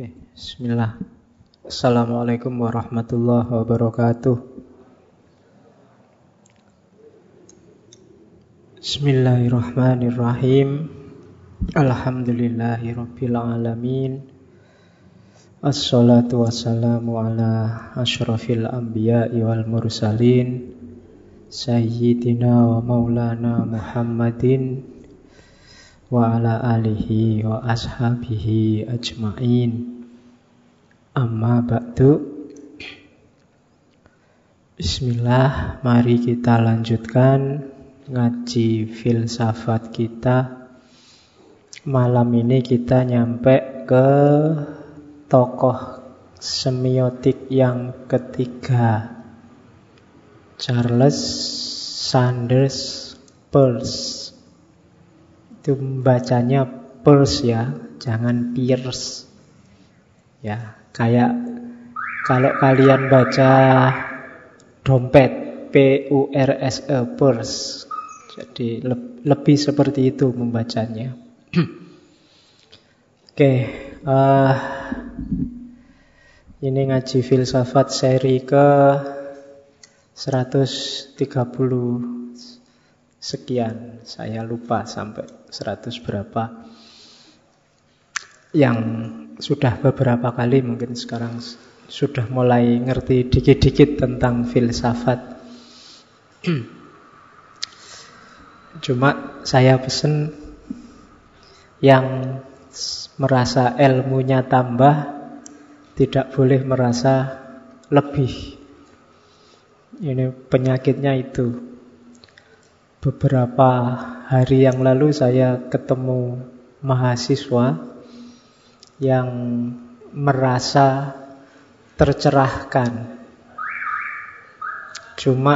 Oke, bismillah. Assalamualaikum warahmatullahi wabarakatuh. Bismillahirrahmanirrahim. Alhamdulillahirabbil alamin. Assalatu wassalamu ala asyrafil anbiya'i wal mursalin Sayyidina wa maulana Muhammadin wa ala alihi wa ashabihi ajma'in amma ba'du. Bismillah mari kita lanjutkan ngaji filsafat kita. Malam ini kita nyampe ke tokoh semiotik yang ketiga. Charles Sanders Peirce. Itu bacanya Peirce ya, jangan Pierce. Ya, kayak kalau kalian baca dompet P U R S E Purse. Jadi le lebih seperti itu membacanya. Oke, okay, uh, eh, ini ngaji filsafat seri ke 130 sekian. Saya lupa sampai 100 berapa. Yang sudah beberapa kali mungkin sekarang sudah mulai ngerti dikit-dikit tentang filsafat. Cuma saya pesen yang merasa ilmunya tambah tidak boleh merasa lebih. Ini penyakitnya itu. Beberapa hari yang lalu saya ketemu mahasiswa yang merasa tercerahkan. Cuma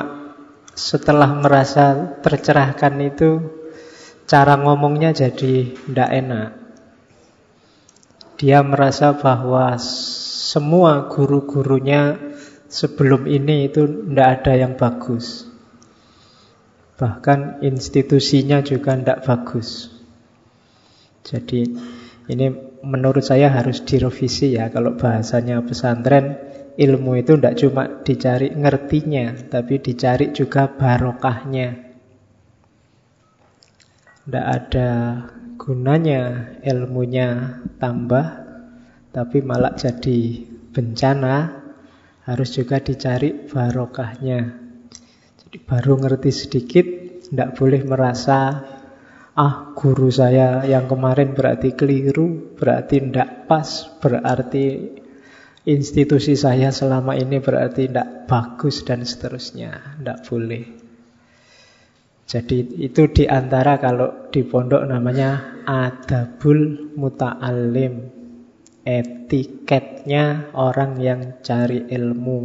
setelah merasa tercerahkan itu cara ngomongnya jadi tidak enak. Dia merasa bahwa semua guru-gurunya sebelum ini itu tidak ada yang bagus. Bahkan institusinya juga tidak bagus. Jadi ini menurut saya harus direvisi ya. Kalau bahasanya pesantren, ilmu itu tidak cuma dicari ngertinya, tapi dicari juga barokahnya. Tidak ada gunanya ilmunya tambah, tapi malah jadi bencana, harus juga dicari barokahnya baru ngerti sedikit, tidak boleh merasa ah guru saya yang kemarin berarti keliru, berarti tidak pas, berarti institusi saya selama ini berarti tidak bagus dan seterusnya. Tidak boleh. Jadi itu di antara kalau di pondok namanya adabul muta'alim. Etiketnya orang yang cari ilmu.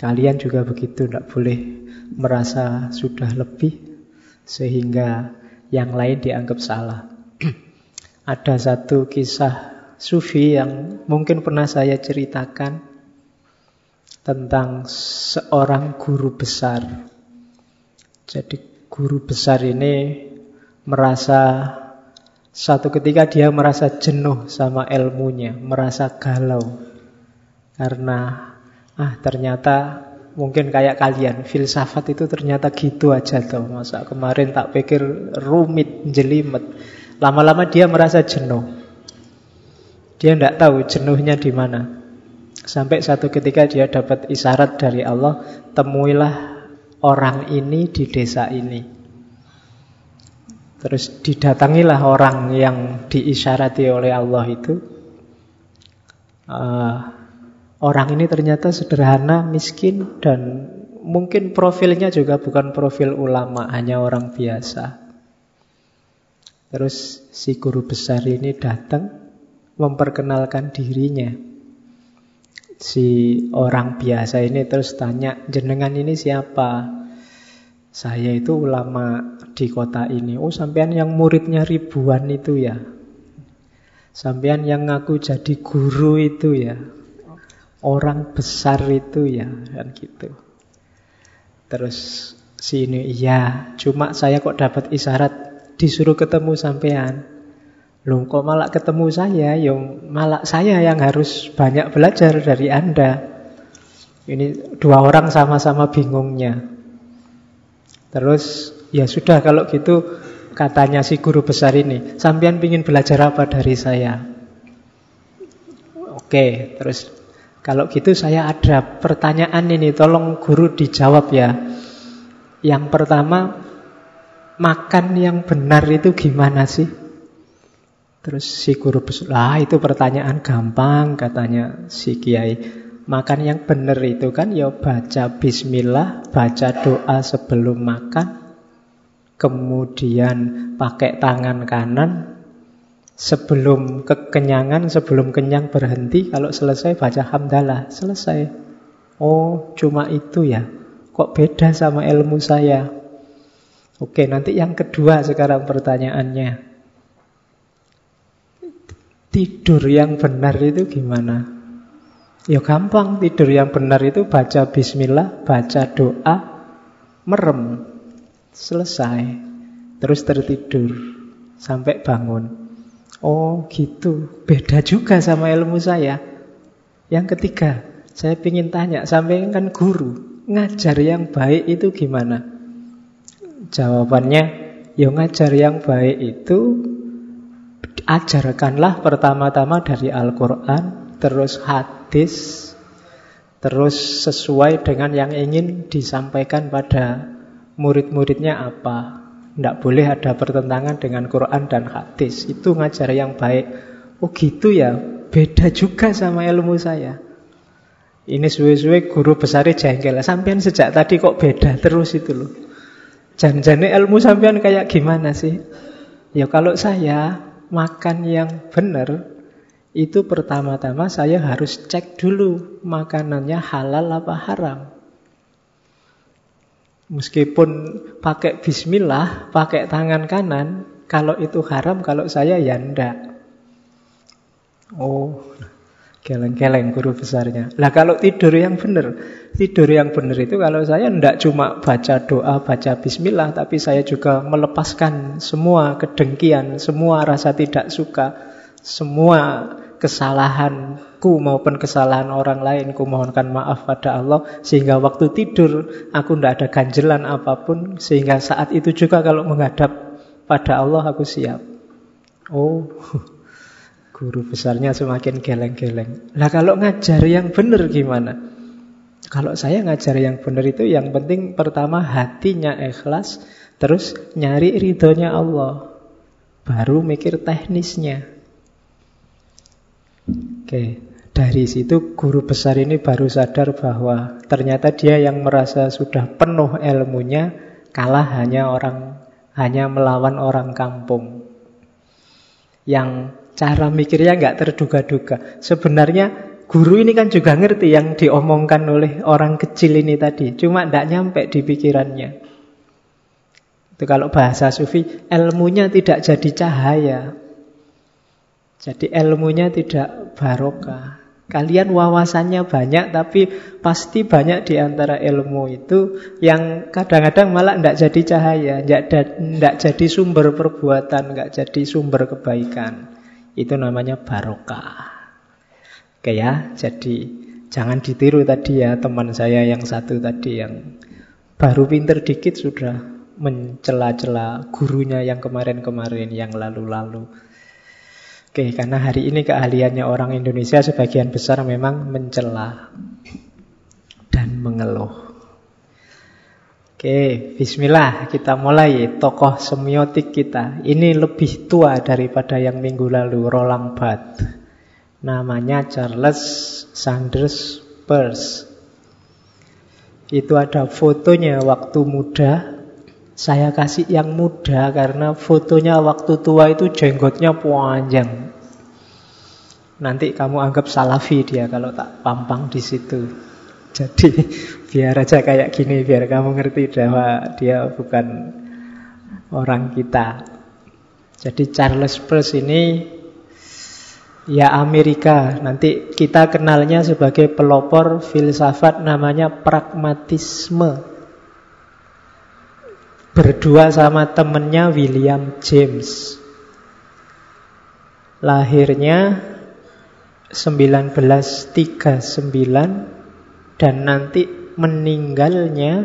Kalian juga begitu, tidak boleh merasa sudah lebih sehingga yang lain dianggap salah. Ada satu kisah sufi yang mungkin pernah saya ceritakan tentang seorang guru besar. Jadi guru besar ini merasa satu ketika dia merasa jenuh sama ilmunya, merasa galau karena Ah ternyata mungkin kayak kalian Filsafat itu ternyata gitu aja tuh Masa kemarin tak pikir rumit, jelimet. Lama-lama dia merasa jenuh. Dia tidak tahu jenuhnya di mana. Sampai satu ketika dia dapat isyarat dari Allah Temuilah orang ini di desa ini. Terus didatangilah orang yang diisyarati oleh Allah itu. Uh, Orang ini ternyata sederhana, miskin, dan mungkin profilnya juga bukan profil ulama, hanya orang biasa. Terus si guru besar ini datang memperkenalkan dirinya. Si orang biasa ini terus tanya, jenengan ini siapa? Saya itu ulama di kota ini. Oh, sampean yang muridnya ribuan itu ya. Sampean yang ngaku jadi guru itu ya orang besar itu ya kan gitu. Terus sini iya, cuma saya kok dapat isyarat disuruh ketemu sampean. Loh kok malah ketemu saya, yang malah saya yang harus banyak belajar dari Anda. Ini dua orang sama-sama bingungnya. Terus ya sudah kalau gitu katanya si guru besar ini, sampean ingin belajar apa dari saya? Oke, terus kalau gitu saya ada pertanyaan ini, tolong guru dijawab ya. Yang pertama, makan yang benar itu gimana sih? Terus si guru lah itu pertanyaan gampang katanya si kiai. Makan yang benar itu kan ya baca bismillah, baca doa sebelum makan, kemudian pakai tangan kanan, sebelum kekenyangan, sebelum kenyang berhenti, kalau selesai baca hamdalah, selesai. Oh, cuma itu ya. Kok beda sama ilmu saya? Oke, nanti yang kedua sekarang pertanyaannya. Tidur yang benar itu gimana? Ya gampang, tidur yang benar itu baca bismillah, baca doa, merem, selesai. Terus tertidur sampai bangun. Oh gitu, beda juga sama ilmu saya. Yang ketiga, saya ingin tanya, sampai kan guru, ngajar yang baik itu gimana? Jawabannya, ya ngajar yang baik itu ajarkanlah pertama-tama dari Al-Quran, terus hadis, terus sesuai dengan yang ingin disampaikan pada murid-muridnya apa. Tidak boleh ada pertentangan dengan Quran dan hadis. Itu ngajar yang baik. Oh gitu ya, beda juga sama ilmu saya. Ini suwe-suwe guru besar jengkel. Sampean sejak tadi kok beda terus itu loh. Jangan-jangan ilmu sampean kayak gimana sih? Ya kalau saya makan yang benar, itu pertama-tama saya harus cek dulu makanannya halal apa haram. Meskipun pakai bismillah, pakai tangan kanan, kalau itu haram, kalau saya ya ndak. Oh, Geleng-geleng guru besarnya. Lah kalau tidur yang benar, tidur yang benar itu kalau saya tidak cuma baca doa, baca bismillah, tapi saya juga melepaskan semua kedengkian, semua rasa tidak suka, semua kesalahanku maupun kesalahan orang lain, ku mohonkan maaf pada Allah, sehingga waktu tidur aku tidak ada ganjelan apa pun, sehingga saat itu juga kalau menghadap pada Allah aku siap. Oh, Guru besarnya semakin geleng-geleng. Nah kalau ngajar yang benar gimana? Kalau saya ngajar yang benar itu yang penting pertama hatinya ikhlas, terus nyari ridhonya Allah. Baru mikir teknisnya. Oke, dari situ guru besar ini baru sadar bahwa ternyata dia yang merasa sudah penuh ilmunya kalah hanya orang hanya melawan orang kampung. Yang Cara mikirnya nggak terduga-duga. Sebenarnya guru ini kan juga ngerti yang diomongkan oleh orang kecil ini tadi. Cuma tidak nyampe di pikirannya. Itu kalau bahasa sufi, ilmunya tidak jadi cahaya. Jadi ilmunya tidak barokah. Kalian wawasannya banyak, tapi pasti banyak di antara ilmu itu yang kadang-kadang malah tidak jadi cahaya, tidak jadi sumber perbuatan, nggak jadi sumber kebaikan. Itu namanya barokah. Oke ya, jadi jangan ditiru tadi ya teman saya yang satu tadi yang baru pinter dikit sudah mencela-cela gurunya yang kemarin-kemarin, yang lalu-lalu. Oke, karena hari ini keahliannya orang Indonesia sebagian besar memang mencela dan mengeluh. Oke, bismillah kita mulai tokoh semiotik kita. Ini lebih tua daripada yang minggu lalu, Roland Barthes. Namanya Charles Sanders Peirce. Itu ada fotonya waktu muda. Saya kasih yang muda karena fotonya waktu tua itu jenggotnya panjang. Nanti kamu anggap salafi dia kalau tak pampang di situ. Jadi biar aja kayak gini, biar kamu ngerti bahwa dia bukan orang kita. Jadi Charles Peirce ini ya Amerika. Nanti kita kenalnya sebagai pelopor filsafat namanya pragmatisme. Berdua sama temennya William James. Lahirnya 1939 dan nanti meninggalnya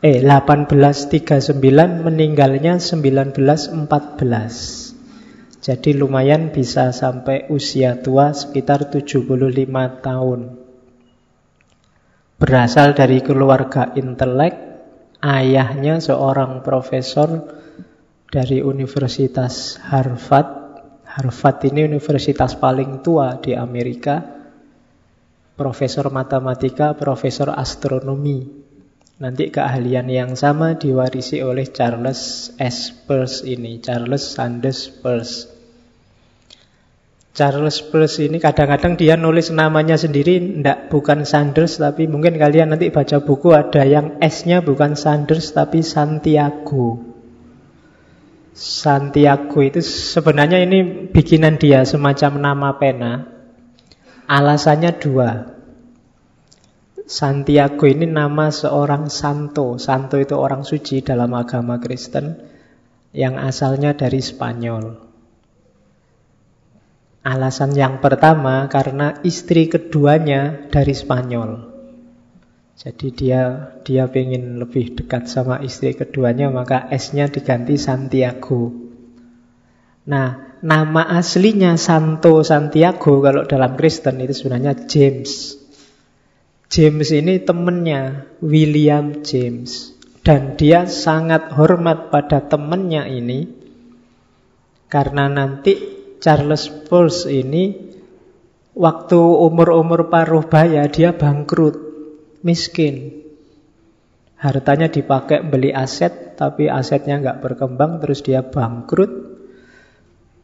eh 1839 meninggalnya 1914. Jadi lumayan bisa sampai usia tua sekitar 75 tahun. Berasal dari keluarga intelek, ayahnya seorang profesor dari Universitas Harvard Harvard ini universitas paling tua di Amerika. Profesor matematika, profesor astronomi. Nanti keahlian yang sama diwarisi oleh Charles S. Peirce ini, Charles Sanders Peirce. Charles Peirce ini kadang-kadang dia nulis namanya sendiri, ndak bukan Sanders, tapi mungkin kalian nanti baca buku ada yang S-nya bukan Sanders, tapi Santiago. Santiago itu sebenarnya ini bikinan dia semacam nama pena. Alasannya dua. Santiago ini nama seorang santo. Santo itu orang suci dalam agama Kristen yang asalnya dari Spanyol. Alasan yang pertama karena istri keduanya dari Spanyol. Jadi dia dia ingin lebih dekat sama istri keduanya maka S-nya diganti Santiago. Nah, nama aslinya Santo Santiago kalau dalam Kristen itu sebenarnya James. James ini temennya William James dan dia sangat hormat pada temennya ini karena nanti Charles Peirce ini waktu umur-umur paruh baya dia bangkrut miskin. Hartanya dipakai beli aset, tapi asetnya nggak berkembang, terus dia bangkrut.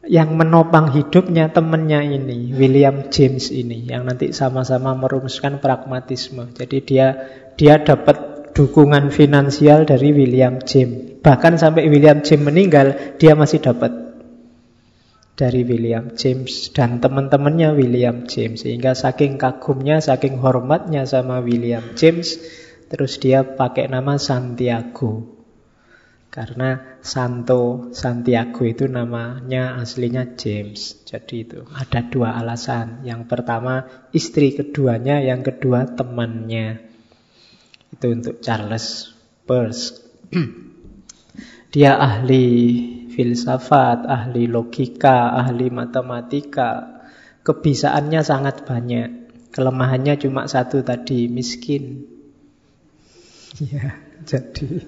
Yang menopang hidupnya temennya ini, William James ini, yang nanti sama-sama merumuskan pragmatisme. Jadi dia dia dapat dukungan finansial dari William James. Bahkan sampai William James meninggal, dia masih dapat dari William James dan teman-temannya William James. Sehingga saking kagumnya, saking hormatnya sama William James terus dia pakai nama Santiago. Karena Santo Santiago itu namanya aslinya James. Jadi itu ada dua alasan. Yang pertama istri keduanya yang kedua temannya. Itu untuk Charles Peirce dia ahli filsafat, ahli logika, ahli matematika. Kebisaannya sangat banyak. Kelemahannya cuma satu tadi, miskin. Ya, jadi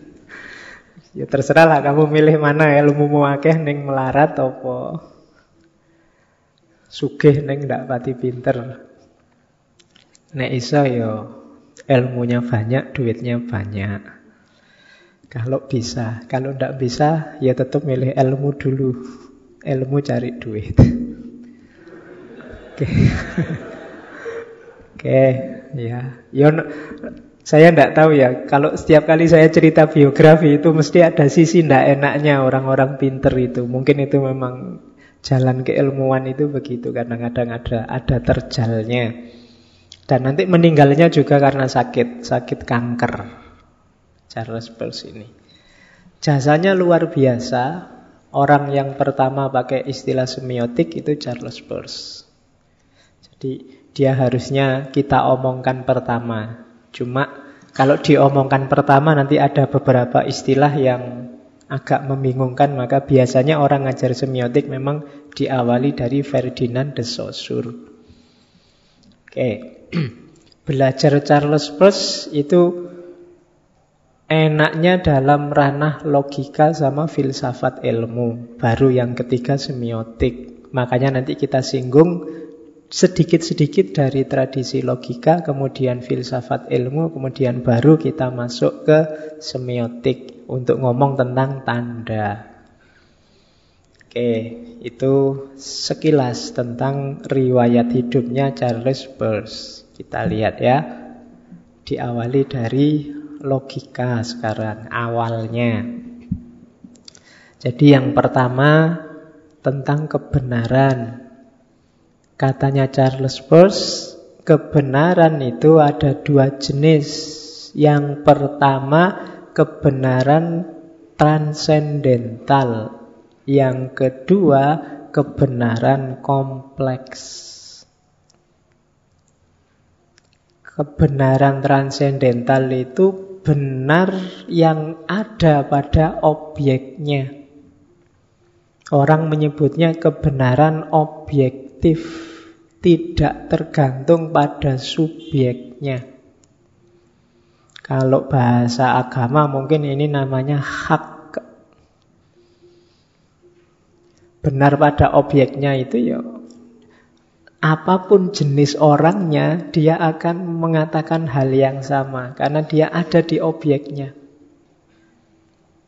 ya terserah lah kamu milih mana ya ilmu muakeh neng melarat apa sugih neng ndak pati pinter. Nek iso yo ya ilmunya banyak, duitnya banyak. Kalau bisa, kalau tidak bisa ya tetap milih ilmu dulu. Ilmu cari duit. Oke. Oke, ya. Yo saya tidak tahu ya, kalau setiap kali saya cerita biografi itu mesti ada sisi tidak enaknya orang-orang pinter itu. Mungkin itu memang jalan keilmuan itu begitu, kadang-kadang ada ada terjalnya. Dan nanti meninggalnya juga karena sakit, sakit kanker. Charles Peirce ini. Jasanya luar biasa. Orang yang pertama pakai istilah semiotik itu Charles Peirce. Jadi dia harusnya kita omongkan pertama. Cuma kalau diomongkan pertama nanti ada beberapa istilah yang agak membingungkan maka biasanya orang ngajar semiotik memang diawali dari Ferdinand de Saussure. Oke. Belajar Charles Peirce itu enaknya dalam ranah logika sama filsafat ilmu. Baru yang ketiga semiotik. Makanya nanti kita singgung sedikit-sedikit dari tradisi logika, kemudian filsafat ilmu, kemudian baru kita masuk ke semiotik untuk ngomong tentang tanda. Oke, itu sekilas tentang riwayat hidupnya Charles Peirce. Kita lihat ya. Diawali dari logika sekarang awalnya. Jadi yang pertama tentang kebenaran. Katanya Charles Peirce, kebenaran itu ada dua jenis. Yang pertama kebenaran transendental. Yang kedua kebenaran kompleks. Kebenaran transendental itu benar yang ada pada objeknya. Orang menyebutnya kebenaran objektif, tidak tergantung pada subjeknya. Kalau bahasa agama mungkin ini namanya hak. Benar pada objeknya itu ya apa pun jenis orangnya, dia akan mengatakan hal yang sama karena dia ada di objeknya.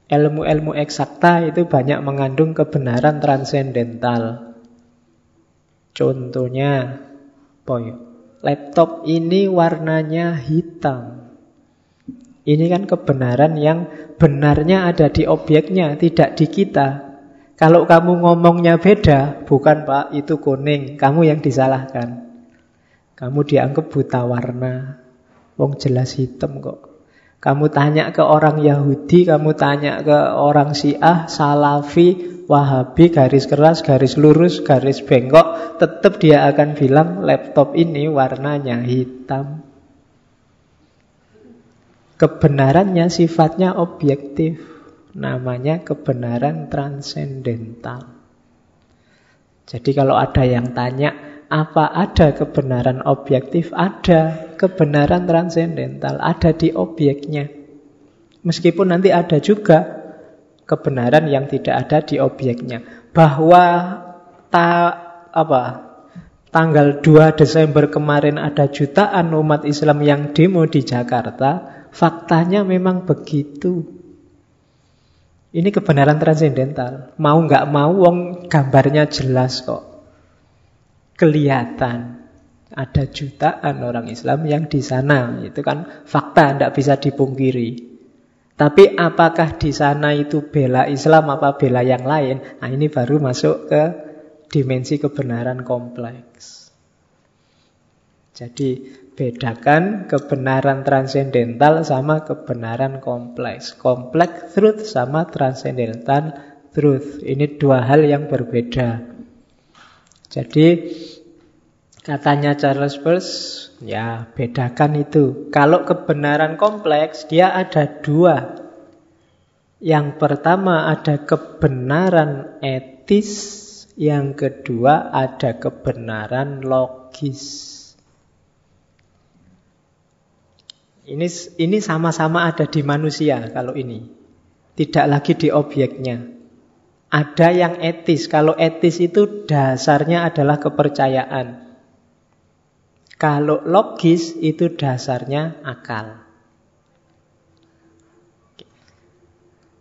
Ilmu-ilmu eksakta itu banyak mengandung kebenaran transendental. Contohnya, boy, laptop ini warnanya hitam. Ini kan kebenaran yang benarnya ada di objeknya, tidak di kita. Kalau kamu ngomongnya beda, bukan Pak, itu kuning, kamu yang disalahkan. Kamu dianggap buta warna. Wong jelas hitam kok. Kamu tanya ke orang Yahudi, kamu tanya ke orang Syiah, Salafi, Wahabi, garis keras, garis lurus, garis bengkok, tetap dia akan bilang laptop ini warnanya hitam. Kebenarannya sifatnya objektif. Namanya kebenaran transendental. Jadi kalau ada yang tanya, apa ada kebenaran objektif? Ada kebenaran transendental, ada di objeknya. Meskipun nanti ada juga kebenaran yang tidak ada di objeknya. Bahwa ta, apa, tanggal 2 Desember kemarin ada jutaan umat Islam yang demo di Jakarta, faktanya memang begitu. Ini kebenaran transendental. Mau nggak mau, wong gambarnya jelas kok. Kelihatan. Ada jutaan orang Islam yang di sana. Itu kan fakta, tidak bisa dipungkiri. Tapi apakah di sana itu bela Islam apa bela yang lain? Nah ini baru masuk ke dimensi kebenaran kompleks. Jadi Bedakan kebenaran transendental sama kebenaran kompleks. Kompleks truth sama transendental truth. Ini dua hal yang berbeda. Jadi katanya Charles Peirce, ya bedakan itu. Kalau kebenaran kompleks, dia ada dua. Yang pertama ada kebenaran etis, yang kedua ada kebenaran logis. Ini ini sama-sama ada di manusia kalau ini. Tidak lagi di objeknya. Ada yang etis. Kalau etis itu dasarnya adalah kepercayaan. Kalau logis itu dasarnya akal.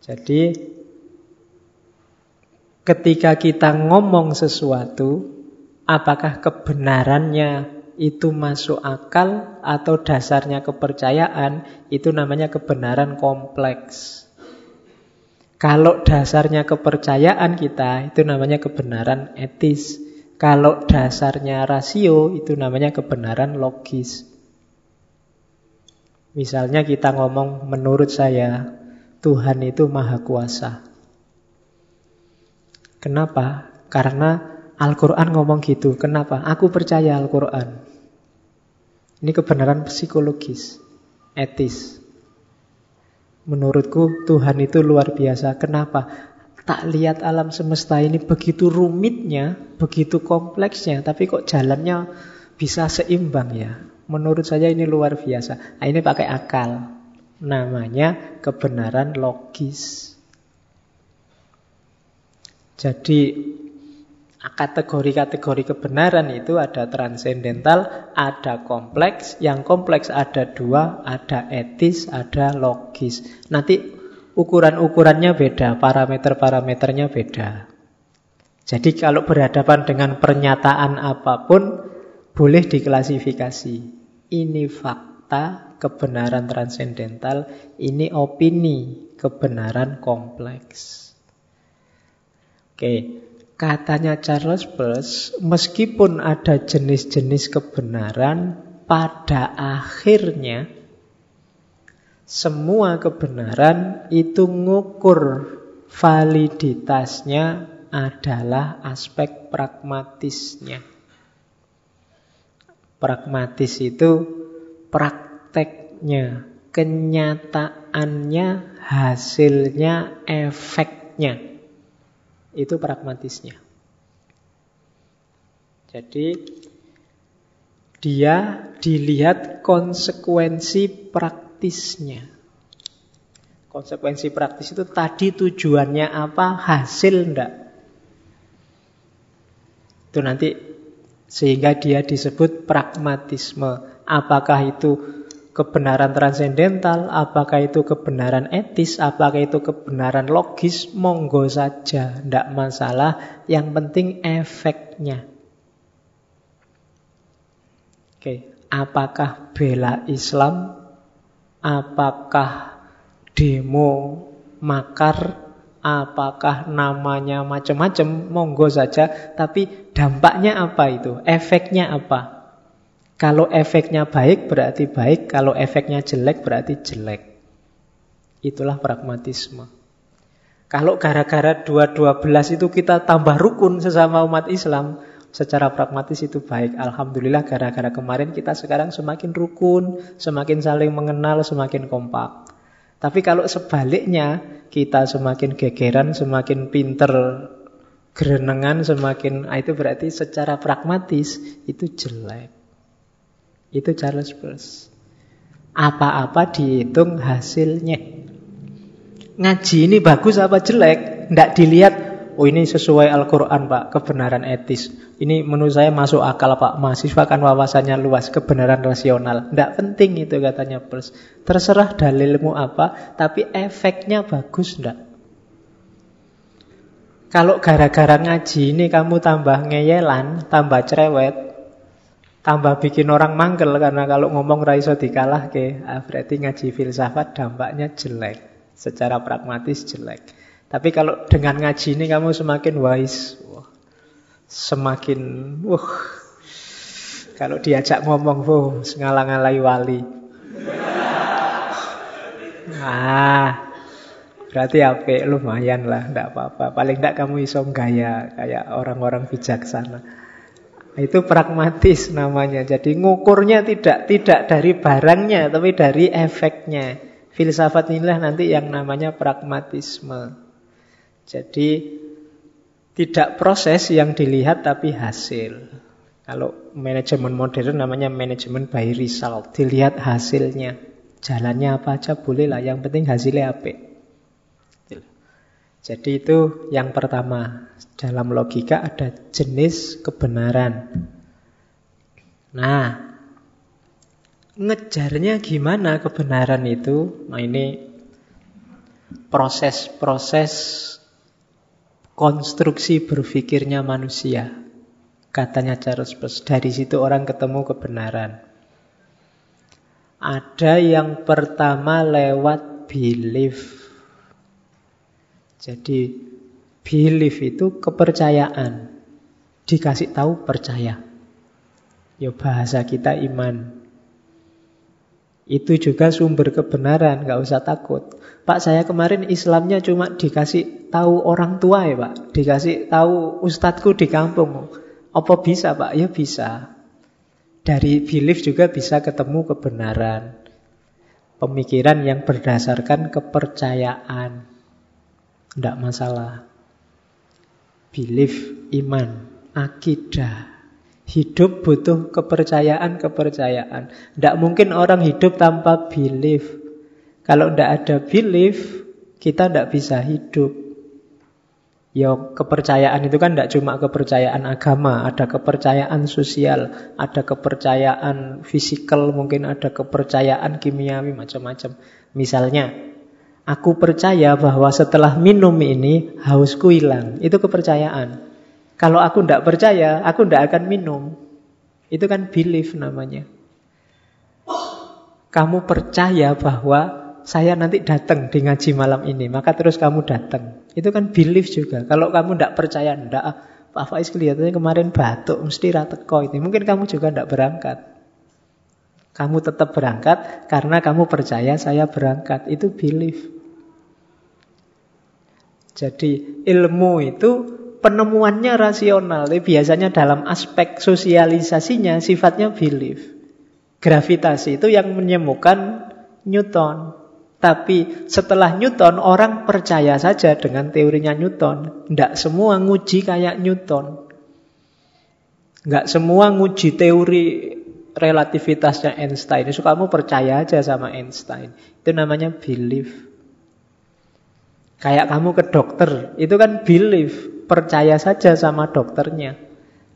Jadi ketika kita ngomong sesuatu, apakah kebenarannya itu masuk akal atau dasarnya kepercayaan, itu namanya kebenaran kompleks. Kalau dasarnya kepercayaan kita, itu namanya kebenaran etis. Kalau dasarnya rasio, itu namanya kebenaran logis. Misalnya kita ngomong, menurut saya, Tuhan itu maha kuasa. Kenapa? Karena Al-Quran ngomong gitu. Kenapa? Aku percaya Al-Quran. Ini kebenaran psikologis, etis. Menurutku Tuhan itu luar biasa. Kenapa? Tak lihat alam semesta ini begitu rumitnya, begitu kompleksnya, tapi kok jalannya bisa seimbang ya. Menurut saya ini luar biasa. Nah, ini pakai akal. Namanya kebenaran logis. Jadi kategori-kategori kebenaran itu ada transendental, ada kompleks. Yang kompleks ada dua, ada etis, ada logis. Nanti ukuran-ukurannya beda, parameter-parameternya beda. Jadi kalau berhadapan dengan pernyataan apa pun, boleh diklasifikasi. Ini fakta kebenaran transendental, ini opini kebenaran kompleks. Oke, Katanya Charles Peirce, meskipun ada jenis-jenis kebenaran, pada akhirnya semua kebenaran itu ngukur validitasnya adalah aspek pragmatisnya. Pragmatis itu prakteknya, kenyataannya, hasilnya, efeknya. Itu pragmatisnya. Jadi dia dilihat konsekuensi praktisnya. Konsekuensi praktis itu tadi tujuannya apa, hasil enggak. Itu nanti sehingga dia disebut pragmatisme. Apakah itu kebenaran transendental, apakah itu kebenaran etis, apakah itu kebenaran logis, monggo saja, tidak masalah. Yang penting efeknya. Oke, apakah bela Islam? Apakah demo makar? Apakah namanya macam-macam? Monggo saja, tapi dampaknya apa itu? Efeknya apa? Kalau efeknya baik berarti baik, kalau efeknya jelek berarti jelek. Itulah pragmatisme. Kalau gara-gara 212 itu kita tambah rukun sesama umat Islam, secara pragmatis itu baik. Alhamdulillah gara-gara kemarin kita sekarang semakin rukun, semakin saling mengenal, semakin kompak. Tapi kalau sebaliknya kita semakin gegeran, semakin pinter gerenengan, semakin ah, itu berarti secara pragmatis itu jelek. Itu Charles Peirce. Apa-apa dihitung hasilnya. Ngaji ini bagus apa jelek? Tidak dilihat Oh ini sesuai Al-Quran Pak, kebenaran etis. Ini menurut saya masuk akal Pak, mahasiswa kan wawasannya luas, kebenaran rasional. Tidak penting itu katanya plus. Terserah dalilmu apa, tapi efeknya bagus tidak? Kalau gara-gara ngaji ini kamu tambah ngeyelan, tambah cerewet, tambah bikin orang manggel karena kalau ngomong raiso dikalah ke, ah, berarti ngaji filsafat dampaknya jelek. Secara pragmatis jelek. Tapi kalau dengan ngaji ini kamu semakin wise, wah, semakin wah. Kalau diajak ngomong, wah, ngalang-alai wali. Ah, berarti apa? Lumayan lah, tidak apa-apa. Paling tidak kamu iso gaya kayak orang-orang bijaksana. Itu pragmatis namanya. Jadi ngukurnya tidak tidak dari barangnya, tapi dari efeknya. Filsafat inilah nanti yang namanya pragmatisme. Jadi tidak proses yang dilihat tapi hasil. Kalau manajemen modern namanya manajemen by result. Dilihat hasilnya. Jalannya apa aja boleh lah. Yang penting hasilnya apa. Jadi itu yang pertama. Dalam logika ada jenis kebenaran. Nah, ngejarnya gimana kebenaran itu? Nah ini proses-proses konstruksi berpikirnya manusia. Katanya Charles Peirce, dari situ orang ketemu kebenaran. Ada yang pertama lewat belief. Jadi belief itu kepercayaan. Dikasih tahu percaya. Ya bahasa kita iman. Itu juga sumber kebenaran, nggak usah takut. Pak saya kemarin Islamnya cuma dikasih tahu orang tua ya Pak, dikasih tahu ustadzku di kampung. Apa bisa Pak? Ya bisa. Dari belief juga bisa ketemu kebenaran. Pemikiran yang berdasarkan kepercayaan. Tidak masalah. Belief, iman, akidah. Hidup butuh kepercayaan-kepercayaan. Tidak mungkin orang hidup tanpa belief. Kalau tidak ada belief, kita tidak bisa hidup. Ya kepercayaan itu kan tidak cuma kepercayaan agama, ada kepercayaan sosial, ada kepercayaan fisikal, mungkin ada kepercayaan kimiawi macam-macam. Misalnya, aku percaya bahwa setelah minum ini hausku hilang. Itu kepercayaan. Kalau aku tidak percaya, aku tidak akan minum. Itu kan belief namanya. Kamu percaya bahwa saya nanti datang di ngaji malam ini, maka terus kamu datang. Itu kan belief juga. Kalau kamu tidak percaya, tidak, ah, Pak Faiz kelihatannya kemarin batuk, mesti rateko itu. Mungkin kamu juga tidak berangkat. Kamu tetap berangkat karena kamu percaya saya berangkat. Itu belief. Jadi ilmu itu penemuannya rasional, tapi biasanya dalam aspek sosialisasinya sifatnya belief. Gravitasi itu yang menyembuhkan Newton. Tapi setelah Newton, orang percaya saja dengan teorinya Newton. Tidak semua nguji kayak Newton. Nggak semua nguji teori relativitasnya Einstein. So, kamu percaya aja sama Einstein. Itu namanya belief. Kayak kamu ke dokter, itu kan belief. Percaya saja sama dokternya.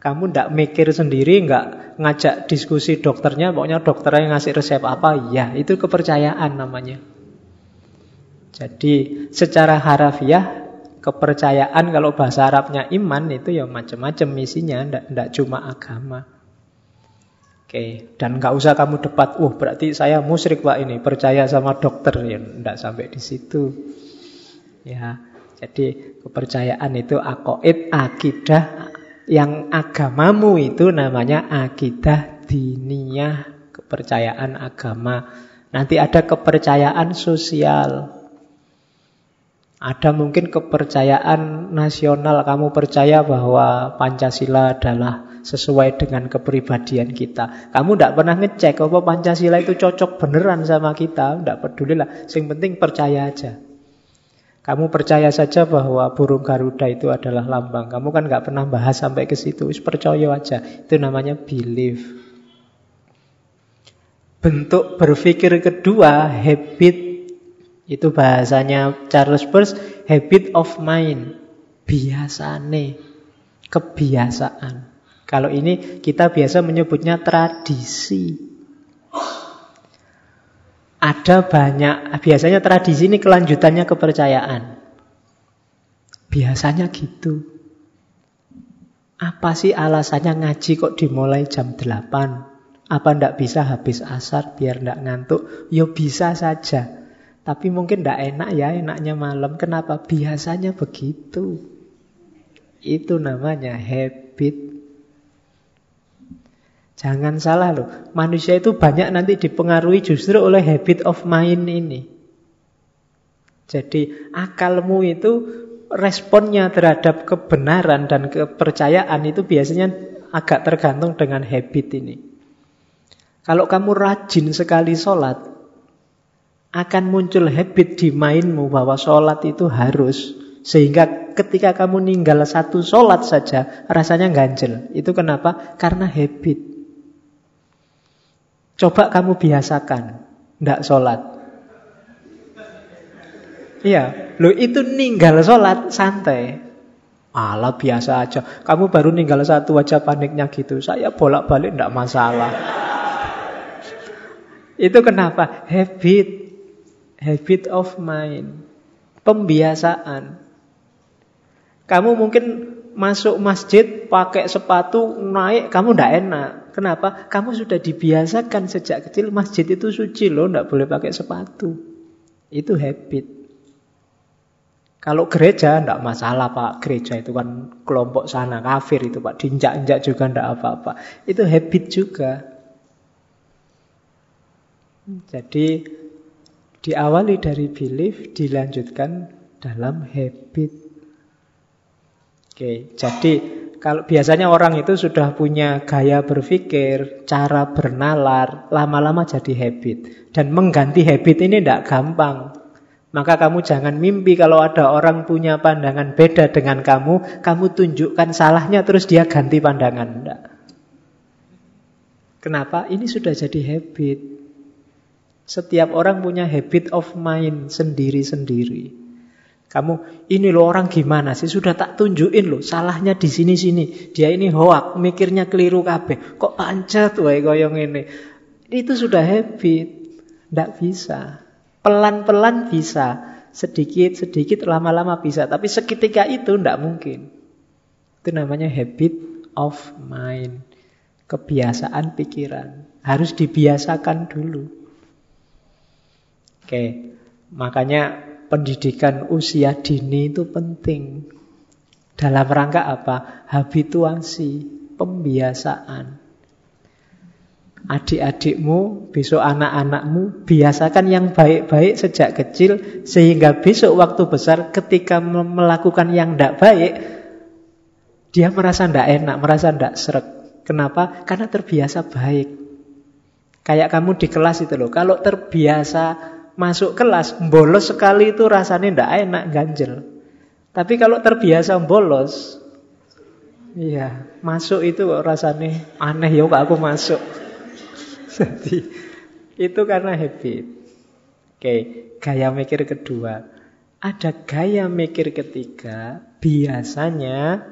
Kamu tidak mikir sendiri, nggak ngajak diskusi dokternya, pokoknya dokternya ngasih resep apa, ya itu kepercayaan namanya. Jadi secara harafiah kepercayaan kalau bahasa Arabnya iman itu ya macam-macam misinya, tidak cuma agama. Oke, dan nggak usah kamu debat, uh berarti saya musyrik pak ini, percaya sama dokter ya, tidak sampai di situ. Ya, jadi kepercayaan itu akoid, akidah, yang agamamu itu namanya akidah diniyah, kepercayaan agama. Nanti ada kepercayaan sosial. Ada mungkin kepercayaan nasional, kamu percaya bahwa Pancasila adalah sesuai dengan kepribadian kita. Kamu tidak pernah ngecek apa Pancasila itu cocok beneran sama kita, tidak peduli lah. Yang penting percaya aja. Kamu percaya saja bahwa burung Garuda itu adalah lambang. Kamu kan nggak pernah bahas sampai ke situ. Percaya aja. Itu namanya belief. Bentuk berpikir kedua, habit. Itu bahasanya Charles Peirce, habit of mind. Biasane. Kebiasaan. Kalau ini kita biasa menyebutnya tradisi. Ada banyak, biasanya tradisi ini kelanjutannya kepercayaan. Biasanya gitu. Apa sih alasannya ngaji kok dimulai jam 8? Apa ndak bisa habis asar biar ndak ngantuk? Ya bisa saja. Tapi mungkin ndak enak ya, enaknya malam. Kenapa? Biasanya begitu. Itu namanya habit. Jangan salah loh, manusia itu banyak nanti dipengaruhi justru oleh habit of mind ini. Jadi akalmu itu responnya terhadap kebenaran dan kepercayaan itu biasanya agak tergantung dengan habit ini. Kalau kamu rajin sekali sholat, akan muncul habit di mindmu bahwa sholat itu harus. Sehingga ketika kamu ninggal satu sholat saja, rasanya ganjel. Itu kenapa? Karena habit. Coba kamu biasakan, tidak sholat. Iya, lo itu ninggal sholat santai. Alah biasa aja. Kamu baru ninggal satu aja paniknya gitu. Saya bolak-balik tidak masalah. itu kenapa? Habit. Habit of mind. Pembiasaan. Kamu mungkin masuk masjid pakai sepatu naik, kamu tidak enak. Kenapa? Kamu sudah dibiasakan sejak kecil masjid itu suci loh, tidak boleh pakai sepatu. Itu habit. Kalau gereja tidak masalah pak, gereja itu kan kelompok sana kafir itu pak, diinjak-injak juga tidak apa-apa. Itu habit juga. Jadi diawali dari belief, dilanjutkan dalam habit. Oke, jadi kalau biasanya orang itu sudah punya gaya berpikir, cara bernalar, lama-lama jadi habit. Dan mengganti habit ini tidak gampang. Maka kamu jangan mimpi kalau ada orang punya pandangan beda dengan kamu, kamu tunjukkan salahnya terus dia ganti pandangan. Tidak. Kenapa? Ini sudah jadi habit. Setiap orang punya habit of mind sendiri-sendiri. Kamu ini loh orang gimana sih? Sudah tak tunjukin loh salahnya di sini-sini. Dia ini hoak, mikirnya keliru kabeh. Kok pancet wae koyong ini. Itu sudah habit. Tidak bisa. Pelan-pelan bisa. Sedikit-sedikit lama-lama bisa. Tapi seketika itu tidak mungkin. Itu namanya habit of mind. Kebiasaan pikiran. Harus dibiasakan dulu. Oke, makanya pendidikan usia dini itu penting. Dalam rangka apa? Habituasi, pembiasaan. Adik-adikmu, besok anak-anakmu, biasakan yang baik-baik sejak kecil, sehingga besok waktu besar ketika melakukan yang tidak baik, Dia merasa ndak enak, merasa ndak seret. Kenapa? Karena terbiasa baik. Kayak kamu di kelas itu loh. Kalau terbiasa masuk kelas, bolos sekali itu rasanya ndak enak, ganjel. Tapi kalau terbiasa bolos, iya, masuk itu rasanya aneh ya aku masuk. Jadi itu karena habit. Oke, gaya mikir kedua. Ada gaya mikir ketiga, biasanya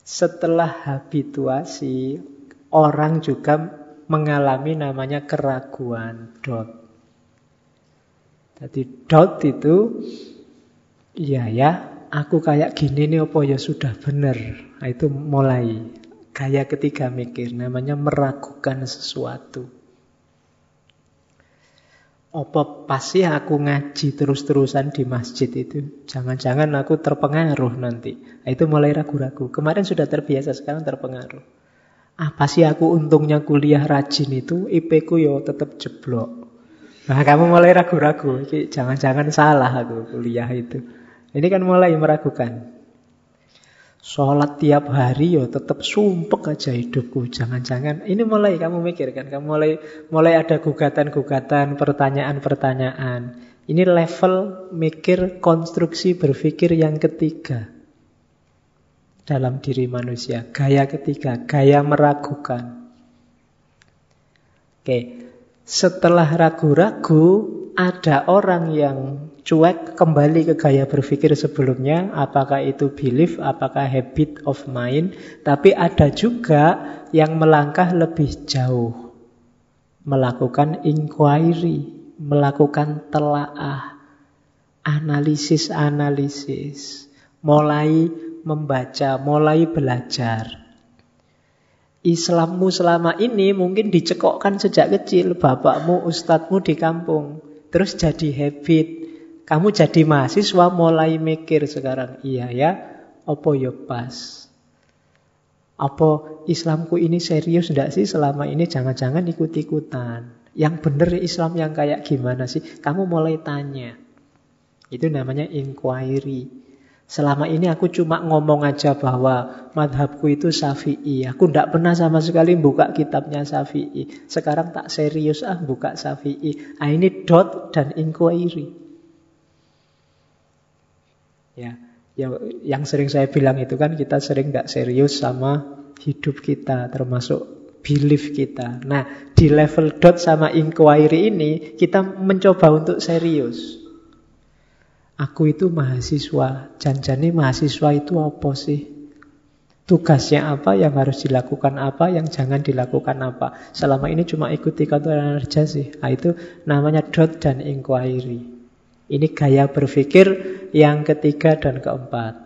setelah habituasi, orang juga mengalami namanya keraguan, dot. Jadi dot itu, iya ya, aku kayak gini nih apa ya sudah benar. Nah, itu mulai gaya ketiga mikir, namanya meragukan sesuatu. Apa pasti aku ngaji terus-terusan di masjid itu? Jangan-jangan aku terpengaruh nanti. Nah, itu mulai ragu-ragu. Kemarin sudah terbiasa, sekarang terpengaruh. Apa sih aku untungnya kuliah rajin itu, IP ku yo tetap jeblok. Nah, kamu mulai ragu-ragu. Jangan-jangan salah aku kuliah itu. Ini kan mulai meragukan. Sholat tiap hari ya tetap sumpek aja hidupku. Jangan-jangan ini mulai kamu mikir kan, kamu mulai mulai ada gugatan-gugatan, pertanyaan-pertanyaan. Ini level mikir konstruksi berpikir yang ketiga dalam diri manusia. Gaya ketiga, gaya meragukan. Oke, setelah ragu-ragu ada orang yang cuek kembali ke gaya berpikir sebelumnya, apakah itu belief, apakah habit of mind, tapi ada juga yang melangkah lebih jauh, melakukan inquiry, melakukan telaah, analisis-analisis, mulai membaca, mulai belajar. Islammu selama ini mungkin dicekokkan sejak kecil, bapakmu, ustadzmu di kampung. Terus jadi habit. Kamu jadi mahasiswa mulai mikir sekarang, iya ya, apa ya pas? Apa Islamku ini serius enggak sih selama ini jangan-jangan ikut-ikutan. Yang benar Islam yang kayak gimana sih? Kamu mulai tanya. Itu namanya inquiry. Selama ini aku cuma ngomong aja bahwa madhabku itu syafi'i. Aku tidak pernah sama sekali buka kitabnya syafi'i. Sekarang tak serius ah buka syafi'i. Ah ini dot dan inquiry. Ya, ya, yang sering saya bilang itu kan kita sering tidak serius sama hidup kita, termasuk belief kita. Nah, di level dot sama inquiry ini kita mencoba untuk serius. Aku itu mahasiswa. Janjani mahasiswa itu apa sih? Tugasnya apa, yang harus dilakukan apa, yang jangan dilakukan apa. Selama ini cuma ikuti kantor aja sih. Nah, itu namanya dot dan inquiry. Ini gaya berpikir yang ketiga dan keempat.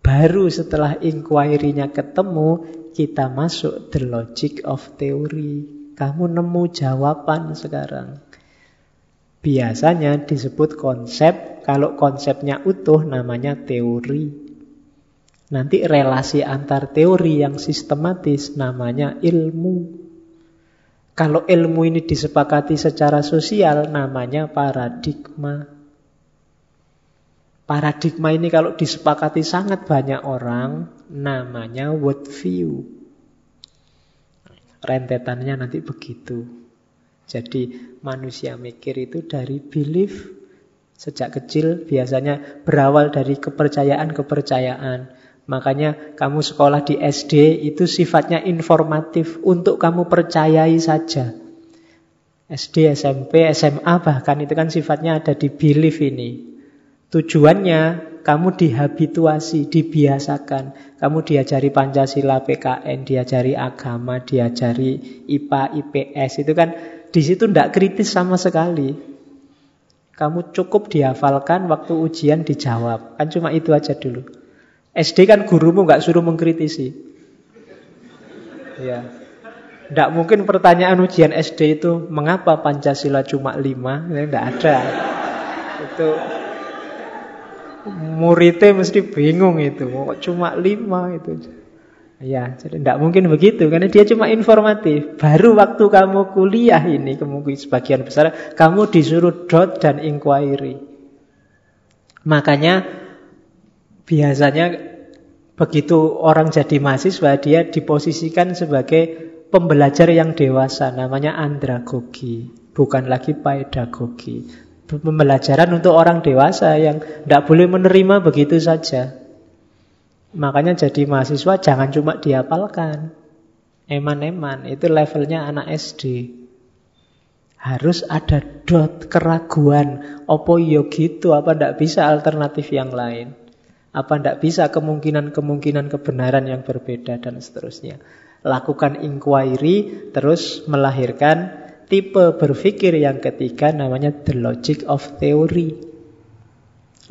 Baru setelah inquiry-nya ketemu, kita masuk the logic of theory. Kamu nemu jawaban sekarang. Biasanya disebut konsep, kalau konsepnya utuh namanya teori. Nanti relasi antar teori yang sistematis namanya ilmu. Kalau ilmu ini disepakati secara sosial namanya paradigma. Paradigma ini kalau disepakati sangat banyak orang namanya worldview. Rentetannya nanti begitu. Jadi manusia mikir itu dari belief sejak kecil biasanya berawal dari kepercayaan-kepercayaan. Makanya kamu sekolah di SD itu sifatnya informatif untuk kamu percayai saja. SD, SMP, SMA bahkan itu kan sifatnya ada di belief ini. Tujuannya kamu dihabituasi, dibiasakan. Kamu diajari Pancasila, PKN, diajari agama, diajari IPA, IPS. Itu kan di situ tidak kritis sama sekali. Kamu cukup dihafalkan waktu ujian dijawab. Kan cuma itu aja dulu. SD kan gurumu nggak suruh mengkritisi. Ya. Tidak mungkin pertanyaan ujian SD itu mengapa Pancasila cuma lima? Tidak ada. Itu muridnya mesti bingung itu. Cuma lima itu. Ya, jadi tidak mungkin begitu karena dia cuma informatif. Baru waktu kamu kuliah ini, kemungkinan sebagian besar kamu disuruh dot dan inquiry. Makanya biasanya begitu orang jadi mahasiswa, dia diposisikan sebagai pembelajar yang dewasa, namanya andragogi, bukan lagi pedagogi. Pembelajaran untuk orang dewasa yang tidak boleh menerima begitu saja. Makanya jadi mahasiswa jangan cuma diapalkan. Eman-eman, itu levelnya anak SD. Harus ada dot keraguan. Opo yo iya gitu, apa ndak bisa alternatif yang lain? Apa ndak bisa kemungkinan-kemungkinan kebenaran yang berbeda dan seterusnya. Lakukan inquiry, terus melahirkan tipe berpikir yang ketiga namanya the logic of theory.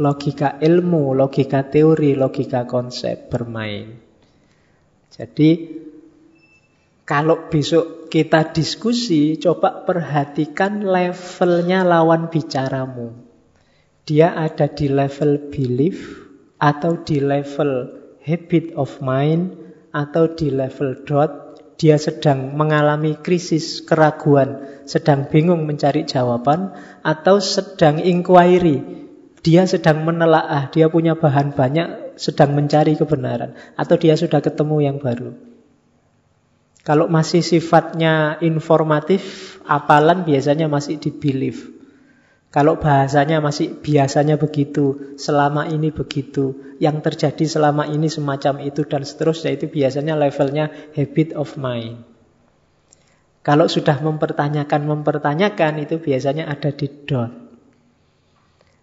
Logika ilmu, logika teori, logika konsep bermain. Jadi kalau besok kita diskusi, coba perhatikan levelnya lawan bicaramu. Dia ada di level belief atau di level habit of mind atau di level dot dia sedang mengalami krisis keraguan, sedang bingung mencari jawaban, atau sedang inquiry, dia sedang menelaah, dia punya bahan banyak, sedang mencari kebenaran, atau dia sudah ketemu yang baru. Kalau masih sifatnya informatif, apalan biasanya masih di belief. Kalau bahasanya masih biasanya begitu, selama ini begitu, yang terjadi selama ini semacam itu dan seterusnya itu biasanya levelnya habit of mind. Kalau sudah mempertanyakan mempertanyakan itu biasanya ada di dot.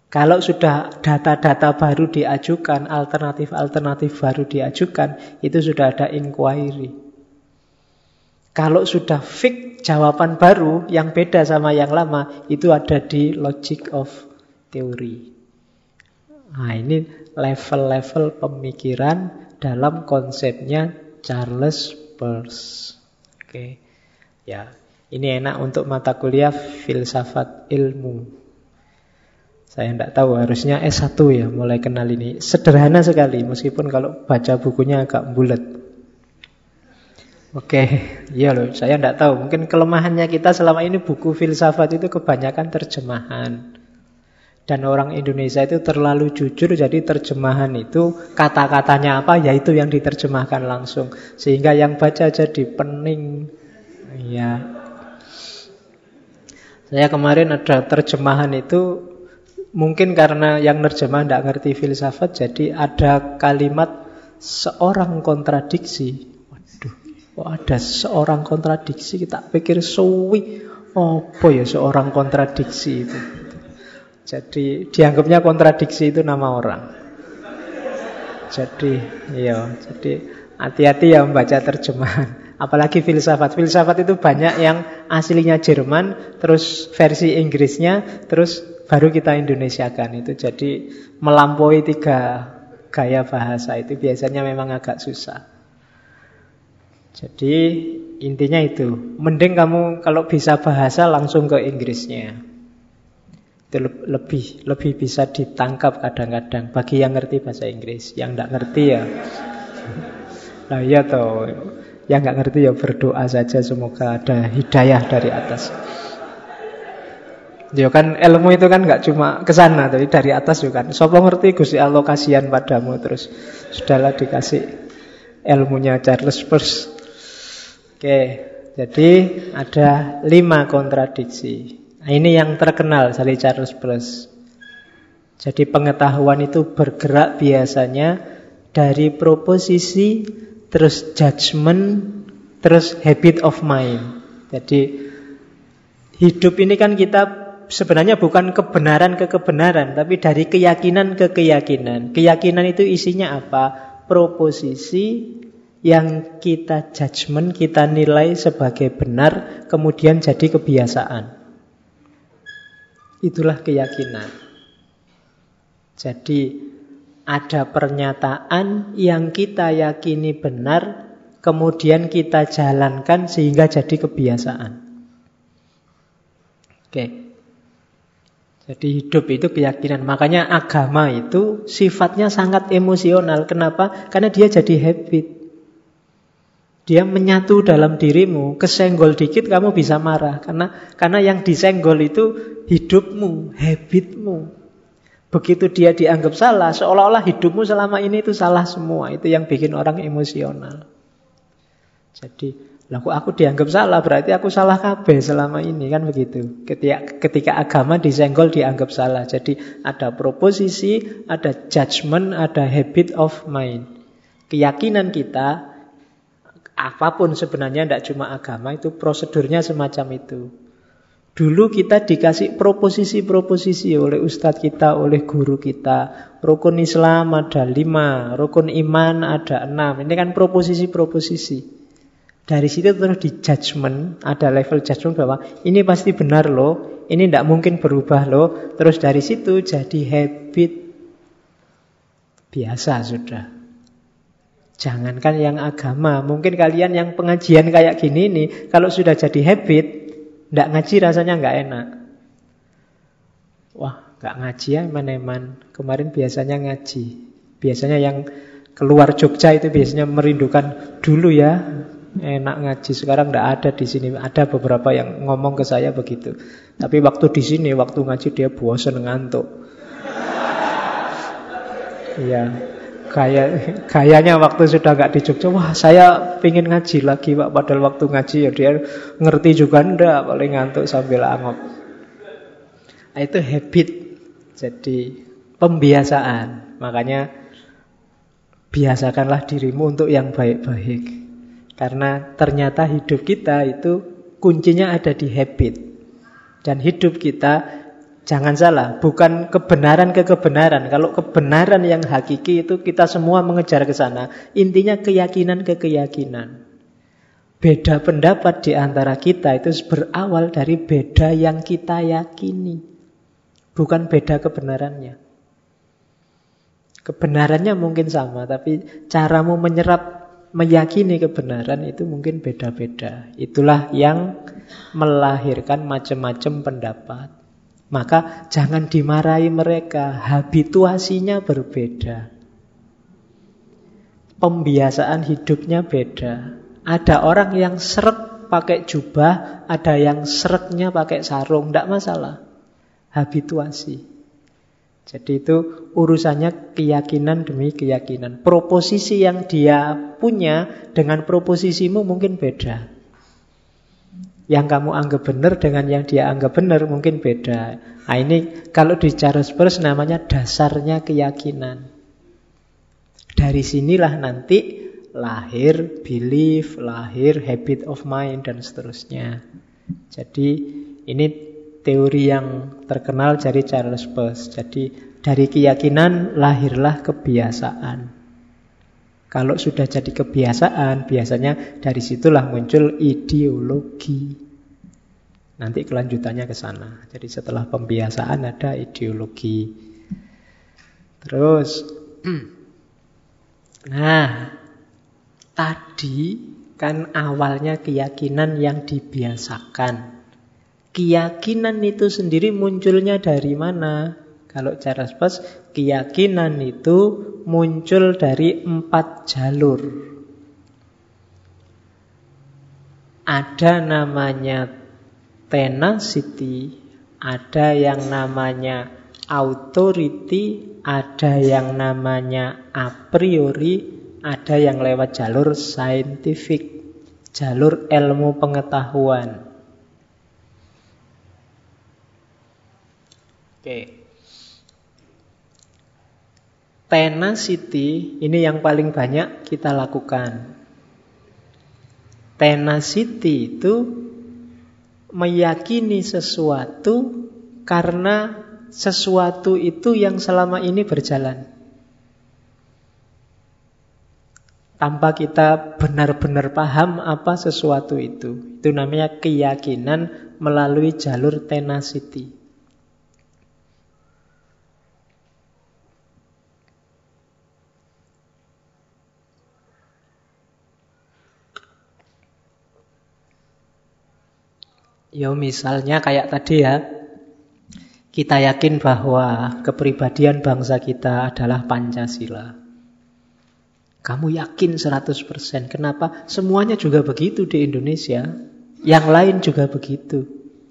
Kalau sudah data-data baru diajukan, alternatif-alternatif baru diajukan, itu sudah ada inquiry. Kalau sudah fix jawaban baru yang beda sama yang lama, itu ada di logic of theory. Nah, ini level-level pemikiran dalam konsepnya Charles Peirce. Oke. Ya, ini enak untuk mata kuliah filsafat ilmu. Saya tidak tahu, harusnya S1 ya mulai kenal ini. Sederhana sekali, meskipun kalau baca bukunya agak bulat. Oke, iya loh, saya tidak tahu. Mungkin kelemahannya kita selama ini buku filsafat itu kebanyakan terjemahan. Dan orang Indonesia itu terlalu jujur, jadi terjemahan itu kata-katanya apa, ya itu yang diterjemahkan langsung. Sehingga yang baca jadi pening. Iya. Saya kemarin ada terjemahan itu, mungkin karena yang nerjemah tidak ngerti filsafat, jadi ada kalimat seorang kontradiksi Kok ada seorang kontradiksi, kita pikir suwi. Apa ya seorang kontradiksi itu? Jadi dianggapnya kontradiksi itu nama orang. Jadi, iya, jadi hati-hati ya membaca terjemahan. Apalagi filsafat. Filsafat itu banyak yang aslinya Jerman, terus versi Inggrisnya, terus baru kita Indonesiakan. Itu jadi melampaui tiga gaya bahasa itu biasanya memang agak susah. Jadi intinya itu, mending kamu kalau bisa bahasa langsung ke Inggrisnya. Itu lebih lebih bisa ditangkap kadang-kadang bagi yang ngerti bahasa Inggris. Yang tidak ngerti ya, nah iya toh, yang nggak ngerti ya berdoa saja semoga ada hidayah dari atas. Ya kan ilmu itu kan nggak cuma ke sana, tapi dari atas juga kan. Sopo ngerti Gusti Allah kasihan padamu terus sudahlah dikasih ilmunya Charles Peirce Oke, jadi ada lima kontradiksi. Nah, ini yang terkenal dari Charles Peirce. Jadi pengetahuan itu bergerak biasanya dari proposisi, terus judgment, terus habit of mind. Jadi hidup ini kan kita sebenarnya bukan kebenaran ke kebenaran, tapi dari keyakinan ke keyakinan. Keyakinan itu isinya apa? Proposisi, yang kita judgment, kita nilai sebagai benar, kemudian jadi kebiasaan. Itulah keyakinan. Jadi ada pernyataan yang kita yakini benar, kemudian kita jalankan sehingga jadi kebiasaan. Oke. Jadi hidup itu keyakinan. Makanya agama itu sifatnya sangat emosional. Kenapa? Karena dia jadi habit. Dia menyatu dalam dirimu, kesenggol dikit kamu bisa marah karena karena yang disenggol itu hidupmu, habitmu. Begitu dia dianggap salah, seolah-olah hidupmu selama ini itu salah semua. Itu yang bikin orang emosional. Jadi, laku aku dianggap salah, berarti aku salah kabeh selama ini, kan begitu. Ketika, ketika agama disenggol dianggap salah. Jadi, ada proposisi, ada judgment, ada habit of mind. Keyakinan kita, apa pun sebenarnya tidak cuma agama, itu prosedurnya semacam itu. Dulu kita dikasih proposisi-proposisi oleh ustadz kita, oleh guru kita. Rukun Islam ada lima, rukun iman ada enam. Ini kan proposisi-proposisi. Dari situ terus di judgment, ada level judgment bahwa ini pasti benar loh, ini tidak mungkin berubah loh. Terus dari situ jadi habit biasa sudah. Jangankan yang agama, mungkin kalian yang pengajian kayak gini nih, kalau sudah jadi habit, tidak ngaji rasanya nggak enak. Wah, nggak ngaji ya eman-eman. Kemarin biasanya ngaji. Biasanya yang keluar Jogja itu biasanya merindukan dulu ya enak ngaji. Sekarang tidak ada di sini. Ada beberapa yang ngomong ke saya begitu. Tapi waktu di sini, waktu ngaji dia bosan ngantuk. Iya, Gaya, gayanya waktu sudah nggak di Jogja, wah saya pingin ngaji lagi pak. Padahal waktu ngaji ya dia ngerti juga ndak, paling ngantuk sambil angop. Nah, itu habit, jadi pembiasaan. Makanya biasakanlah dirimu untuk yang baik-baik. Karena ternyata hidup kita itu kuncinya ada di habit. Dan hidup kita Jangan salah, bukan kebenaran ke kebenaran. Kalau kebenaran yang hakiki itu kita semua mengejar ke sana. Intinya keyakinan ke keyakinan. Beda pendapat di antara kita itu berawal dari beda yang kita yakini. Bukan beda kebenarannya. Kebenarannya mungkin sama, tapi caramu menyerap, meyakini kebenaran itu mungkin beda-beda. Itulah yang melahirkan macam-macam pendapat. Maka jangan dimarahi mereka, habituasinya berbeda. Pembiasaan hidupnya beda. Ada orang yang seret pakai jubah, ada yang seretnya pakai sarung, tidak masalah. Habituasi. Jadi itu urusannya keyakinan demi keyakinan. Proposisi yang dia punya dengan proposisimu mungkin beda. Yang kamu anggap benar dengan yang dia anggap benar mungkin beda. Nah ini kalau di Charles Peirce namanya dasarnya keyakinan. Dari sinilah nanti lahir belief, lahir habit of mind dan seterusnya. Jadi ini teori yang terkenal dari Charles Peirce. Jadi dari keyakinan lahirlah kebiasaan. Kalau sudah jadi kebiasaan, biasanya dari situlah muncul ideologi. Nanti kelanjutannya ke sana. Jadi setelah pembiasaan ada ideologi. Terus, nah, tadi kan awalnya keyakinan yang dibiasakan. Keyakinan itu sendiri munculnya dari mana? Kalau cara pas, keyakinan itu muncul dari empat jalur. Ada namanya tenacity, ada yang namanya authority, ada yang namanya a priori, ada yang lewat jalur scientific, jalur ilmu pengetahuan. Oke. Tenacity ini yang paling banyak kita lakukan. Tenacity itu meyakini sesuatu karena sesuatu itu yang selama ini berjalan. Tanpa kita benar-benar paham apa sesuatu itu. Itu namanya keyakinan melalui jalur tenacity. Ya misalnya kayak tadi ya, kita yakin bahwa kepribadian bangsa kita adalah Pancasila. Kamu yakin 100%. Kenapa? Semuanya juga begitu di Indonesia. Yang lain juga begitu.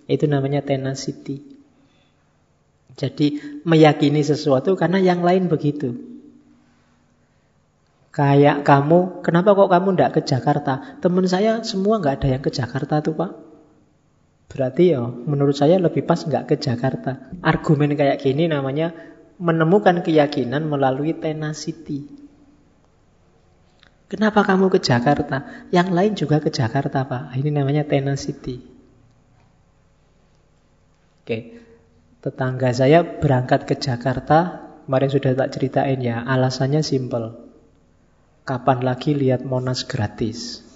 Itu namanya tenacity. Jadi meyakini sesuatu karena yang lain begitu. Kayak kamu, kenapa kok kamu tidak ke Jakarta? Teman saya semua nggak ada yang ke Jakarta tuh pak. Berarti ya menurut saya lebih pas nggak ke Jakarta. Argumen kayak gini namanya menemukan keyakinan melalui tenacity. Kenapa kamu ke Jakarta? Yang lain juga ke Jakarta, Pak. Ini namanya tenacity. Oke. Tetangga saya berangkat ke Jakarta, kemarin sudah tak ceritain ya, alasannya simple. Kapan lagi lihat Monas gratis?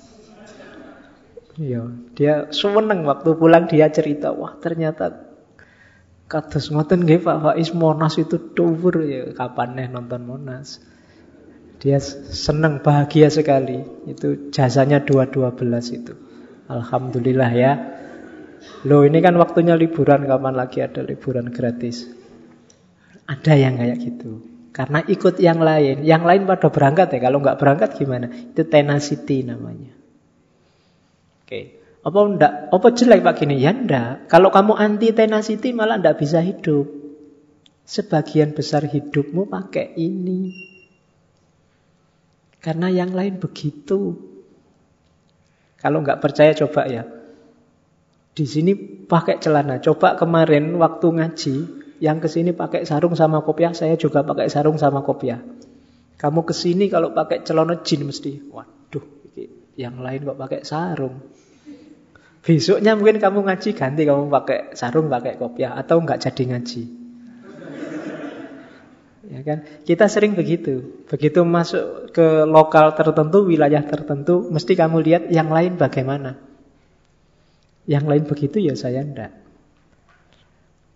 Ya, dia seneng waktu pulang dia cerita, wah ternyata kados ngoten nggih Pak Faiz Monas itu dhuwur ya kapan nih nonton Monas. Dia senang, bahagia sekali. Itu jasanya 212 itu. Alhamdulillah ya. Loh ini kan waktunya liburan, kapan lagi ada liburan gratis? Ada yang kayak gitu. Karena ikut yang lain. Yang lain pada berangkat ya. Kalau nggak berangkat gimana? Itu tenacity namanya. Oke. Apa enggak? Apa jelek Pak gini? Ya enggak. Kalau kamu anti tenacity malah enggak bisa hidup. Sebagian besar hidupmu pakai ini. Karena yang lain begitu. Kalau nggak percaya coba ya. Di sini pakai celana. Coba kemarin waktu ngaji, yang ke sini pakai sarung sama kopiah, saya juga pakai sarung sama kopiah. Kamu ke sini kalau pakai celana jin mesti, waduh, yang lain kok pakai sarung. Besoknya mungkin kamu ngaji ganti kamu pakai sarung, pakai kopiah atau nggak jadi ngaji. Ya kan? Kita sering begitu. Begitu masuk ke lokal tertentu, wilayah tertentu, mesti kamu lihat yang lain bagaimana. Yang lain begitu ya saya enggak.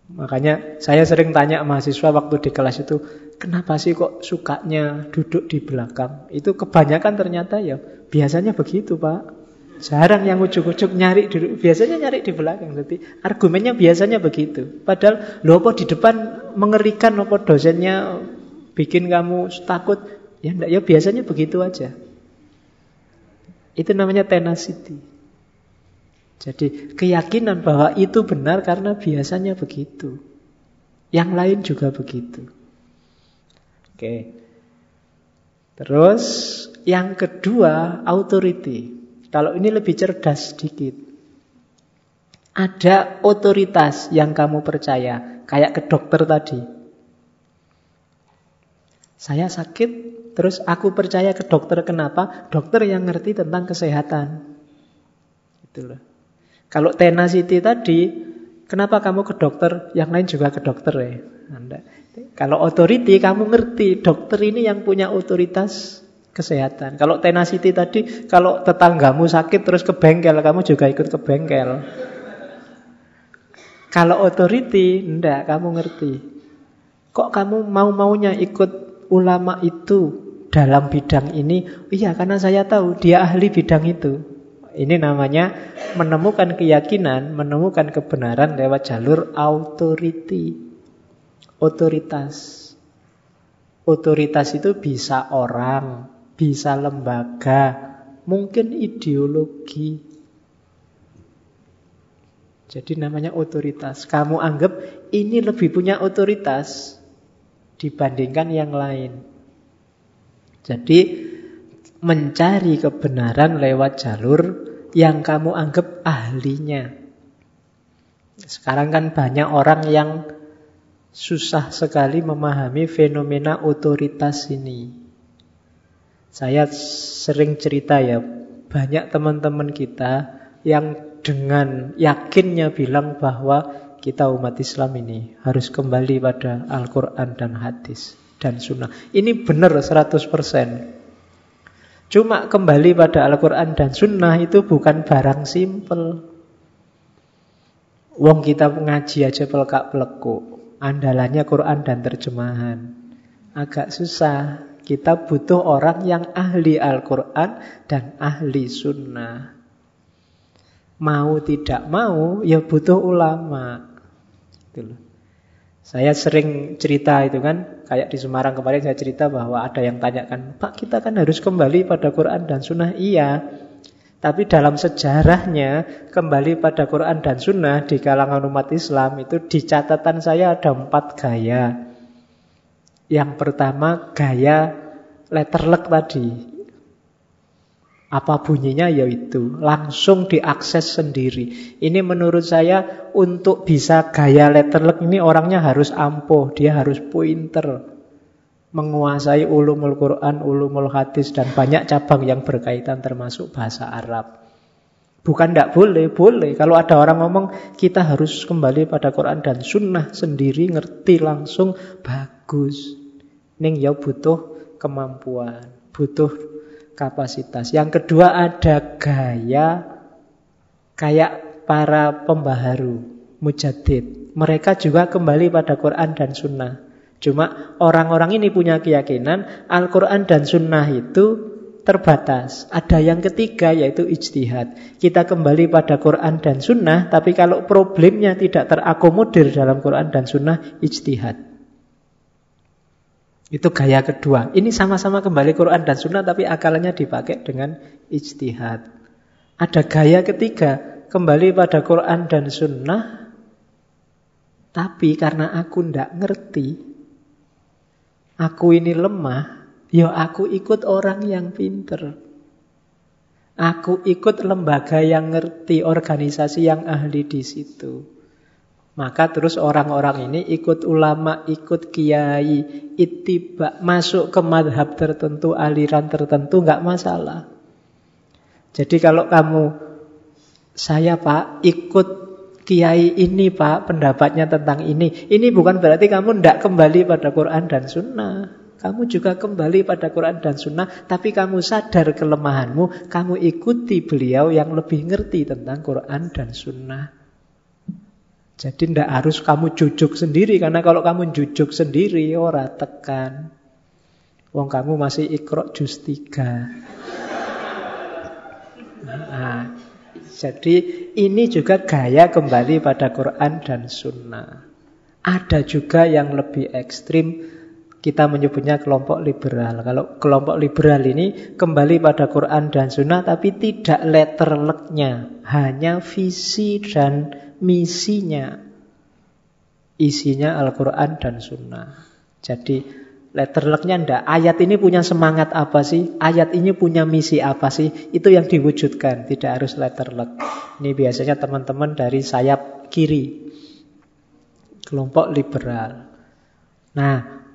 Makanya saya sering tanya mahasiswa waktu di kelas itu, kenapa sih kok sukanya duduk di belakang? Itu kebanyakan ternyata ya biasanya begitu Pak. Jarang yang ujuk-ujuk nyari duduk, biasanya nyari di belakang. Jadi argumennya biasanya begitu. Padahal lo apa di depan mengerikan apa dosennya bikin kamu takut, ya enggak ya biasanya begitu aja. Itu namanya tenacity. Jadi keyakinan bahwa itu benar karena biasanya begitu. Yang lain juga begitu. Oke. Terus yang kedua, authority. Kalau ini lebih cerdas sedikit. Ada otoritas yang kamu percaya, kayak ke dokter tadi. Saya sakit, terus aku percaya ke dokter kenapa? Dokter yang ngerti tentang kesehatan. Itulah. Kalau tenacity tadi, kenapa kamu ke dokter? Yang lain juga ke dokter ya. Anda. Kalau authority, kamu ngerti dokter ini yang punya otoritas kesehatan. Kalau tenacity tadi, kalau tetanggamu sakit terus ke bengkel, kamu juga ikut ke bengkel. Kalau authority, ndak, kamu ngerti. Kok kamu mau-maunya ikut ulama itu dalam bidang ini? Iya, karena saya tahu dia ahli bidang itu. Ini namanya menemukan keyakinan, menemukan kebenaran lewat jalur authority. Otoritas. Otoritas itu bisa orang, bisa lembaga, mungkin ideologi. Jadi namanya otoritas. Kamu anggap ini lebih punya otoritas dibandingkan yang lain. Jadi mencari kebenaran lewat jalur yang kamu anggap ahlinya. Sekarang kan banyak orang yang susah sekali memahami fenomena otoritas ini. Saya sering cerita ya, banyak teman-teman kita yang dengan yakinnya bilang bahwa kita umat Islam ini harus kembali pada Al-Quran dan hadis dan sunnah. Ini benar 100%. Cuma kembali pada Al-Quran dan sunnah itu bukan barang simpel. Wong kita ngaji aja pelekak peleku. Andalannya Quran dan terjemahan. Agak susah. Kita butuh orang yang ahli Al-Quran dan ahli sunnah. Mau tidak mau, ya butuh ulama. Gitu Saya sering cerita itu kan, kayak di Semarang kemarin saya cerita bahwa ada yang tanyakan, Pak kita kan harus kembali pada Quran dan Sunnah. Iya, Tapi dalam sejarahnya kembali pada Quran dan Sunnah di kalangan umat Islam itu di catatan saya ada empat gaya. Yang pertama gaya letterlek tadi. Apa bunyinya yaitu langsung diakses sendiri. Ini menurut saya untuk bisa gaya letterlek ini orangnya harus ampuh, dia harus pointer menguasai ulumul Quran, ulumul hadis dan banyak cabang yang berkaitan termasuk bahasa Arab. Bukan tidak boleh, boleh. Kalau ada orang ngomong kita harus kembali pada Quran dan Sunnah sendiri, ngerti langsung, bagus. Ning ya butuh kemampuan, butuh kapasitas. Yang kedua ada gaya kayak para pembaharu, mujadid. Mereka juga kembali pada Quran dan Sunnah. Cuma orang-orang ini punya keyakinan Al-Quran dan Sunnah itu terbatas. Ada yang ketiga yaitu ijtihad. Kita kembali pada Quran dan Sunnah, tapi kalau problemnya tidak terakomodir dalam Quran dan Sunnah, ijtihad. Itu gaya kedua. Ini sama-sama kembali Quran dan Sunnah, tapi akalnya dipakai dengan ijtihad. Ada gaya ketiga, kembali pada Quran dan Sunnah, tapi karena aku tidak ngerti, aku ini lemah, ya aku ikut orang yang pinter. Aku ikut lembaga yang ngerti, organisasi yang ahli di situ. Maka terus orang-orang ini ikut ulama, ikut kiai, itibak, masuk ke madhab tertentu, aliran tertentu, nggak masalah. Jadi kalau kamu, saya pak, ikut kiai ini pak pendapatnya tentang ini. Ini bukan berarti kamu tidak kembali pada Quran dan Sunnah. Kamu juga kembali pada Quran dan Sunnah, tapi kamu sadar kelemahanmu, kamu ikuti beliau yang lebih ngerti tentang Quran dan Sunnah. Jadi tidak harus kamu jujuk sendiri, karena kalau kamu jujuk sendiri, ora tekan. Wong kamu masih ikrok jus tiga. Nah, jadi ini juga gaya kembali pada Quran dan Sunnah. Ada juga yang lebih ekstrim, kita menyebutnya kelompok liberal. Kalau kelompok liberal ini kembali pada Quran dan Sunnah, tapi tidak letterleknya, hanya visi dan misinya. Isinya Al-Quran dan Sunnah. Jadi Letterleknya ndak. Ayat ini punya semangat apa sih? Ayat ini punya misi apa sih? Itu yang diwujudkan, tidak harus letterlek. Ini biasanya teman-teman dari sayap kiri. Kelompok liberal. Nah,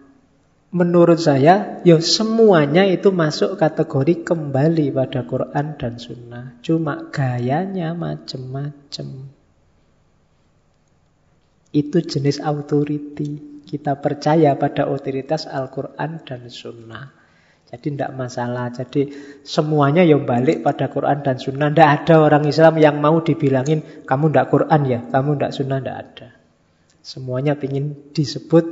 menurut saya, ya semuanya itu masuk kategori kembali pada Quran dan Sunnah. Cuma gayanya macam-macam. Itu jenis authority. Kita percaya pada otoritas Al-Quran dan Sunnah. Jadi tidak masalah. Jadi semuanya yang balik pada Quran dan Sunnah. Tidak ada orang Islam yang mau dibilangin kamu tidak Quran ya, kamu tidak Sunnah, tidak ada. Semuanya ingin disebut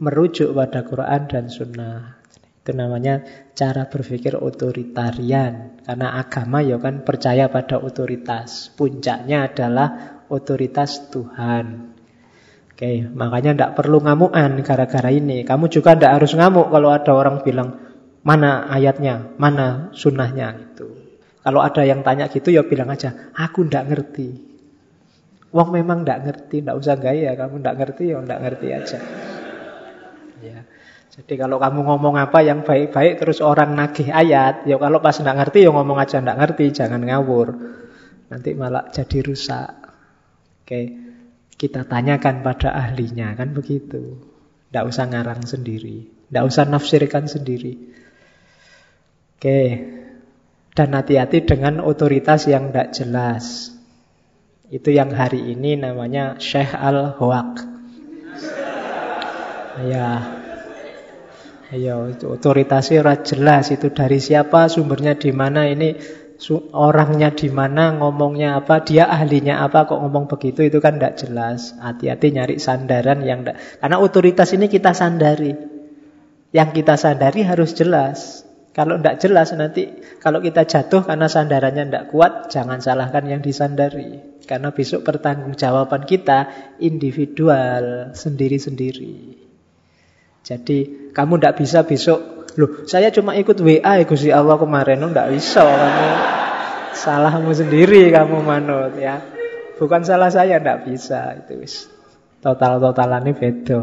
merujuk pada Quran dan Sunnah. Itu namanya cara berpikir otoritarian. Karena agama ya kan percaya pada otoritas. Puncaknya adalah otoritas Tuhan. Oke, makanya tidak perlu ngamuan gara-gara ini. Kamu juga tidak harus ngamuk kalau ada orang bilang mana ayatnya, mana sunnahnya gitu. Kalau ada yang tanya gitu ya bilang aja, aku tidak ngerti. Wong memang tidak ngerti, tidak usah gaya. Kamu tidak ngerti ya tidak ngerti aja. Ya. Jadi kalau kamu ngomong apa yang baik-baik terus orang nagih ayat, ya kalau pas tidak ngerti ya ngomong aja tidak ngerti, jangan ngawur. Nanti malah jadi rusak. Oke. Kita tanyakan pada ahlinya, kan begitu. Tidak usah ngarang sendiri. Tidak usah nafsirkan sendiri. Oke. Dan hati-hati dengan otoritas yang tidak jelas. Itu yang hari ini namanya Syekh Al-Hawaq. Ya, Ayo, otoritasnya jelas itu dari siapa, sumbernya di mana ini orangnya di mana, ngomongnya apa, dia ahlinya apa, kok ngomong begitu, itu kan tidak jelas. Hati-hati nyari sandaran yang tidak. Karena otoritas ini kita sandari. Yang kita sandari harus jelas. Kalau tidak jelas nanti, kalau kita jatuh karena sandarannya tidak kuat, jangan salahkan yang disandari. Karena besok pertanggungjawaban kita individual, sendiri-sendiri. Jadi kamu tidak bisa besok Loh, saya cuma ikut WA ya Gusti Allah kemarin, oh, enggak bisa kamu. Salahmu sendiri kamu manut ya. Bukan salah saya, tidak bisa. Itu total-totalannya beda.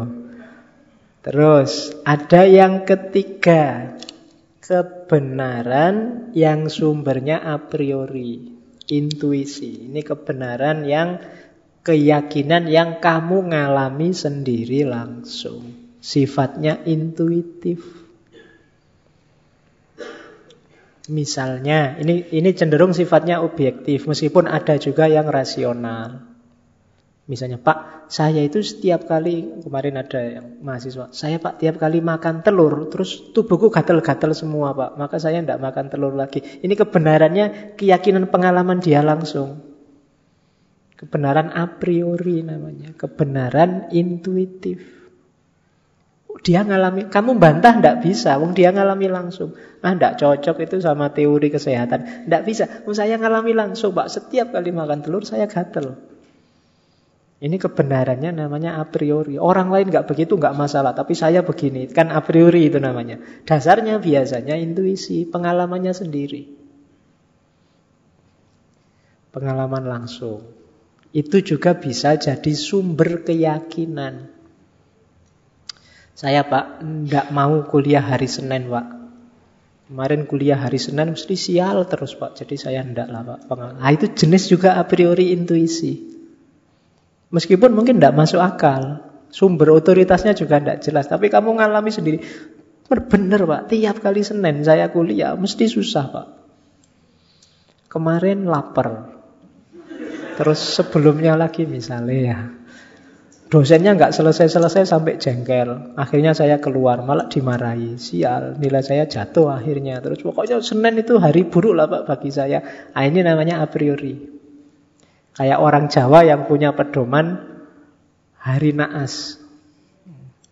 Terus ada yang ketiga, kebenaran yang sumbernya a priori, intuisi. Ini kebenaran yang keyakinan yang kamu ngalami sendiri langsung. Sifatnya intuitif. Misalnya, ini ini cenderung sifatnya objektif, meskipun ada juga yang rasional. Misalnya, Pak, saya itu setiap kali, kemarin ada yang mahasiswa, saya Pak tiap kali makan telur, terus tubuhku gatel-gatel semua Pak, maka saya tidak makan telur lagi. Ini kebenarannya keyakinan pengalaman dia langsung. Kebenaran a priori namanya, kebenaran intuitif. Dia ngalami, kamu bantah ndak bisa, wong dia ngalami langsung. Ah ndak cocok itu sama teori kesehatan. Ndak bisa, wong saya ngalami langsung, Pak. Setiap kali makan telur saya gatel. Ini kebenarannya namanya a priori. Orang lain nggak begitu nggak masalah, tapi saya begini. Kan a priori itu namanya. Dasarnya biasanya intuisi, pengalamannya sendiri. Pengalaman langsung. Itu juga bisa jadi sumber keyakinan. Saya pak, tidak mau kuliah hari Senin pak. Kemarin kuliah hari Senin mesti sial terus pak. Jadi saya tidak lah pak. Nah, itu jenis juga a priori intuisi. Meskipun mungkin tidak masuk akal. Sumber otoritasnya juga tidak jelas. Tapi kamu ngalami sendiri. Benar pak, tiap kali Senin saya kuliah mesti susah pak. Kemarin lapar. Terus sebelumnya lagi misalnya ya Dosennya nggak selesai-selesai sampai jengkel. Akhirnya saya keluar, malah dimarahi. Sial, nilai saya jatuh akhirnya. Terus pokoknya Senin itu hari buruk lah Pak bagi saya. Nah, ini namanya a priori. Kayak orang Jawa yang punya pedoman hari naas.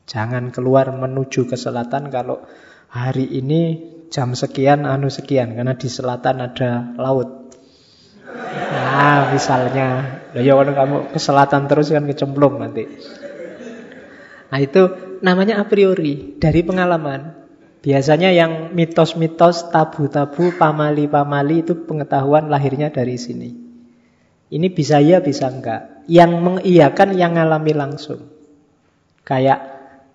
Jangan keluar menuju ke selatan kalau hari ini jam sekian, anu sekian. Karena di selatan ada laut. Nah, misalnya, ya kalau kamu ke selatan terus kan kecemplung nanti. Nah, itu namanya a priori dari pengalaman. Biasanya yang mitos-mitos, tabu-tabu, pamali-pamali itu pengetahuan lahirnya dari sini. Ini bisa ya, bisa enggak. Yang mengiyakan yang ngalami langsung. Kayak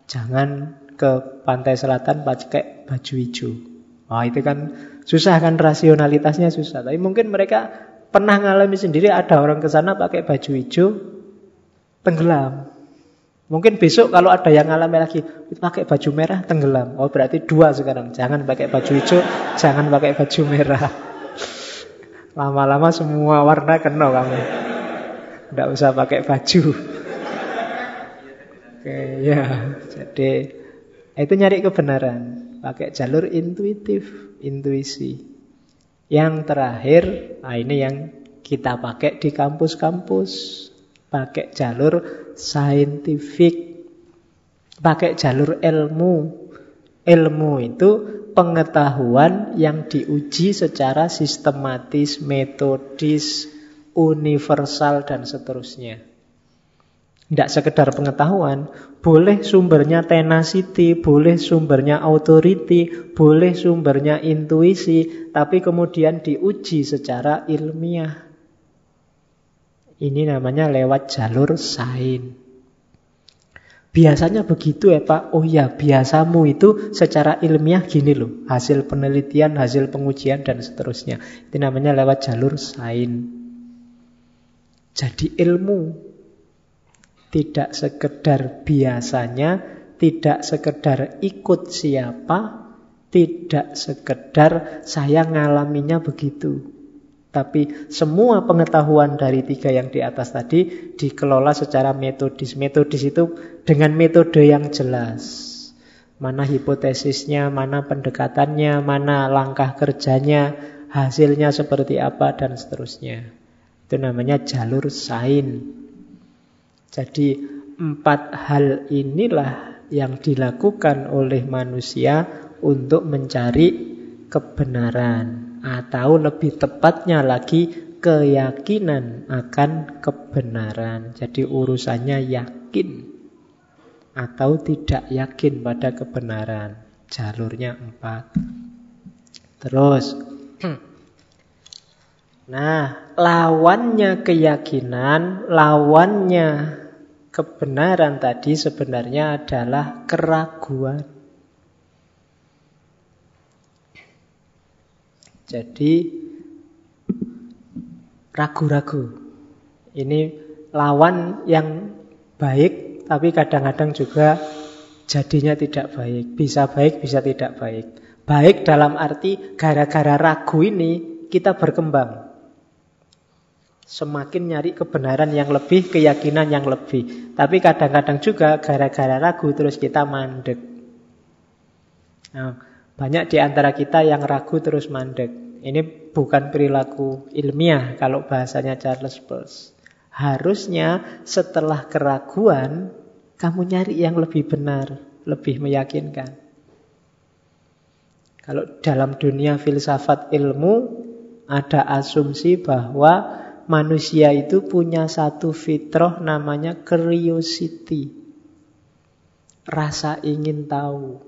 jangan ke pantai selatan pakai baju hijau. Wah itu kan susah kan rasionalitasnya susah. Tapi mungkin mereka pernah ngalami sendiri ada orang ke sana pakai baju hijau tenggelam. Mungkin besok kalau ada yang ngalami lagi pakai baju merah tenggelam. Oh berarti dua sekarang. Jangan pakai baju hijau, jangan pakai baju merah. Lama-lama semua warna kena kamu. Tidak usah pakai baju. Oke ya, jadi itu nyari kebenaran. Pakai jalur intuitif, intuisi. Yang terakhir, nah ini yang kita pakai di kampus-kampus. Pakai jalur saintifik. Pakai jalur ilmu. Ilmu itu pengetahuan yang diuji secara sistematis, metodis, universal, dan seterusnya. Tidak sekedar pengetahuan, boleh sumbernya tenacity, boleh sumbernya authority, boleh sumbernya intuisi, tapi kemudian diuji secara ilmiah. Ini namanya lewat jalur sain. Biasanya begitu ya Pak. Oh ya, biasamu itu secara ilmiah gini loh. Hasil penelitian, hasil pengujian, dan seterusnya. Itu namanya lewat jalur sain. Jadi ilmu tidak sekedar biasanya, tidak sekedar ikut siapa, tidak sekedar saya ngalaminya begitu. Tapi semua pengetahuan dari tiga yang di atas tadi dikelola secara metodis. Metodis itu dengan metode yang jelas. Mana hipotesisnya, mana pendekatannya, mana langkah kerjanya, hasilnya seperti apa, dan seterusnya. Itu namanya jalur sain. Jadi empat hal inilah yang dilakukan oleh manusia untuk mencari kebenaran atau lebih tepatnya lagi keyakinan akan kebenaran. Jadi urusannya yakin atau tidak yakin pada kebenaran. Jalurnya empat. Terus Nah, lawannya keyakinan, lawannya kebenaran tadi sebenarnya adalah keraguan. Jadi ragu-ragu. Ini lawan yang baik tapi kadang-kadang juga jadinya tidak baik. Bisa baik, bisa tidak baik. Baik dalam arti gara-gara ragu ini kita berkembang. Semakin nyari kebenaran yang lebih, keyakinan yang lebih. Tapi kadang-kadang juga gara-gara ragu terus kita mandek. Nah, banyak di antara kita yang ragu terus mandek. Ini bukan perilaku ilmiah kalau bahasanya Charles Peirce. Harusnya setelah keraguan, kamu nyari yang lebih benar, lebih meyakinkan. Kalau dalam dunia filsafat ilmu, ada asumsi bahwa manusia itu punya satu fitrah namanya curiosity. Rasa ingin tahu.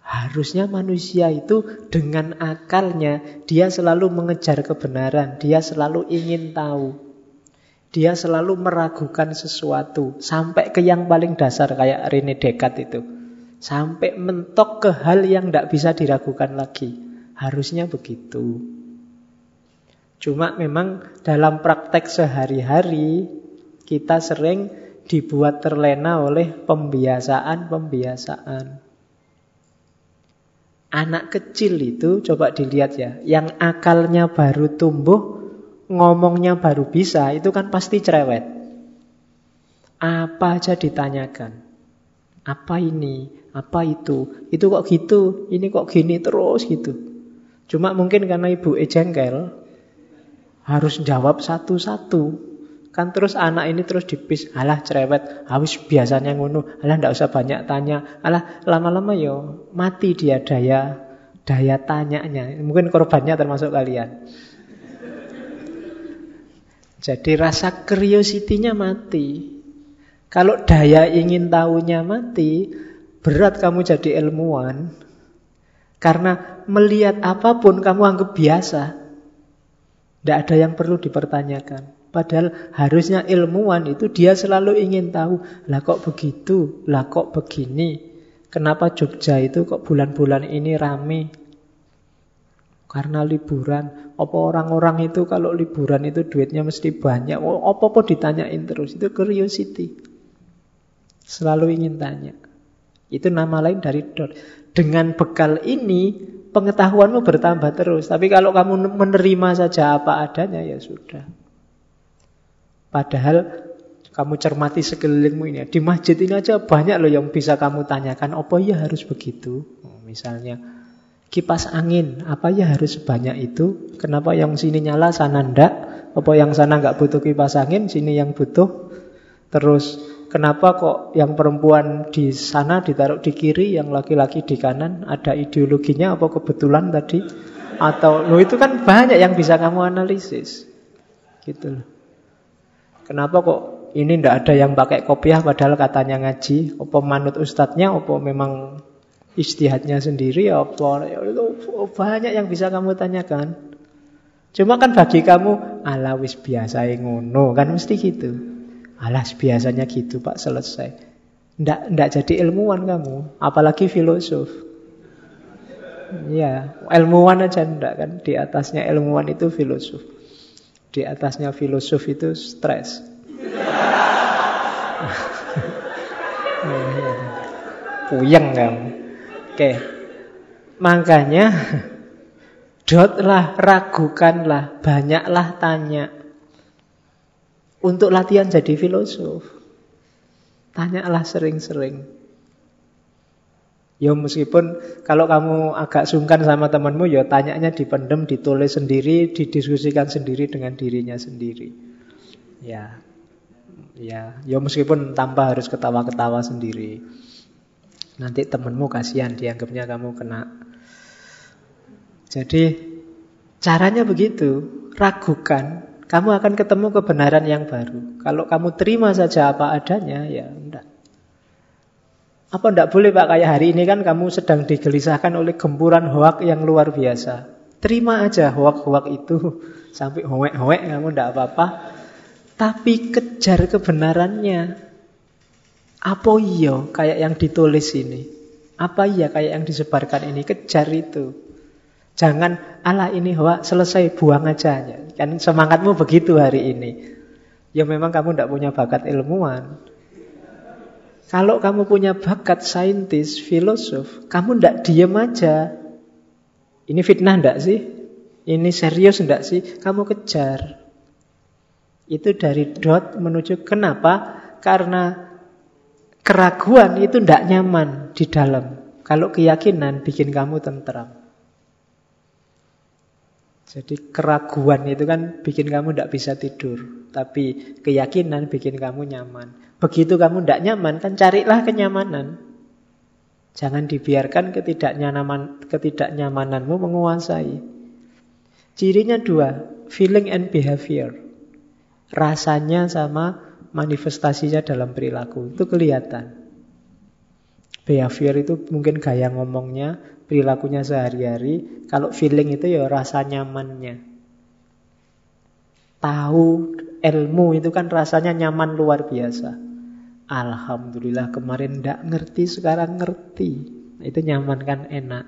Harusnya manusia itu dengan akalnya dia selalu mengejar kebenaran, dia selalu ingin tahu. Dia selalu meragukan sesuatu sampai ke yang paling dasar kayak Rene Descartes itu. Sampai mentok ke hal yang tidak bisa diragukan lagi. Harusnya begitu. Cuma memang dalam praktek sehari-hari kita sering dibuat terlena oleh pembiasaan-pembiasaan. Anak kecil itu coba dilihat ya, yang akalnya baru tumbuh, ngomongnya baru bisa, itu kan pasti cerewet. Apa aja ditanyakan. Apa ini? Apa itu? Itu kok gitu? Ini kok gini terus gitu. Cuma mungkin karena ibu e harus jawab satu-satu. Kan terus anak ini terus dipis, alah cerewet, habis biasanya ngono, alah ndak usah banyak tanya, alah lama-lama yo mati dia daya daya tanyanya. Mungkin korbannya termasuk kalian. Jadi rasa curiosity-nya mati. Kalau daya ingin tahunya mati, berat kamu jadi ilmuwan. Karena melihat apa pun kamu anggap biasa. Tidak ada yang perlu dipertanyakan. Padahal harusnya ilmuwan itu dia selalu ingin tahu, lah kok begitu, lah kok begini. Kenapa Jogja itu kok bulan-bulan ini rame? Karena liburan. Apa orang-orang itu kalau liburan itu duitnya mesti banyak? Oh, apa-apa ditanyain terus. Itu curiosity. Selalu ingin tanya. Itu nama lain dari dot. Dengan bekal ini pengetahuanmu bertambah terus. Tapi kalau kamu menerima saja apa adanya, ya sudah. Padahal kamu cermati sekelilingmu ini. Di masjid ini aja banyak loh yang bisa kamu tanyakan. Apa ya harus begitu? Oh, misalnya kipas angin. Apa ya harus sebanyak itu? Kenapa yang sini nyala, sana ndak? Apa yang sana nggak butuh kipas angin, sini yang butuh? Terus Kenapa kok yang perempuan di sana ditaruh di kiri, yang laki-laki di kanan? Ada ideologinya apa kebetulan tadi? Atau lo itu kan banyak yang bisa kamu analisis. Gitu loh. Kenapa kok ini ndak ada yang pakai kopiah padahal katanya ngaji? Apa manut ustadznya? Apa memang istihadnya sendiri? Apa ya itu banyak yang bisa kamu tanyakan. Cuma kan bagi kamu alawis biasa ngono kan mesti gitu. Alas biasanya gitu Pak selesai. Ndak, ndak jadi ilmuwan kamu, apalagi filosof. Ya, ilmuwan aja ndak kan. Di atasnya ilmuwan itu filosof. Di atasnya filosof itu stres. Puyeng kamu. Oke. Makanya dotlah, ragukanlah, banyaklah tanya untuk latihan jadi filosof. Tanyalah sering-sering. Ya meskipun kalau kamu agak sungkan sama temanmu, ya tanyanya dipendem, ditulis sendiri, didiskusikan sendiri dengan dirinya sendiri. Ya, ya, ya meskipun tanpa harus ketawa-ketawa sendiri. Nanti temanmu kasihan, dianggapnya kamu kena. Jadi caranya begitu, ragukan, kamu akan ketemu kebenaran yang baru. Kalau kamu terima saja apa adanya, ya enggak. Apa enggak boleh Pak, kayak hari ini kan kamu sedang digelisahkan oleh gempuran hoak yang luar biasa. Terima aja hoak-hoak itu sampai hoek-hoek kamu tidak apa-apa. Tapi kejar kebenarannya. Apa iya kayak yang ditulis ini? Apa iya kayak yang disebarkan ini? Kejar itu. Jangan ala ini hoak selesai buang aja. Kan semangatmu begitu hari ini. Ya memang kamu tidak punya bakat ilmuwan. Kalau kamu punya bakat saintis, filosof, kamu tidak diem aja. Ini fitnah ndak sih? Ini serius ndak sih? Kamu kejar. Itu dari dot menuju kenapa? Karena keraguan itu ndak nyaman di dalam. Kalau keyakinan bikin kamu tentram. Jadi keraguan itu kan bikin kamu tidak bisa tidur. Tapi keyakinan bikin kamu nyaman. Begitu kamu tidak nyaman, kan carilah kenyamanan. Jangan dibiarkan ketidaknyaman, ketidaknyamananmu menguasai. Cirinya dua, feeling and behavior. Rasanya sama manifestasinya dalam perilaku. Itu kelihatan. Behavior itu mungkin gaya ngomongnya, perilakunya sehari-hari. Kalau feeling itu ya rasa nyamannya. Tahu ilmu itu kan rasanya nyaman luar biasa. Alhamdulillah kemarin tidak ngerti, sekarang ngerti. Itu nyaman kan enak.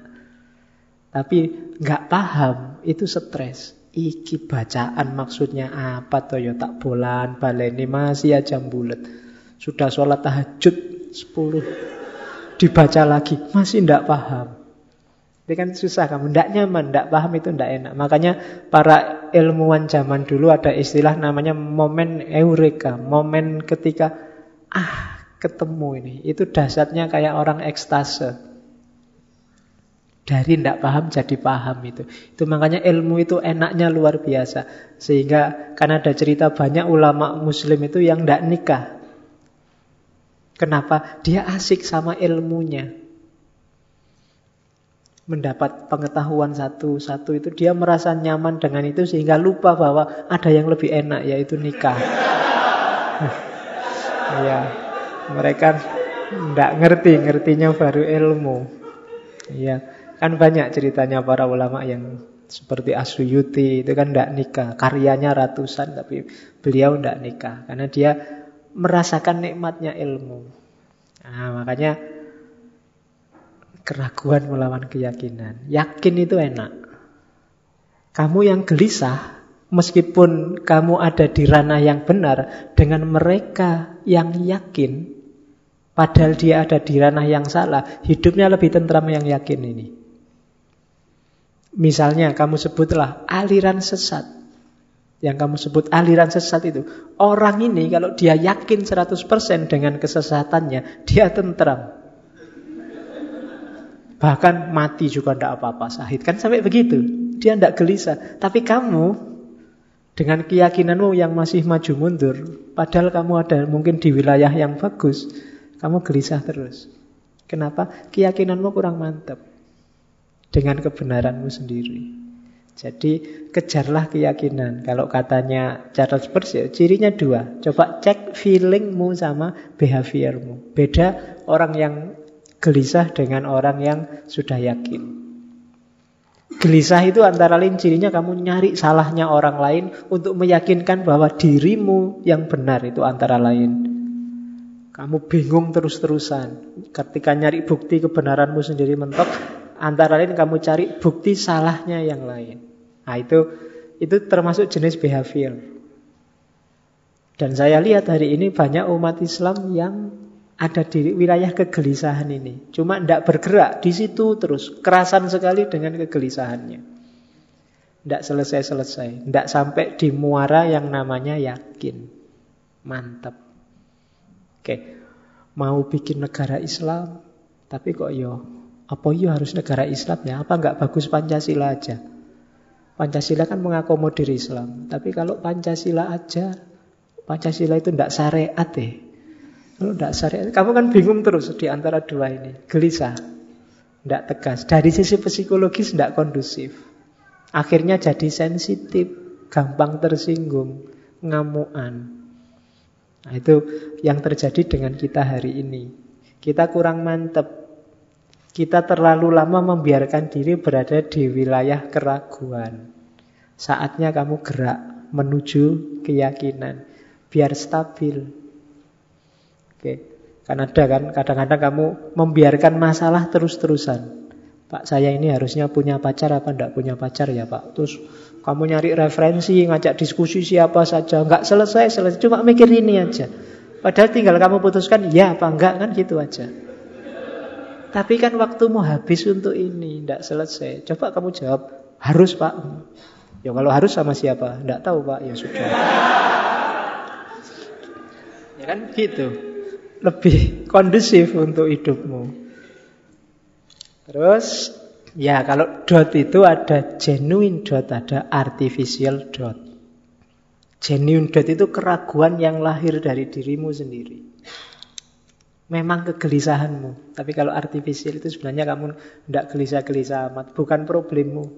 Tapi nggak paham, itu stres. Iki bacaan maksudnya apa toh ya tak bolan baleni masih aja bulat. Sudah sholat tahajud 10 dibaca lagi masih tidak paham. Itu kan susah kamu, tidak nyaman, tidak paham itu tidak enak. Makanya para ilmuwan zaman dulu ada istilah namanya momen eureka, momen ketika ah ketemu ini. Itu dasarnya kayak orang ekstase. Dari tidak paham jadi paham itu. Itu makanya ilmu itu enaknya luar biasa. Sehingga kan ada cerita banyak ulama muslim itu yang tidak nikah. Kenapa? Dia asik sama ilmunya. Mendapat pengetahuan satu-satu itu dia merasa nyaman dengan itu sehingga lupa bahwa ada yang lebih enak yaitu nikah. Ya, mereka tidak ngerti, ngertinya baru ilmu. Ya, kan banyak ceritanya para ulama yang seperti Asuyuti itu kan tidak nikah, karyanya ratusan tapi beliau tidak nikah karena dia merasakan nikmatnya ilmu. Nah, makanya keraguan melawan keyakinan. Yakin itu enak. Kamu yang gelisah, Meskipun kamu ada di ranah yang benar dengan mereka yang yakin, padahal dia ada di ranah yang salah, hidupnya lebih tentram yang yakin ini. Misalnya kamu sebutlah aliran sesat. Yang kamu sebut aliran sesat itu. Orang ini kalau dia yakin 100% dengan kesesatannya, dia tentram. Bahkan mati juga tidak apa-apa sahid. Kan sampai begitu. Dia tidak gelisah. Tapi kamu dengan keyakinanmu yang masih maju mundur, padahal kamu ada mungkin di wilayah yang bagus, kamu gelisah terus. Kenapa? Keyakinanmu kurang mantap dengan kebenaranmu sendiri. Jadi kejarlah keyakinan. Kalau katanya Charles Peirce ya, cirinya dua. Coba cek feelingmu sama behaviormu. Beda orang yang gelisah dengan orang yang sudah yakin. Gelisah itu antara lain cirinya kamu nyari salahnya orang lain untuk meyakinkan bahwa dirimu yang benar itu antara lain. Kamu bingung terus-terusan. Ketika nyari bukti kebenaranmu sendiri mentok, antara lain kamu cari bukti salahnya yang lain. Nah itu itu termasuk jenis behavior. Dan saya lihat hari ini banyak umat Islam yang ada di wilayah kegelisahan ini. Cuma tidak bergerak di situ terus. Kerasan sekali dengan kegelisahannya. Tidak selesai-selesai. Tidak sampai di muara yang namanya yakin. Mantap. Oke. Mau bikin negara Islam. Tapi kok yo. Apa yo harus negara Islam ya? Apa nggak bagus Pancasila aja? Pancasila kan mengakomodir Islam. Tapi kalau Pancasila aja, Pancasila itu tidak syariat deh. Kalau tidak syariat, kamu kan bingung terus di antara dua ini. Gelisah. Tidak tegas. Dari sisi psikologis tidak kondusif. Akhirnya jadi sensitif. Gampang tersinggung. Ngamuan. Nah itu yang terjadi dengan kita hari ini. Kita kurang mantep. Kita terlalu lama membiarkan diri berada di wilayah keraguan. Saatnya kamu gerak menuju keyakinan. Biar stabil. Oke. Kan ada kan, kadang-kadang kamu membiarkan masalah terus-terusan. Pak saya ini harusnya punya pacar apa enggak punya pacar ya Pak. Terus kamu nyari referensi, ngajak diskusi siapa saja. Enggak selesai, selesai. Cuma mikir ini aja. Padahal tinggal kamu putuskan ya apa enggak kan gitu aja. Tapi kan waktumu habis untuk ini, tidak selesai. Coba kamu jawab, harus pak. Ya kalau harus sama siapa? Tidak tahu pak, ya sudah. ya kan gitu. Lebih kondusif untuk hidupmu. Terus, ya kalau dot itu ada genuine dot, ada artificial dot. Genuine dot itu keraguan yang lahir dari dirimu sendiri memang kegelisahanmu. Tapi kalau artificial itu sebenarnya kamu tidak gelisah-gelisah amat. Bukan problemmu.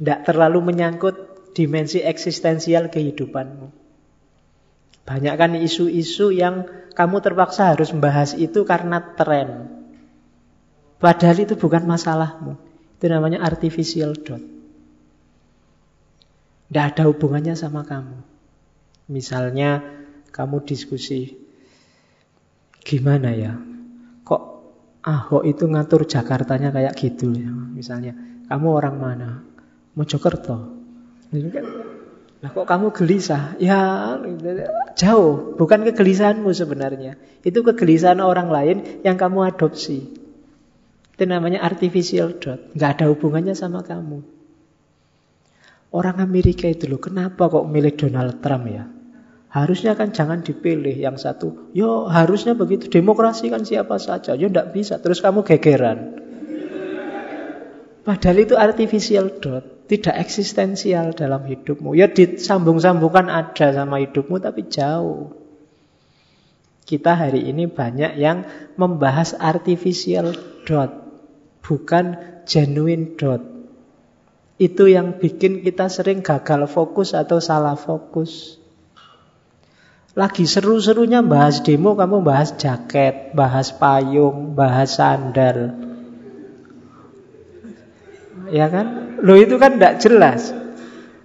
Tidak terlalu menyangkut dimensi eksistensial kehidupanmu. Banyak kan isu-isu yang kamu terpaksa harus membahas itu karena tren. Padahal itu bukan masalahmu. Itu namanya artificial dot. Tidak ada hubungannya sama kamu. Misalnya kamu diskusi gimana ya? Kok Ahok itu ngatur Jakartanya kayak gitu ya? Misalnya, kamu orang mana? Mojokerto. Nah kok kamu gelisah? Ya jauh, bukan kegelisahanmu sebenarnya. Itu kegelisahan orang lain yang kamu adopsi. Itu namanya artificial dot. Nggak ada hubungannya sama kamu. Orang Amerika itu loh, kenapa kok milih Donald Trump ya? Harusnya kan jangan dipilih yang satu. Yo harusnya begitu. Demokrasi kan siapa saja. Yo tidak bisa. Terus kamu gegeran. Padahal itu artificial dot. Tidak eksistensial dalam hidupmu. Ya disambung-sambungkan ada sama hidupmu tapi jauh. Kita hari ini banyak yang membahas artificial dot. Bukan genuine dot. Itu yang bikin kita sering gagal fokus atau salah fokus. Lagi seru-serunya bahas demo, kamu bahas jaket, bahas payung, bahas sandal. Ya kan? Lo itu kan tidak jelas.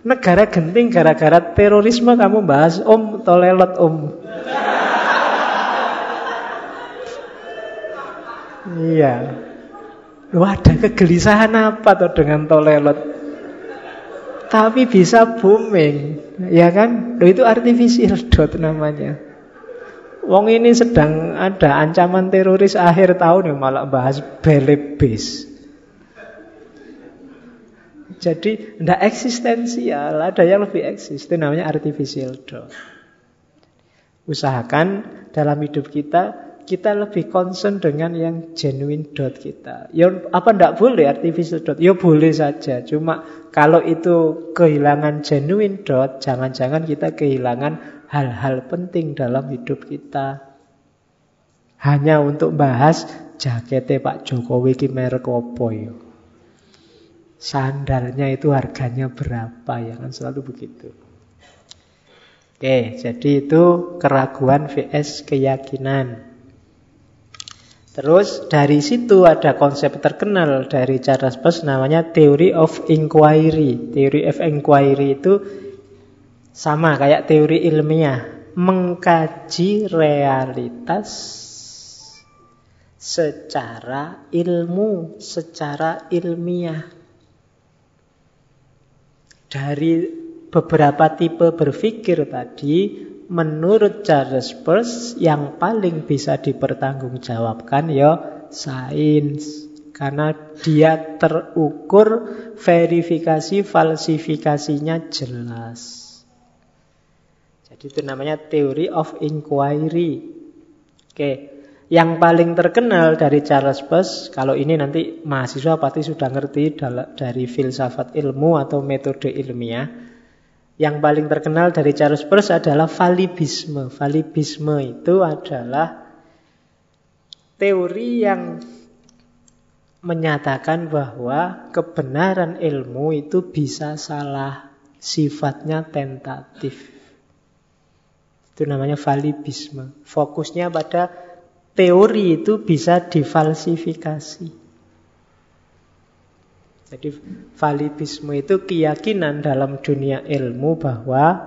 Negara genting gara-gara terorisme kamu bahas om tolelot om. Iya. Lu ada kegelisahan apa tuh dengan tolelot? Tapi bisa booming. Ya kan? Loh, itu artificial dot namanya. Wong ini sedang ada ancaman teroris akhir tahun yang malah bahas belebis. Jadi tidak eksistensial, ada yang lebih eksis. Itu namanya artificial dot. Usahakan dalam hidup kita kita lebih concern dengan yang genuine dot kita. Ya apa ndak boleh artificial dot? Ya boleh saja. Cuma kalau itu kehilangan genuine dot, jangan-jangan kita kehilangan hal-hal penting dalam hidup kita. Hanya untuk bahas jaketnya Pak Jokowi ki merek. Sandalnya itu harganya berapa ya kan selalu begitu. Oke, jadi itu keraguan vs keyakinan. Terus dari situ ada konsep terkenal dari Charles Peirce namanya Theory of Inquiry. Theory of Inquiry itu sama kayak teori ilmiah, mengkaji realitas secara ilmu, secara ilmiah. Dari beberapa tipe berpikir tadi menurut Charles Peirce yang paling bisa dipertanggungjawabkan ya sains karena dia terukur verifikasi falsifikasinya jelas. Jadi itu namanya teori of inquiry. Oke, yang paling terkenal dari Charles Peirce, kalau ini nanti mahasiswa pasti sudah ngerti dari filsafat ilmu atau metode ilmiah, yang paling terkenal dari Charles Peirce adalah valibisme. Valibisme itu adalah teori yang menyatakan bahwa kebenaran ilmu itu bisa salah, sifatnya tentatif. Itu namanya valibisme. Fokusnya pada teori itu bisa difalsifikasi. Jadi validisme itu keyakinan dalam dunia ilmu bahwa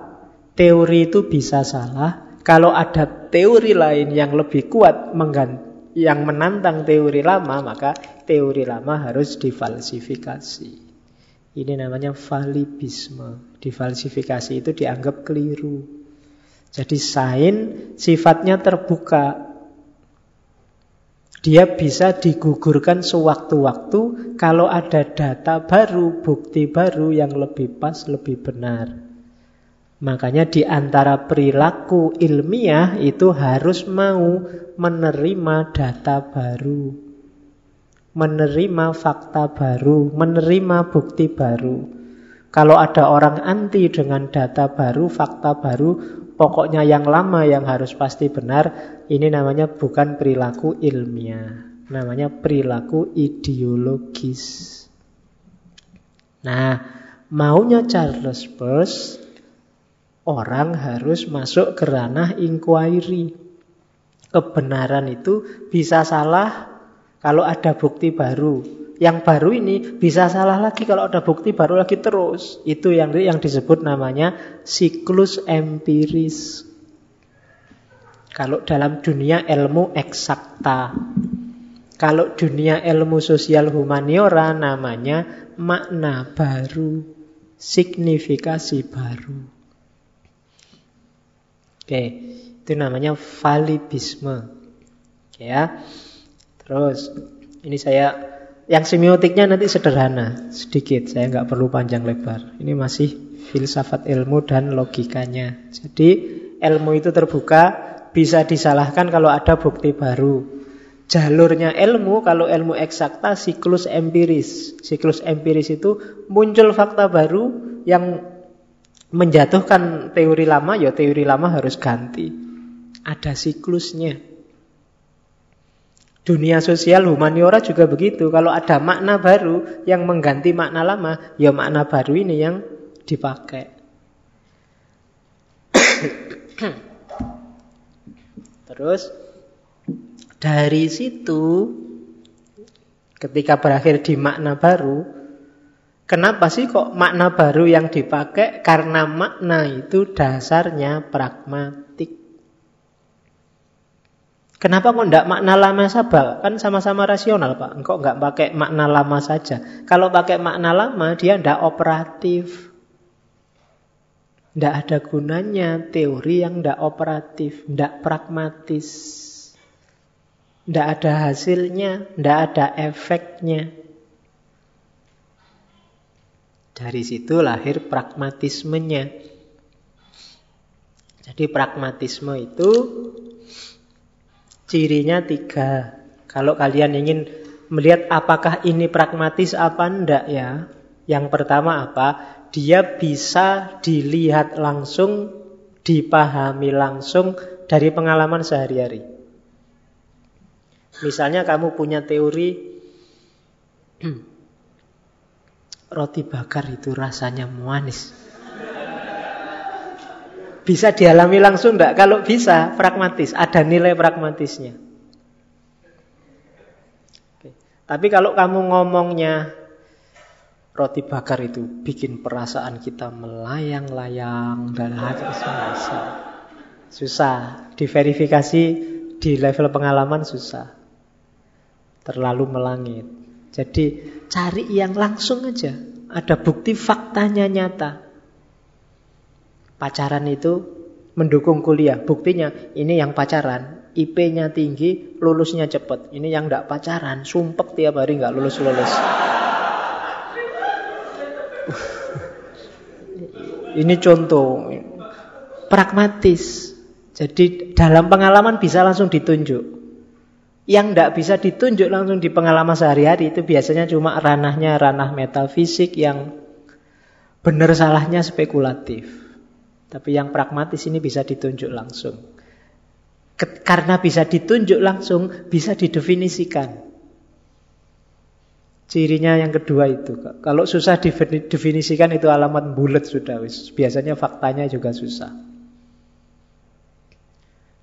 teori itu bisa salah. Kalau ada teori lain yang lebih kuat yang menantang teori lama, maka teori lama harus difalsifikasi. Ini namanya valibisme. Difalsifikasi itu dianggap keliru. Jadi sain sifatnya terbuka. Dia bisa digugurkan sewaktu-waktu kalau ada data baru, bukti baru yang lebih pas, lebih benar. Makanya di antara perilaku ilmiah itu harus mau menerima data baru. Menerima fakta baru, menerima bukti baru. Kalau ada orang anti dengan data baru, fakta baru, pokoknya yang lama yang harus pasti benar, ini namanya bukan perilaku ilmiah. Namanya perilaku ideologis. Nah, maunya Charles Peirce, orang harus masuk ke ranah inquiry. Kebenaran itu bisa salah kalau ada bukti baru. Yang baru ini bisa salah lagi kalau ada bukti baru lagi terus. Itu yang yang disebut namanya siklus empiris. Kalau dalam dunia ilmu eksakta. Kalau dunia ilmu sosial humaniora namanya makna baru, signifikasi baru. Oke, itu namanya validisme. Ya. Terus ini saya yang semiotiknya nanti sederhana, sedikit. Saya nggak perlu panjang lebar. Ini masih filsafat ilmu dan logikanya. Jadi ilmu itu terbuka, bisa disalahkan kalau ada bukti baru. Jalurnya ilmu, kalau ilmu eksakta, siklus empiris. Siklus empiris itu muncul fakta baru yang menjatuhkan teori lama, ya teori lama harus ganti. Ada siklusnya. Dunia sosial humaniora juga begitu. Kalau ada makna baru yang mengganti makna lama, ya makna baru ini yang dipakai. Terus dari situ ketika berakhir di makna baru, kenapa sih kok makna baru yang dipakai? Karena makna itu dasarnya pragmatik. Kenapa kok tidak makna lama saja? Kan sama-sama rasional Pak. Engkau nggak pakai makna lama saja. Kalau pakai makna lama dia tidak operatif. Tidak ada gunanya teori yang tidak operatif, tidak pragmatis. Tidak ada hasilnya, tidak ada efeknya. Dari situ lahir pragmatismenya. Jadi pragmatisme itu Cirinya tiga. Kalau kalian ingin melihat apakah ini pragmatis apa enggak ya. Yang pertama apa? Dia bisa dilihat langsung, dipahami langsung dari pengalaman sehari-hari. Misalnya kamu punya teori roti bakar itu rasanya manis. Bisa dialami langsung enggak? Kalau bisa, pragmatis. Ada nilai pragmatisnya. Oke. Tapi kalau kamu ngomongnya roti bakar itu bikin perasaan kita melayang-layang dan susah. Susah. Diverifikasi di level pengalaman susah. Terlalu melangit. Jadi cari yang langsung aja. Ada bukti faktanya nyata. Pacaran itu mendukung kuliah. Buktinya ini yang pacaran, IP-nya tinggi, lulusnya cepat. Ini yang tidak pacaran, sumpek tiap hari nggak lulus-lulus. ini contoh pragmatis. Jadi dalam pengalaman bisa langsung ditunjuk. Yang tidak bisa ditunjuk langsung di pengalaman sehari-hari itu biasanya cuma ranahnya ranah metafisik yang benar salahnya spekulatif. Tapi yang pragmatis ini bisa ditunjuk langsung. Karena bisa ditunjuk langsung, bisa didefinisikan. Cirinya yang kedua itu. Kalau susah didefinisikan itu alamat bulat sudah. Biasanya faktanya juga susah.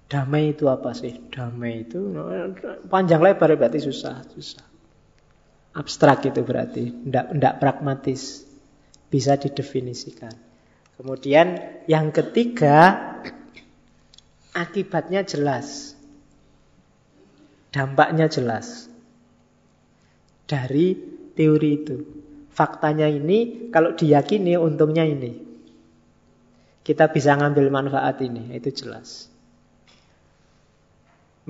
Damai itu apa sih? Damai itu panjang lebar berarti susah, susah. Abstrak itu berarti, tidak pragmatis. Bisa didefinisikan. Kemudian yang ketiga, akibatnya jelas. Dampaknya jelas. Dari teori itu. Faktanya ini, kalau diyakini untungnya ini. Kita bisa ngambil manfaat ini, itu jelas.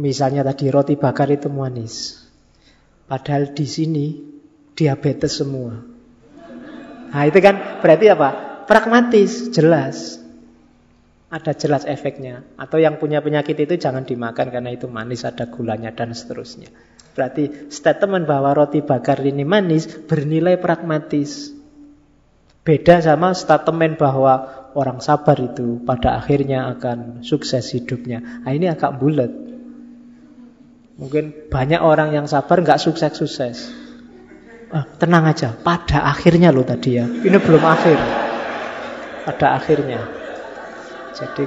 Misalnya tadi roti bakar itu manis. Padahal di sini diabetes semua. Nah itu kan berarti apa? Pragmatis, jelas. Ada jelas efeknya. Atau yang punya penyakit itu jangan dimakan karena itu manis, ada gulanya dan seterusnya. Berarti statement bahwa roti bakar ini manis bernilai pragmatis. Beda sama statement bahwa orang sabar itu pada akhirnya akan sukses hidupnya. Nah, ini agak bulat. Mungkin banyak orang yang sabar nggak sukses-sukses. Ah, tenang aja, pada akhirnya loh tadi ya. Ini belum akhir. Pada akhirnya. Jadi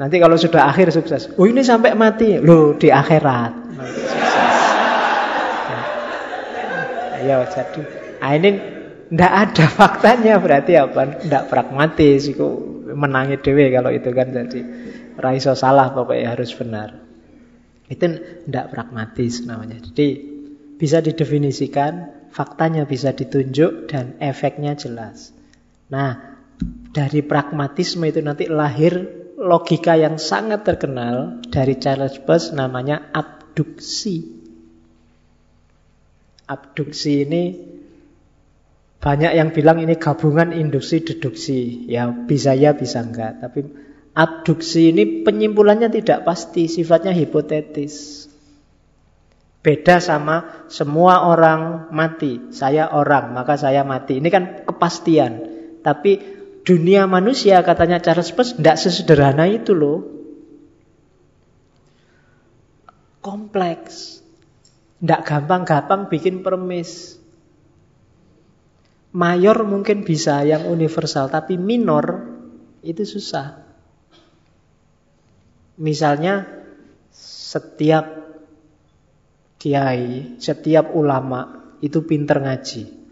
nanti kalau sudah akhir sukses. Oh ini sampai mati. Loh di akhirat ya jadi nah ini ndak ada faktanya berarti apa ndak pragmatis itu menangi dewe kalau itu kan jadi raiso salah pokoknya harus benar itu ndak pragmatis namanya jadi bisa didefinisikan faktanya bisa ditunjuk dan efeknya jelas nah dari pragmatisme itu nanti lahir logika yang sangat terkenal dari Charles Peirce namanya abduksi abduksi ini banyak yang bilang ini gabungan induksi deduksi. Ya bisa ya bisa enggak. Tapi abduksi ini penyimpulannya tidak pasti, sifatnya hipotetis. Beda sama semua orang mati. Saya orang, maka saya mati. Ini kan kepastian. Tapi dunia manusia katanya Charles Peirce tidak sesederhana itu loh. Kompleks. Tidak gampang-gampang bikin permis. Mayor mungkin bisa yang universal, tapi minor itu susah. Misalnya setiap kiai, setiap ulama itu pinter ngaji.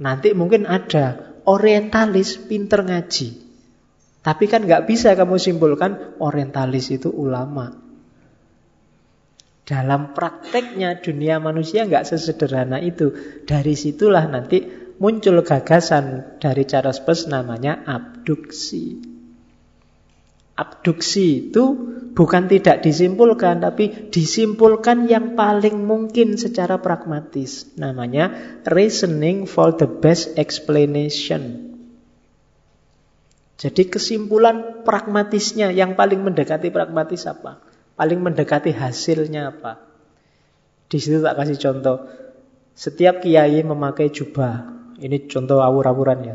Nanti mungkin ada orientalis pinter ngaji. Tapi kan nggak bisa kamu simpulkan orientalis itu ulama. Dalam prakteknya dunia manusia nggak sesederhana itu. Dari situlah nanti muncul gagasan dari Charles Peirce namanya abduksi. Abduksi itu bukan tidak disimpulkan, tapi disimpulkan yang paling mungkin secara pragmatis. Namanya reasoning for the best explanation. Jadi kesimpulan pragmatisnya yang paling mendekati pragmatis apa? Paling mendekati hasilnya apa? Di situ tak kasih contoh. Setiap kiai memakai jubah. Ini contoh awur-awuran ya.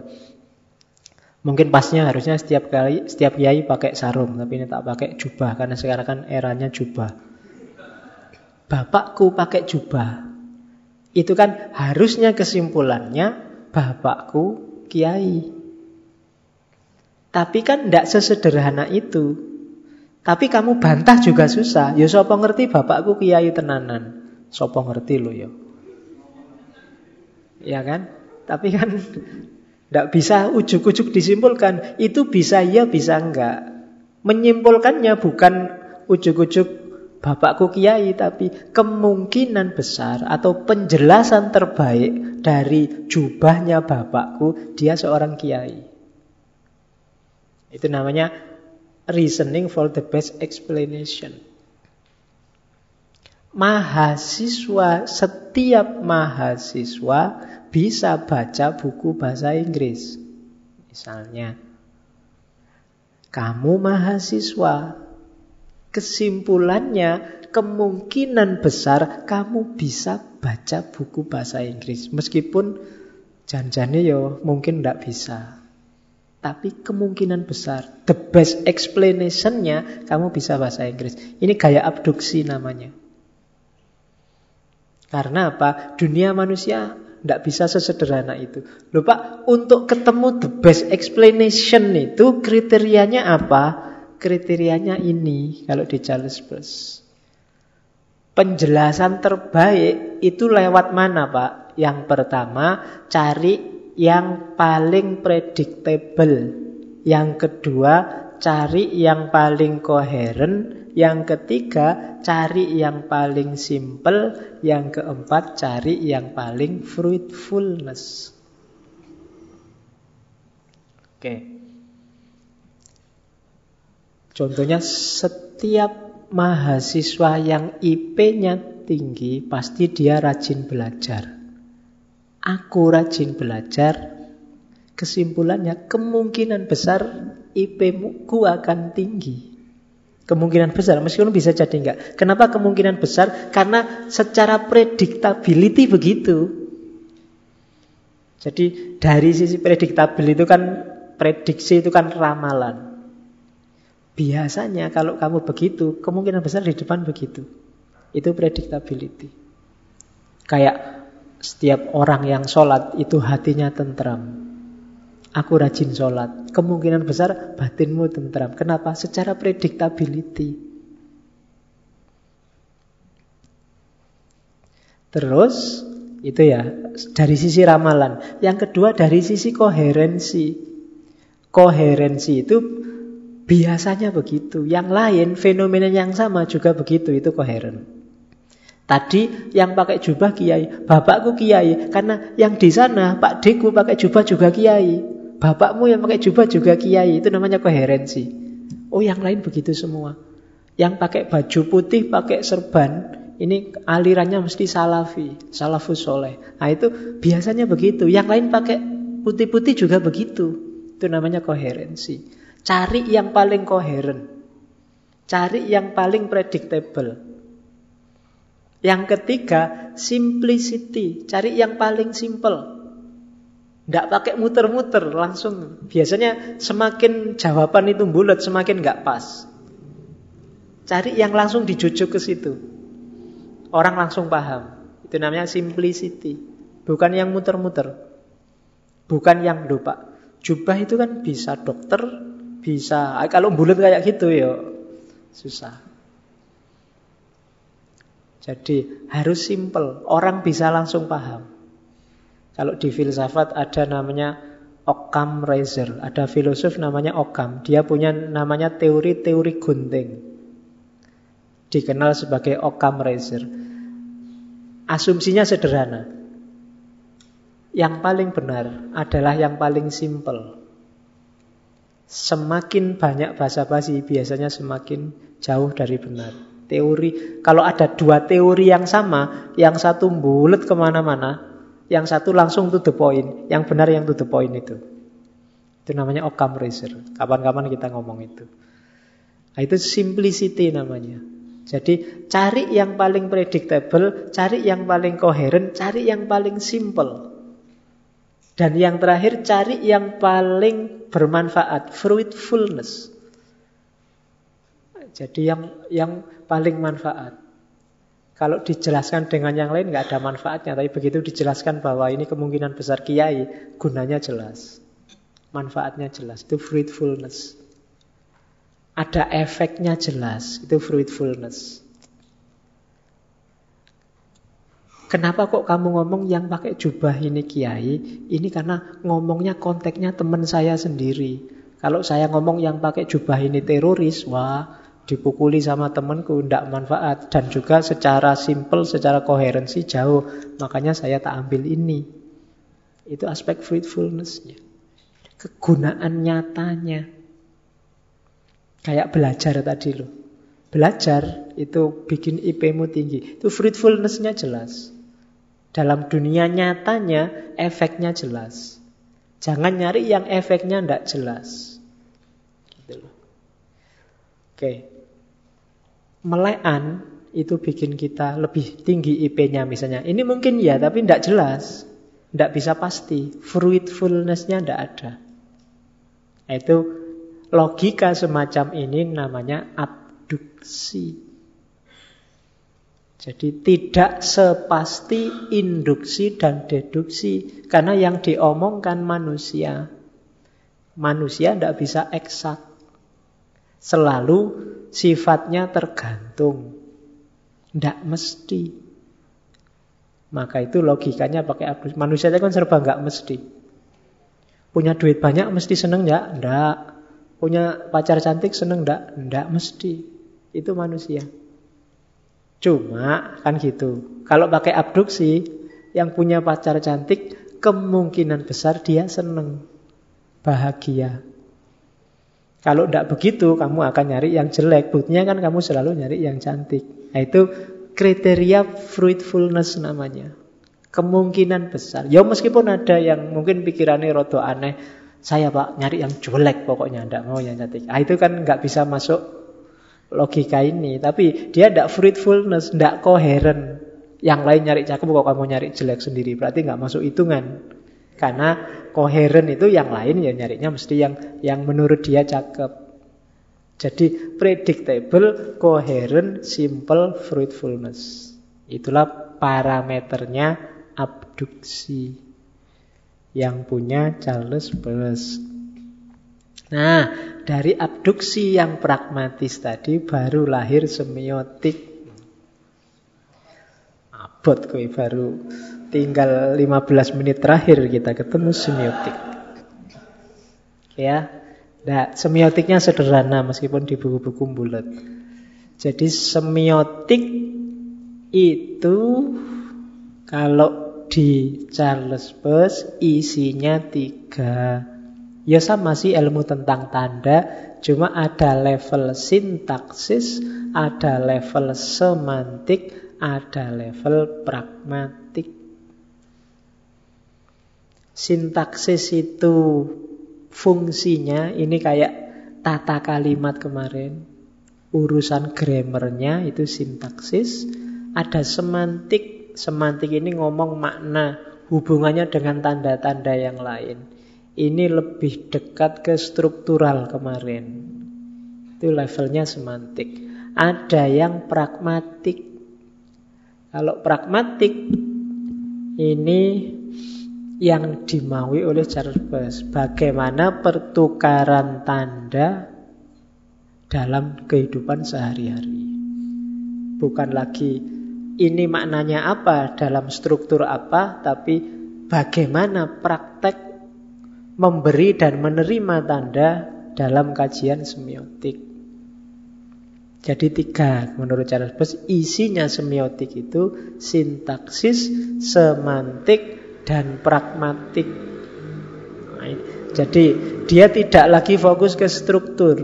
Mungkin pasnya harusnya setiap kali setiap kiai pakai sarung, tapi ini tak pakai jubah karena sekarang kan eranya jubah. Bapakku pakai jubah. Itu kan harusnya kesimpulannya bapakku kiai. Tapi kan tidak sesederhana itu. Tapi kamu bantah juga susah. Ya sopo ngerti bapakku kiai tenanan. Sopo ngerti lo ya. Ya kan? Tapi kan tidak bisa ujuk-ujuk disimpulkan. Itu bisa ya, bisa enggak. Menyimpulkannya bukan ujuk-ujuk bapakku kiai, tapi kemungkinan besar atau penjelasan terbaik dari jubahnya bapakku, dia seorang kiai. Itu namanya reasoning for the best explanation. Mahasiswa, setiap mahasiswa bisa baca buku bahasa Inggris. Misalnya, kamu mahasiswa, kesimpulannya kemungkinan besar kamu bisa baca buku bahasa Inggris. Meskipun janjane yo mungkin tidak bisa. Tapi kemungkinan besar, the best explanation-nya kamu bisa bahasa Inggris. Ini gaya abduksi namanya. Karena apa? Dunia manusia tidak bisa sesederhana itu. Lupa untuk ketemu the best explanation itu kriterianya apa? kriterianya ini kalau di Charles Peirce. Penjelasan terbaik itu lewat mana Pak? Yang pertama, cari yang paling predictable. Yang kedua, cari yang paling koheren. Yang ketiga, cari yang paling simple. Yang keempat, cari yang paling fruitfulness. Oke. Contohnya setiap mahasiswa yang IP-nya tinggi pasti dia rajin belajar. Aku rajin belajar, kesimpulannya kemungkinan besar IP-ku akan tinggi. Kemungkinan besar, meskipun bisa jadi enggak. Kenapa kemungkinan besar? Karena secara predictability begitu. Jadi dari sisi predictability itu kan prediksi itu kan ramalan. Biasanya kalau kamu begitu, kemungkinan besar di depan begitu. Itu predictability. Kayak setiap orang yang sholat itu hatinya tentram. Aku rajin sholat. Kemungkinan besar batinmu tentram. Kenapa? Secara predictability. Terus itu ya dari sisi ramalan. Yang kedua dari sisi koherensi. Koherensi itu Biasanya begitu. Yang lain, fenomena yang sama juga begitu. Itu koheren. Tadi yang pakai jubah kiai, bapakku kiai. Karena yang di sana, Pak Deku pakai jubah juga kiai. Bapakmu yang pakai jubah juga kiai. Itu namanya koherensi. Oh yang lain begitu semua. Yang pakai baju putih, pakai serban, ini alirannya mesti salafi, salafus soleh. Nah itu biasanya begitu. Yang lain pakai putih-putih juga begitu. Itu namanya koherensi. Cari yang paling koheren. Cari yang paling predictable. Yang ketiga, simplicity. Cari yang paling simple. Tidak pakai muter-muter, langsung. Biasanya semakin jawaban itu bulat, semakin nggak pas. Cari yang langsung dijujuk ke situ. Orang langsung paham. Itu namanya simplicity. Bukan yang muter-muter. Bukan yang lupa. Jubah itu kan bisa dokter, bisa. Ah, kalau bulat kayak gitu ya susah. Jadi harus simple, orang bisa langsung paham. Kalau di filsafat ada namanya Occam Razor, ada filosof namanya Occam, dia punya namanya teori-teori gunting. Dikenal sebagai Occam Razor. Asumsinya sederhana. Yang paling benar adalah yang paling simple. Semakin banyak bahasa basi biasanya semakin jauh dari benar. Teori, kalau ada dua teori yang sama, yang satu bulat ke mana-mana, yang satu langsung to the point, yang benar yang to the point itu. Itu namanya Occam Razor. Kapan-kapan kita ngomong itu. Nah, itu simplicity namanya. Jadi cari yang paling predictable, cari yang paling koheren, cari yang paling simple. Dan yang terakhir cari yang paling bermanfaat, fruitfulness. Jadi yang yang paling manfaat. Kalau dijelaskan dengan yang lain nggak ada manfaatnya, tapi begitu dijelaskan bahwa ini kemungkinan besar kiai, gunanya jelas. Manfaatnya jelas, itu fruitfulness. Ada efeknya jelas, itu fruitfulness. Kenapa kok kamu ngomong yang pakai jubah ini kiai? Ini karena ngomongnya konteksnya teman saya sendiri. Kalau saya ngomong yang pakai jubah ini teroris, wah dipukuli sama temanku, tidak manfaat. Dan juga secara simple, secara koherensi jauh. Makanya saya tak ambil ini. Itu aspek fruitfulness-nya. Kegunaan nyatanya. Kayak belajar tadi loh. Belajar itu bikin IP-mu tinggi. Itu fruitfulness-nya jelas. Dalam dunia nyatanya efeknya jelas. Jangan nyari yang efeknya tidak jelas. Gitu loh. Oke. Melean itu bikin kita lebih tinggi IP-nya misalnya. Ini mungkin ya, tapi tidak jelas. Tidak bisa pasti. Fruitfulness-nya tidak ada. Itu logika semacam ini namanya abduksi. Jadi tidak sepasti induksi dan deduksi karena yang diomongkan manusia. Manusia tidak bisa eksak. Selalu sifatnya tergantung. Tidak mesti. Maka itu logikanya pakai abduksi. Manusia itu kan serba nggak mesti. Punya duit banyak mesti seneng ya? Enggak. Punya pacar cantik seneng enggak? Enggak mesti. Itu manusia. Cuma kan gitu. Kalau pakai abduksi, yang punya pacar cantik kemungkinan besar dia seneng, bahagia. Kalau tidak begitu, kamu akan nyari yang jelek. Buktinya kan kamu selalu nyari yang cantik. Nah, itu kriteria fruitfulness namanya. Kemungkinan besar. Ya meskipun ada yang mungkin pikirannya rodo aneh. Saya pak nyari yang jelek pokoknya. Tidak mau yang cantik. Nah, itu kan nggak bisa masuk logika ini. Tapi dia tidak fruitfulness, tidak koheren. Yang lain nyari cakep kok kamu nyari jelek sendiri. Berarti nggak masuk hitungan. Karena koheren itu yang lain ya nyarinya mesti yang yang menurut dia cakep. Jadi predictable, coherent, simple, fruitfulness. Itulah parameternya abduksi yang punya Charles Peirce. Nah, dari abduksi yang pragmatis tadi baru lahir semiotik. Abot koi baru Tinggal 15 menit terakhir kita ketemu semiotik. Ya, nah, semiotiknya sederhana meskipun di buku-buku bulat. Jadi semiotik itu kalau di Charles Peirce isinya tiga. Ya sama sih ilmu tentang tanda, cuma ada level sintaksis, ada level semantik, ada level pragmatik. Sintaksis itu fungsinya ini kayak tata kalimat kemarin. Urusan grammarnya itu sintaksis. Ada semantik. Semantik ini ngomong makna hubungannya dengan tanda-tanda yang lain. Ini lebih dekat ke struktural kemarin. Itu levelnya semantik. Ada yang pragmatik. Kalau pragmatik ini yang dimaui oleh Charles Peirce. Bagaimana pertukaran tanda dalam kehidupan sehari-hari. Bukan lagi ini maknanya apa dalam struktur apa, tapi bagaimana praktek memberi dan menerima tanda dalam kajian semiotik. Jadi tiga menurut Charles Peirce isinya semiotik itu sintaksis, semantik, dan pragmatik. Jadi dia tidak lagi fokus ke struktur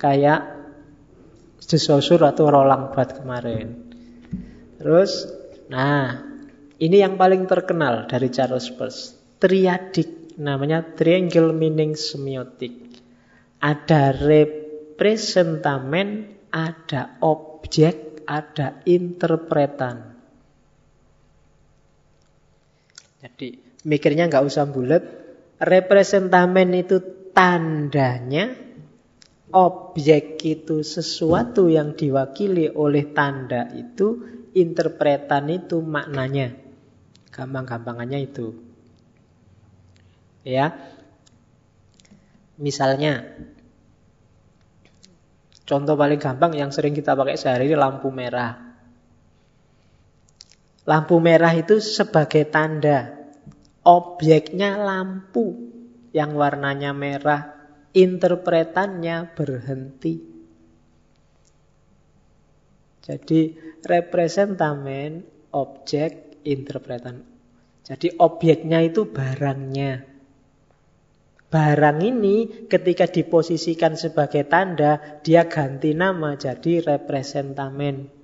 kayak Desosur atau Roland Barthes kemarin. Terus, nah ini yang paling terkenal dari Charles Peirce, triadik, namanya triangle meaning semiotik. Ada representamen, ada objek, ada interpretan. Jadi mikirnya nggak usah bulat. Representamen itu tandanya, objek itu sesuatu yang diwakili oleh tanda itu, interpretan itu maknanya. Gampang-gampangannya itu. Ya. Misalnya, contoh paling gampang yang sering kita pakai sehari ini lampu merah. Lampu merah itu sebagai tanda objeknya lampu yang warnanya merah, interpretannya berhenti. Jadi representamen, objek, interpretan. Jadi objeknya itu barangnya. Barang ini ketika diposisikan sebagai tanda, dia ganti nama jadi representamen.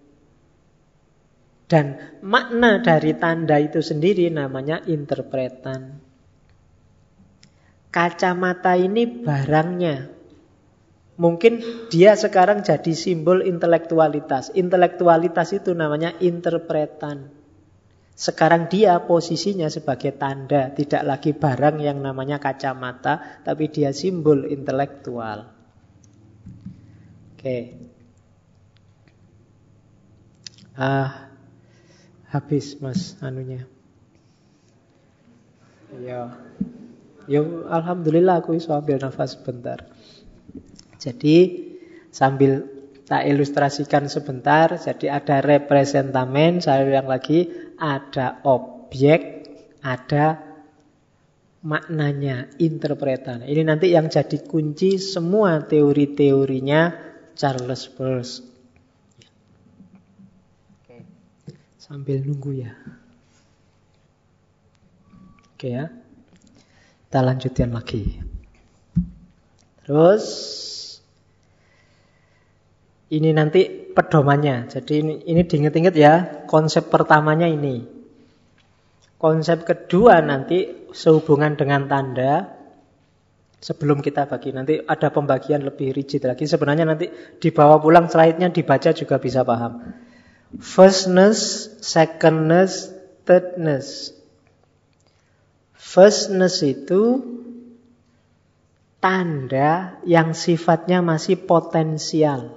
Dan makna dari tanda itu sendiri namanya interpretan. Kacamata ini barangnya. Mungkin dia sekarang jadi simbol intelektualitas. Intelektualitas itu namanya interpretan. Sekarang dia posisinya sebagai tanda, tidak lagi barang yang namanya kacamata, tapi dia simbol intelektual. Oke. Ah, habis mas anunya. Ya. Ya alhamdulillah aku bisa ambil nafas sebentar. Jadi sambil tak ilustrasikan sebentar. Jadi ada representamen, saya ulang lagi, ada objek, ada maknanya, interpretan. Ini nanti yang jadi kunci semua teori-teorinya Charles Peirce. Sambil nunggu ya. Oke ya. Kita lanjutkan lagi. Terus ini nanti pedomannya. Jadi ini, ini diinget-inget ya, konsep pertamanya ini. Konsep kedua nanti sehubungan dengan tanda. Sebelum kita bagi nanti ada pembagian lebih rigid lagi. Sebenarnya nanti dibawa pulang slide-nya dibaca juga bisa paham. Firstness, secondness, thirdness. Firstness itu tanda yang sifatnya masih potensial.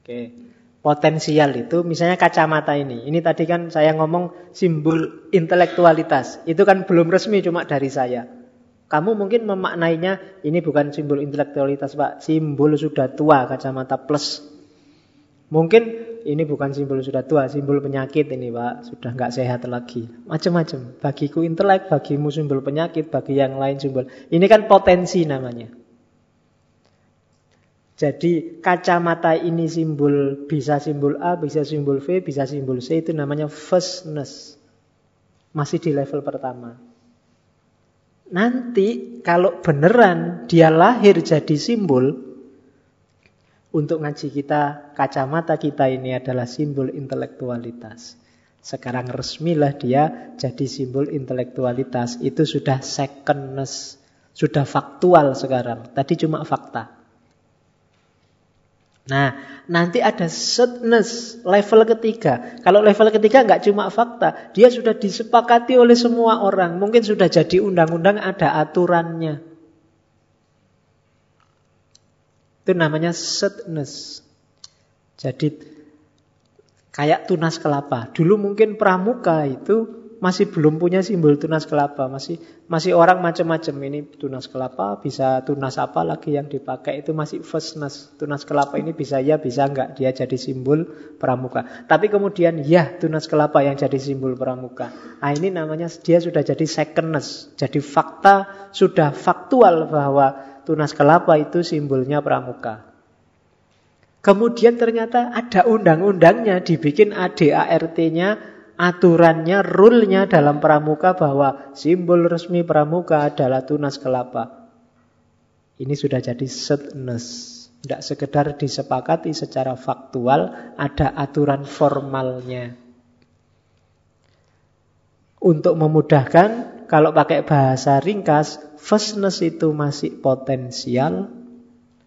Oke, potensial itu misalnya kacamata ini. Ini tadi kan saya ngomong simbol intelektualitas. Itu kan belum resmi cuma dari saya. Kamu mungkin memaknainya ini bukan simbol intelektualitas, Pak. Simbol sudah tua kacamata plus. Mungkin ini bukan simbol sudah tua, simbol penyakit ini Pak, sudah nggak sehat lagi. Macam-macam. Bagiku intelek, bagimu simbol penyakit, bagi yang lain simbol. Ini kan potensi namanya. Jadi kacamata ini simbol bisa simbol A, bisa simbol V, bisa simbol C itu namanya firstness. Masih di level pertama. Nanti kalau beneran dia lahir jadi simbol, untuk ngaji kita, kacamata kita ini adalah simbol intelektualitas. Sekarang resmilah dia jadi simbol intelektualitas. Itu sudah secondness, sudah faktual sekarang. Tadi cuma fakta. Nah, nanti ada thirdness, level ketiga. Kalau level ketiga nggak cuma fakta, dia sudah disepakati oleh semua orang. Mungkin sudah jadi undang-undang, ada aturannya. Itu namanya sadness. Jadi kayak tunas kelapa. Dulu mungkin pramuka itu masih belum punya simbol tunas kelapa, masih masih orang macam-macam ini tunas kelapa, bisa tunas apa lagi yang dipakai itu masih firstness. Tunas kelapa ini bisa ya, bisa enggak dia jadi simbol pramuka. Tapi kemudian ya tunas kelapa yang jadi simbol pramuka. Nah, ini namanya dia sudah jadi secondness. Jadi fakta sudah faktual bahwa tunas kelapa itu simbolnya pramuka. Kemudian ternyata ada undang-undangnya, dibikin ADART-nya, aturannya, rule-nya dalam pramuka bahwa simbol resmi pramuka adalah tunas kelapa. Ini sudah jadi setness. Tidak sekedar disepakati secara faktual, ada aturan formalnya. Untuk memudahkan, kalau pakai bahasa ringkas, Firstness itu masih potensial,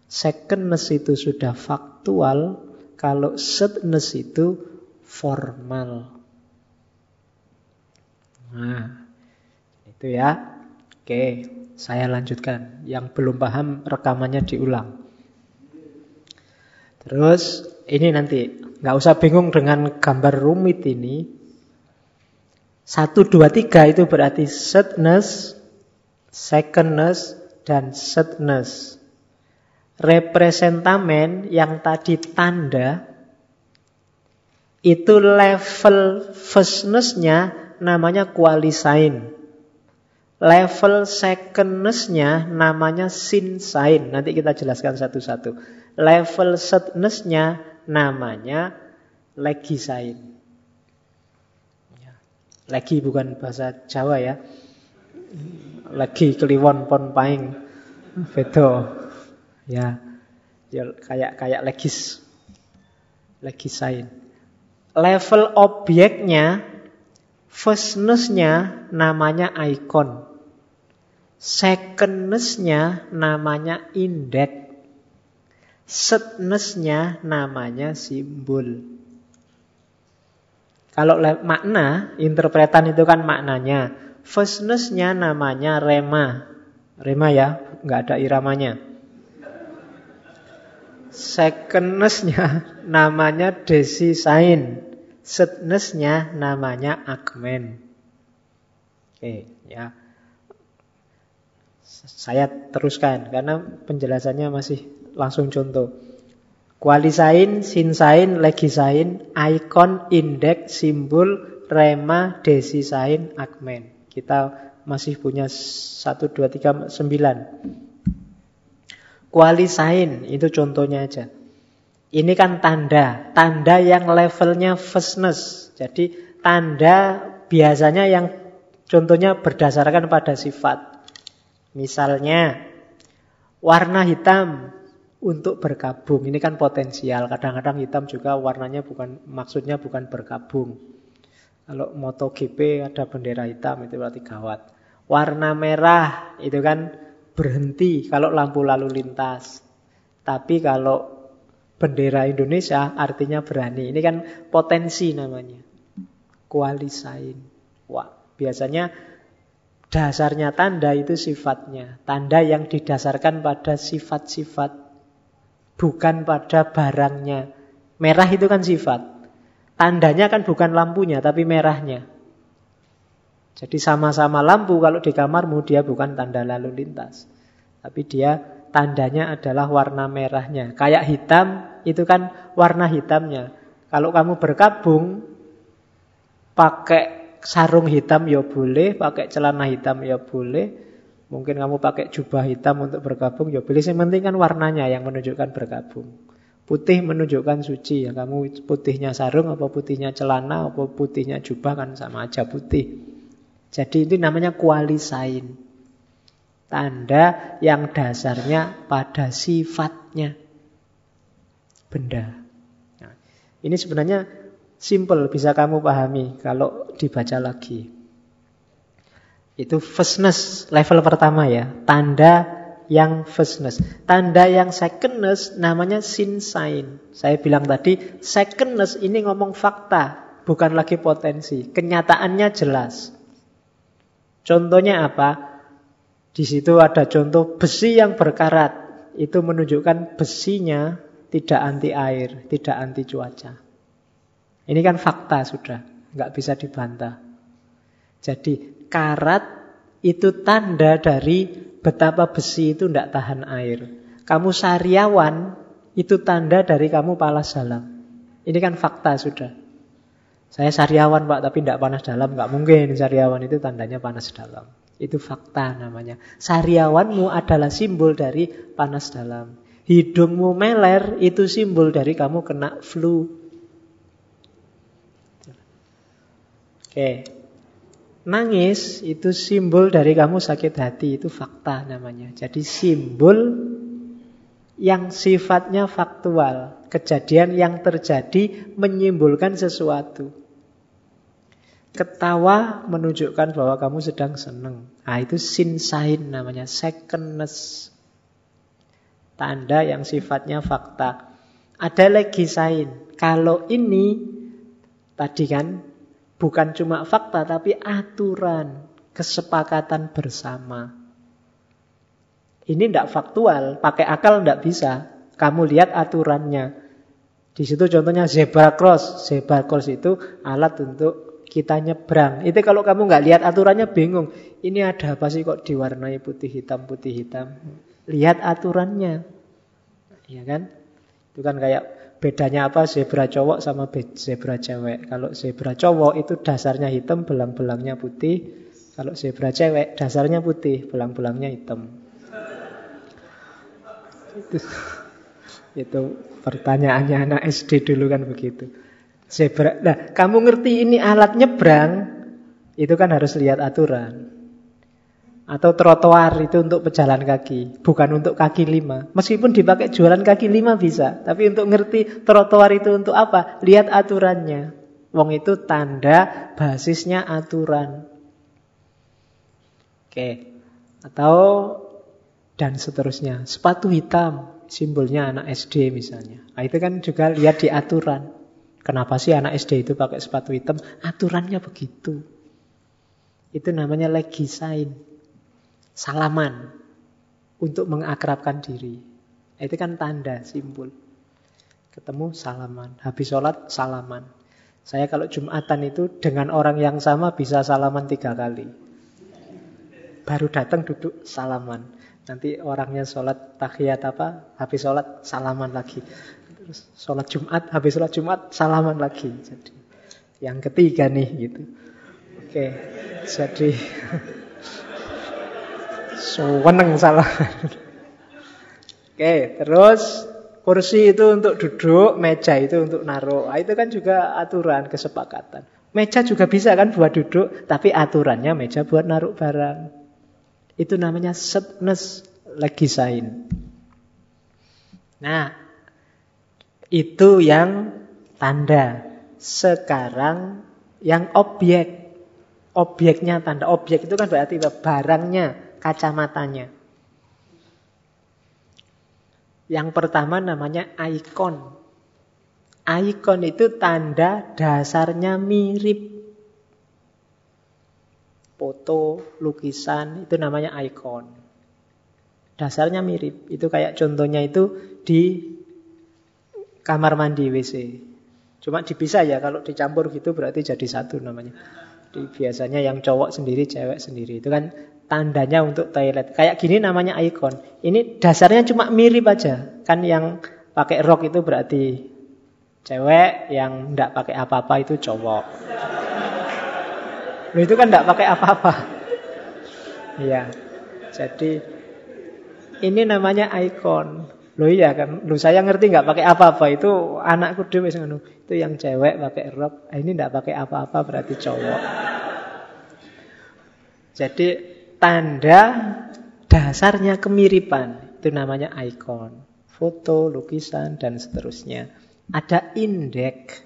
secondness itu sudah faktual, kalau thirdness itu formal. Nah, itu ya. Oke, saya lanjutkan. Yang belum paham rekamannya diulang. Terus ini nanti nggak usah bingung dengan gambar rumit ini. Satu, dua, tiga itu berarti sadness, secondness, dan thirdness. Representamen yang tadi tanda itu level firstness-nya namanya qualisign. Level secondness-nya namanya sin sign. Nanti kita jelaskan satu-satu. Level thirdness-nya namanya legisign. Legi bukan bahasa Jawa ya. Lagi kliwon pon paing. Vedo ya. Ya kayak kayak legis. Legisain level objeknya firstness-nya namanya icon. Secondness-nya namanya index setness-nya namanya simbol kalau makna interpretan itu kan maknanya Firstness-nya namanya rema. Rema ya, nggak ada iramanya. Secondness-nya namanya desisain. Thirdness-nya namanya agmen. Oke, ya. Saya teruskan karena penjelasannya masih langsung contoh. Kualisain, sinsain, legisain, ikon, indeks, simbol, rema, desisain, akmen. Kita masih punya 1, 2, 3, 9. Kualisain, itu contohnya aja. Ini kan tanda, tanda yang levelnya fastness. Jadi tanda biasanya yang contohnya berdasarkan pada sifat. Misalnya warna hitam untuk berkabung. Ini kan potensial. Kadang-kadang hitam juga warnanya bukan maksudnya bukan berkabung. Kalau MotoGP ada bendera hitam itu berarti gawat. Warna merah itu kan berhenti kalau lampu lalu lintas. Tapi kalau bendera Indonesia artinya berani. Ini kan potensi namanya. Kualisain. Wah, biasanya Dasarnya tanda itu sifatnya. Tanda yang didasarkan pada sifat-sifat. Bukan pada barangnya. Merah itu kan sifat. Tandanya kan bukan lampunya, tapi merahnya. Jadi sama-sama lampu kalau di kamarmu dia bukan tanda lalu lintas. Tapi dia tandanya adalah warna merahnya. Kayak hitam itu kan warna hitamnya. Kalau kamu berkabung pakai sarung hitam ya boleh, pakai celana hitam ya boleh. Mungkin kamu pakai jubah hitam untuk bergabung ya boleh. Yang penting kan warnanya yang menunjukkan bergabung. Putih menunjukkan suci ya. Kamu putihnya sarung apa putihnya celana apa putihnya jubah kan sama aja putih. Jadi ini namanya kualisain. Tanda yang dasarnya pada sifatnya benda. Nah, ini sebenarnya Simple bisa kamu pahami kalau dibaca lagi. Itu firstness level pertama ya. Tanda yang firstness. Tanda yang secondness namanya sin sign. Saya bilang tadi secondness ini ngomong fakta, bukan lagi potensi. Kenyataannya jelas. Contohnya apa? Di situ ada contoh besi yang berkarat. Itu menunjukkan besinya tidak anti air, tidak anti cuaca. Ini kan fakta sudah, nggak bisa dibantah. Jadi karat itu tanda dari betapa besi itu tidak tahan air. Kamu sariawan itu tanda dari kamu palas dalam. Ini kan fakta sudah. Saya sariawan pak, tapi tidak panas dalam. Nggak mungkin sariawan itu tandanya panas dalam. Itu fakta namanya. Sariawanmu adalah simbol dari panas dalam. Hidungmu meler itu simbol dari kamu kena flu. Oke. Nangis itu simbol dari kamu sakit hati, itu fakta namanya. Jadi simbol yang sifatnya faktual, kejadian yang terjadi menyimbolkan sesuatu. Ketawa menunjukkan bahwa kamu sedang senang. Nah, itu sin sign namanya, secondness. Tanda yang sifatnya fakta. Ada lagi sign. Kalau ini tadi kan Bukan cuma fakta, tapi aturan, kesepakatan bersama. Ini tidak faktual, pakai akal tidak bisa. Kamu lihat aturannya. Di situ contohnya zebra cross. Zebra cross itu alat untuk kita nyebrang. Itu kalau kamu nggak lihat aturannya bingung. Ini ada apa sih kok diwarnai putih hitam putih hitam? Lihat aturannya, ya kan? Itu kan kayak Bedanya apa zebra cowok sama zebra cewek? Kalau zebra cowok itu dasarnya hitam, belang-belangnya putih. Kalau zebra cewek dasarnya putih, belang-belangnya hitam. Itu, itu pertanyaannya anak SD dulu kan begitu. Zebra. Nah, kamu ngerti ini alat nyebrang, itu kan harus lihat aturan. Atau trotoar itu untuk pejalan kaki, bukan untuk kaki lima. Meskipun dipakai jualan kaki lima bisa, tapi untuk ngerti trotoar itu untuk apa? Lihat aturannya. Wong itu tanda basisnya aturan. Oke. Atau dan seterusnya. Sepatu hitam, simbolnya anak SD misalnya. Nah, itu kan juga lihat di aturan. Kenapa sih anak SD itu pakai sepatu hitam? Aturannya begitu. Itu namanya legisain salaman untuk mengakrabkan diri. Itu kan tanda, simbol. Ketemu salaman, habis sholat salaman. Saya kalau Jumatan itu dengan orang yang sama bisa salaman tiga kali. baru datang duduk salaman. Nanti orangnya sholat tahiyat apa, habis sholat salaman lagi. Terus sholat Jumat, habis sholat Jumat salaman lagi. Jadi yang ketiga nih gitu. Oke, jadi Seweneng salah. Oke, terus kursi itu untuk duduk, meja itu untuk naruh. Nah, itu kan juga aturan kesepakatan. Meja juga bisa kan buat duduk, tapi aturannya meja buat naruh barang. Itu namanya setness legisain. Nah, itu yang tanda. Sekarang yang objek. Objeknya tanda. Objek itu kan berarti barangnya kacamatanya. Yang pertama namanya ikon. Ikon itu tanda dasarnya mirip. Foto, lukisan, itu namanya ikon. Dasarnya mirip. Itu kayak contohnya itu di kamar mandi WC. Cuma dipisah ya, kalau dicampur gitu berarti jadi satu namanya. Di, biasanya yang cowok sendiri, cewek sendiri. Itu kan tandanya untuk toilet. Kayak gini namanya ikon. Ini dasarnya cuma mirip aja. Kan yang pakai rok itu berarti cewek, yang tidak pakai apa-apa itu cowok. Loh itu kan tidak pakai apa-apa. Iya. Jadi ini namanya ikon. Loh iya kan, loh saya ngerti nggak pakai apa-apa itu anakku dewe Itu yang cewek pakai rok, ini tidak pakai apa-apa berarti cowok. Jadi tanda dasarnya kemiripan. Itu namanya ikon. Foto, lukisan, dan seterusnya. Ada indeks.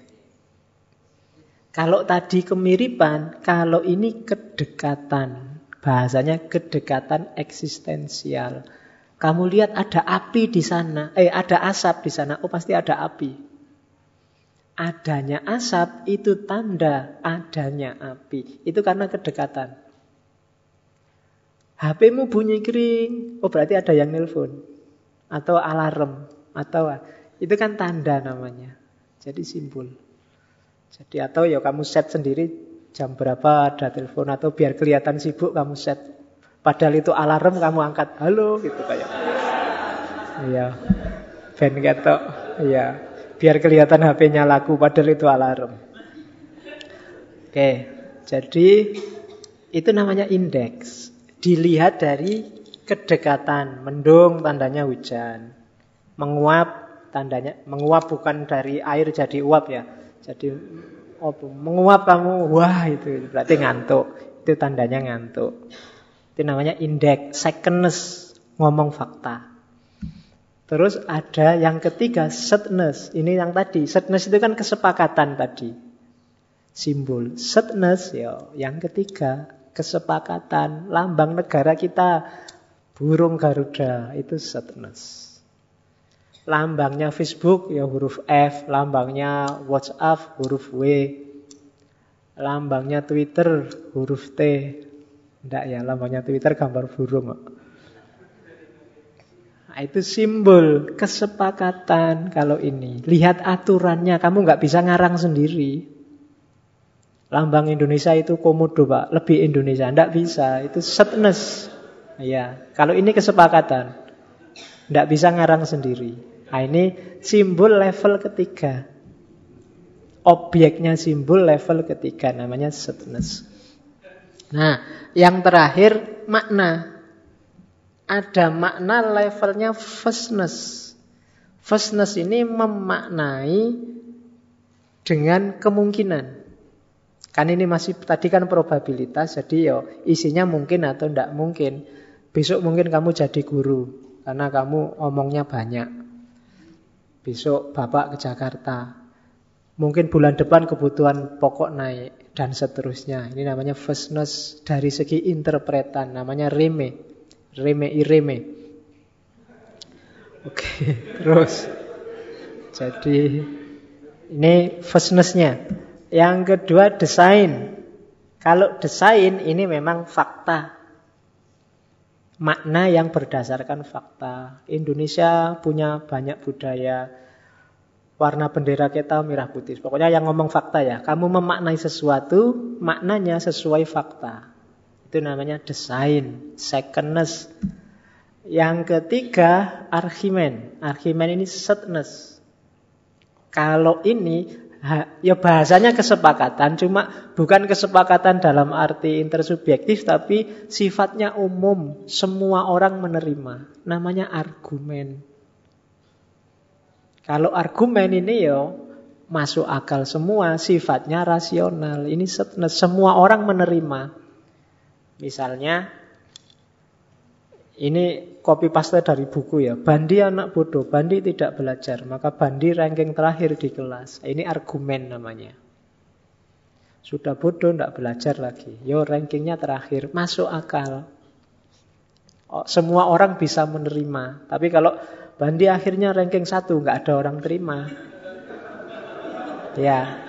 Kalau tadi kemiripan, kalau ini kedekatan. Bahasanya kedekatan eksistensial. Kamu lihat ada api di sana, eh ada asap di sana, oh pasti ada api. Adanya asap itu tanda adanya api. Itu karena kedekatan. HPmu bunyi kering, oh berarti ada yang nelpon. Atau alarm, atau itu kan tanda namanya. Jadi simbol. Jadi atau ya kamu set sendiri jam berapa ada telepon atau biar kelihatan sibuk kamu set. Padahal itu alarm kamu angkat halo gitu kayak. Iya. Ben ketok. Iya. Biar kelihatan HP-nya laku padahal itu alarm. Oke, jadi itu namanya indeks. Dilihat dari kedekatan, mendung tandanya hujan, menguap tandanya menguap bukan dari air jadi uap ya. Jadi oh, menguap kamu, wah itu berarti ngantuk. Itu tandanya ngantuk. Itu namanya indeks, secondness, ngomong fakta. Terus ada yang ketiga, setness. Ini yang tadi, setness itu kan kesepakatan tadi. Simbol. Setness, ya, yang ketiga, kesepakatan lambang negara kita burung Garuda itu sadness. Lambangnya Facebook ya huruf F, lambangnya WhatsApp huruf W, lambangnya Twitter huruf T. Enggak ya, lambangnya Twitter gambar burung. Nah, itu simbol kesepakatan kalau ini. Lihat aturannya, kamu nggak bisa ngarang sendiri. Lambang Indonesia itu komodo, Pak. Lebih Indonesia. Tidak bisa. Itu setness. Ya, kalau ini kesepakatan. Tidak bisa ngarang sendiri. Nah, ini simbol level ketiga. Objeknya simbol level ketiga. Namanya setness. Nah, yang terakhir makna. Ada makna levelnya firstness. Firstness ini memaknai dengan kemungkinan. Kan ini masih tadi kan probabilitas, jadi yo isinya mungkin atau tidak mungkin. Besok mungkin kamu jadi guru karena kamu omongnya banyak. Besok bapak ke Jakarta. Mungkin bulan depan kebutuhan pokok naik dan seterusnya. Ini namanya firstness dari segi interpretan, namanya reme. Reme ireme. Oke, terus. Jadi ini firstnessnya. Yang kedua desain. Kalau desain ini memang fakta. Makna yang berdasarkan fakta. Indonesia punya banyak budaya. Warna bendera kita merah putih. Pokoknya yang ngomong fakta ya. Kamu memaknai sesuatu, maknanya sesuai fakta. Itu namanya desain, secondness. Yang ketiga, argumen. Argumen ini setness. Kalau ini ya bahasanya kesepakatan, cuma bukan kesepakatan dalam arti intersubjektif, tapi sifatnya umum, semua orang menerima. Namanya argumen. Kalau argumen ini ya masuk akal semua, sifatnya rasional. Ini semua orang menerima. Misalnya, ini copy paste dari buku ya. Bandi anak bodoh, Bandi tidak belajar. Maka Bandi ranking terakhir di kelas. Ini argumen namanya. Sudah bodoh, tidak belajar lagi. Yo rankingnya terakhir, masuk akal. Oh, semua orang bisa menerima. Tapi kalau Bandi akhirnya ranking satu, nggak ada orang terima. Ya,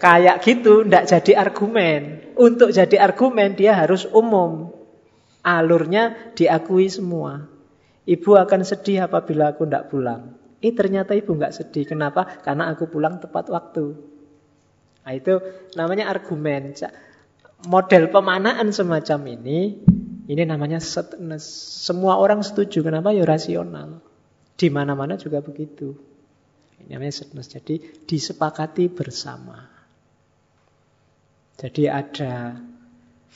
kayak gitu, tidak jadi argumen. Untuk jadi argumen dia harus umum. Alurnya diakui semua. Ibu akan sedih apabila aku tidak pulang. Eh ternyata ibu nggak sedih. Kenapa? Karena aku pulang tepat waktu. Nah, itu namanya argumen. Model pemanaan semacam ini, ini namanya setness. Semua orang setuju. Kenapa? Ya rasional. Di mana-mana juga begitu. Ini namanya setness. Jadi disepakati bersama. Jadi ada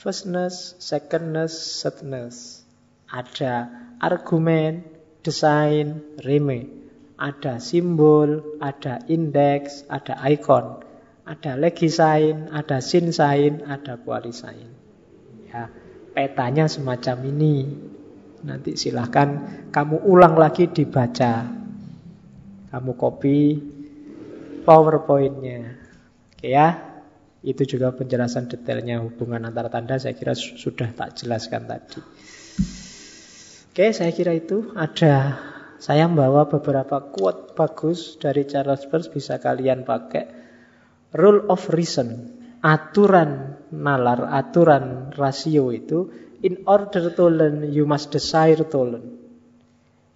Firstness, secondness, thirdness. Ada argumen, desain, reme. Ada simbol, ada indeks, ada icon. Ada legisign, ada sign, ada qualisign. Ya, petanya semacam ini. Nanti silahkan kamu ulang lagi dibaca. Kamu copy PowerPoint-nya. Oke ya. Itu juga penjelasan detailnya hubungan antara tanda saya kira sudah tak jelaskan tadi. Oke, saya kira itu ada saya membawa beberapa quote bagus dari Charles Peirce bisa kalian pakai. Rule of reason, aturan nalar, aturan rasio itu in order to learn you must desire to learn.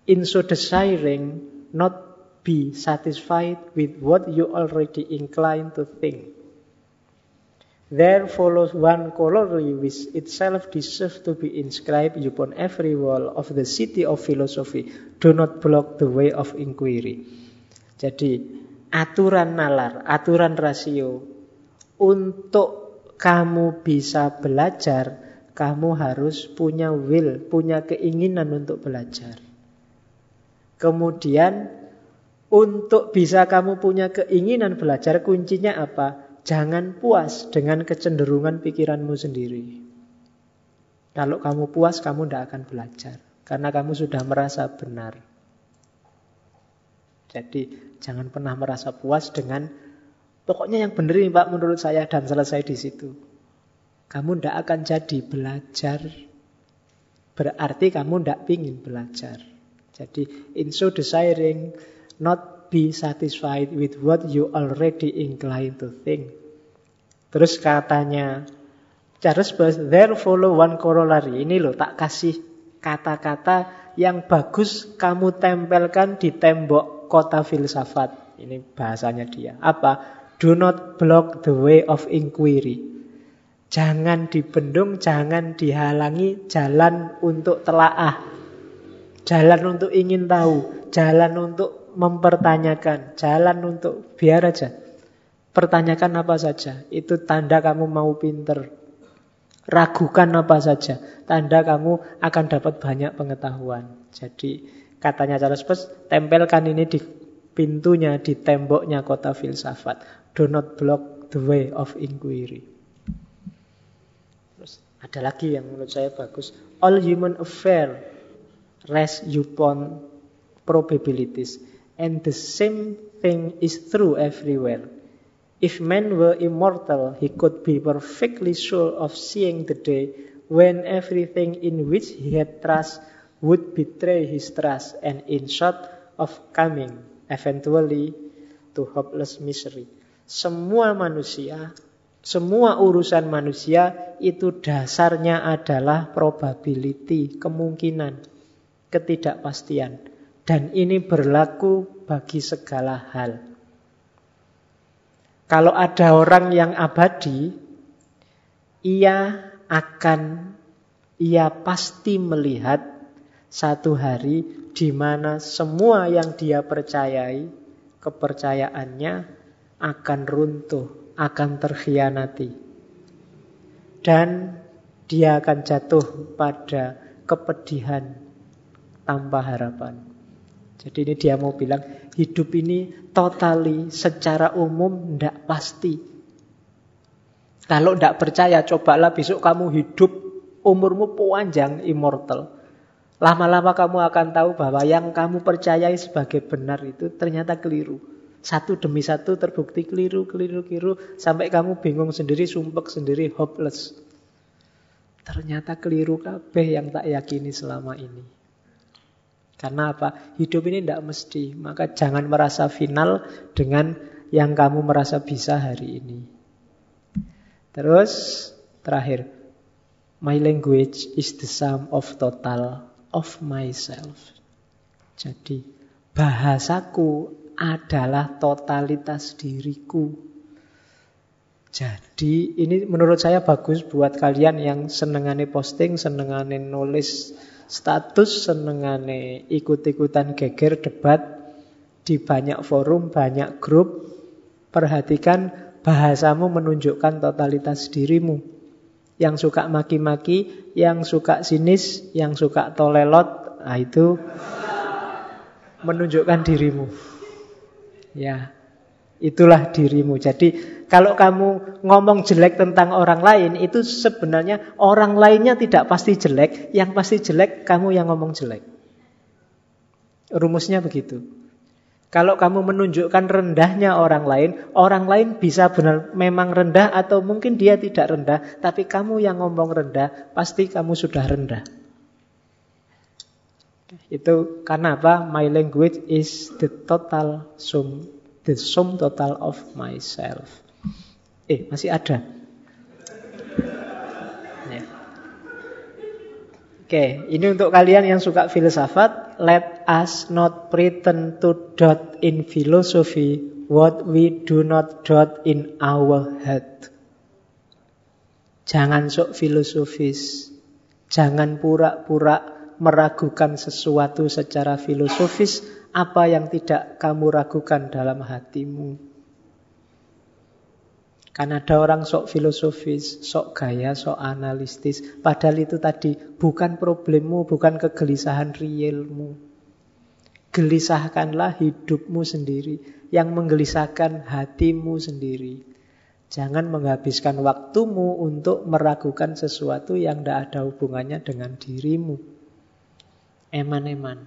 In so desiring not be satisfied with what you already inclined to think. There follows one corollary which itself deserves to be inscribed upon every wall of the city of philosophy. Do not block the way of inquiry. Jadi aturan nalar, aturan rasio untuk kamu bisa belajar, kamu harus punya will, punya keinginan untuk belajar. Kemudian untuk bisa kamu punya keinginan belajar, kuncinya apa? Jangan puas dengan kecenderungan pikiranmu sendiri. Kalau kamu puas, kamu tidak akan belajar. Karena kamu sudah merasa benar. Jadi jangan pernah merasa puas dengan pokoknya yang benar ini Pak menurut saya dan selesai di situ. Kamu tidak akan jadi belajar. Berarti kamu tidak ingin belajar. Jadi in so desiring not be satisfied with what you already inclined to think. Terus katanya Charles Bass, there follow one corollary. Ini loh, tak kasih kata-kata yang bagus kamu tempelkan di tembok kota filsafat. Ini bahasanya dia. Apa? Do not block the way of inquiry. Jangan dibendung, jangan dihalangi jalan untuk telaah. Jalan untuk ingin tahu, jalan untuk mempertanyakan, jalan untuk biar aja. Pertanyakan apa saja, itu tanda kamu mau pinter. Ragukan apa saja, tanda kamu akan dapat banyak pengetahuan. Jadi katanya Charles Peirce, tempelkan ini di pintunya, di temboknya kota filsafat. Do not block the way of inquiry. Terus ada lagi yang menurut saya bagus. All human affair rest upon probabilities. And the same thing is true everywhere. If man were immortal, he could be perfectly sure of seeing the day when everything in which he had trust would betray his trust and in short of coming eventually to hopeless misery. Semua manusia, semua urusan manusia itu dasarnya adalah probability, kemungkinan, ketidakpastian. Dan ini berlaku bagi segala hal. Kalau ada orang yang abadi, ia akan ia pasti melihat satu hari di mana semua yang dia percayai, kepercayaannya akan runtuh, akan terkhianati. Dan dia akan jatuh pada kepedihan tanpa harapan. Jadi ini dia mau bilang hidup ini totali secara umum tidak pasti. Kalau tidak percaya cobalah besok kamu hidup umurmu panjang immortal. Lama-lama kamu akan tahu bahwa yang kamu percayai sebagai benar itu ternyata keliru. Satu demi satu terbukti keliru, keliru, keliru. Sampai kamu bingung sendiri, sumpek sendiri, hopeless. Ternyata keliru kabeh yang tak yakini selama ini. Karena apa? Hidup ini tidak mesti. Maka jangan merasa final dengan yang kamu merasa bisa hari ini. Terus terakhir, my language is the sum of total of myself. Jadi bahasaku adalah totalitas diriku. Jadi ini menurut saya bagus buat kalian yang senengane posting, senengane nulis status senengane ikut-ikutan geger debat di banyak forum, banyak grup. Perhatikan bahasamu menunjukkan totalitas dirimu. Yang suka maki-maki, yang suka sinis, yang suka tolelot, nah itu menunjukkan dirimu. Ya, itulah dirimu. Jadi kalau kamu ngomong jelek tentang orang lain, itu sebenarnya orang lainnya tidak pasti jelek, yang pasti jelek kamu yang ngomong jelek. Rumusnya begitu. Kalau kamu menunjukkan rendahnya orang lain, orang lain bisa benar memang rendah atau mungkin dia tidak rendah, tapi kamu yang ngomong rendah, pasti kamu sudah rendah. Itu karena apa? My language is the total sum, the sum total of myself. Eh, masih ada. Ya. Oke, ini untuk kalian yang suka filsafat, let us not pretend to dot in philosophy what we do not dot in our head. Jangan sok filosofis. Jangan pura-pura meragukan sesuatu secara filosofis apa yang tidak kamu ragukan dalam hatimu. Karena ada orang sok filosofis, sok gaya, sok analistis. Padahal itu tadi bukan problemmu, bukan kegelisahan realmu. Gelisahkanlah hidupmu sendiri. Yang menggelisahkan hatimu sendiri. Jangan menghabiskan waktumu untuk meragukan sesuatu yang tidak ada hubungannya dengan dirimu. Eman-eman.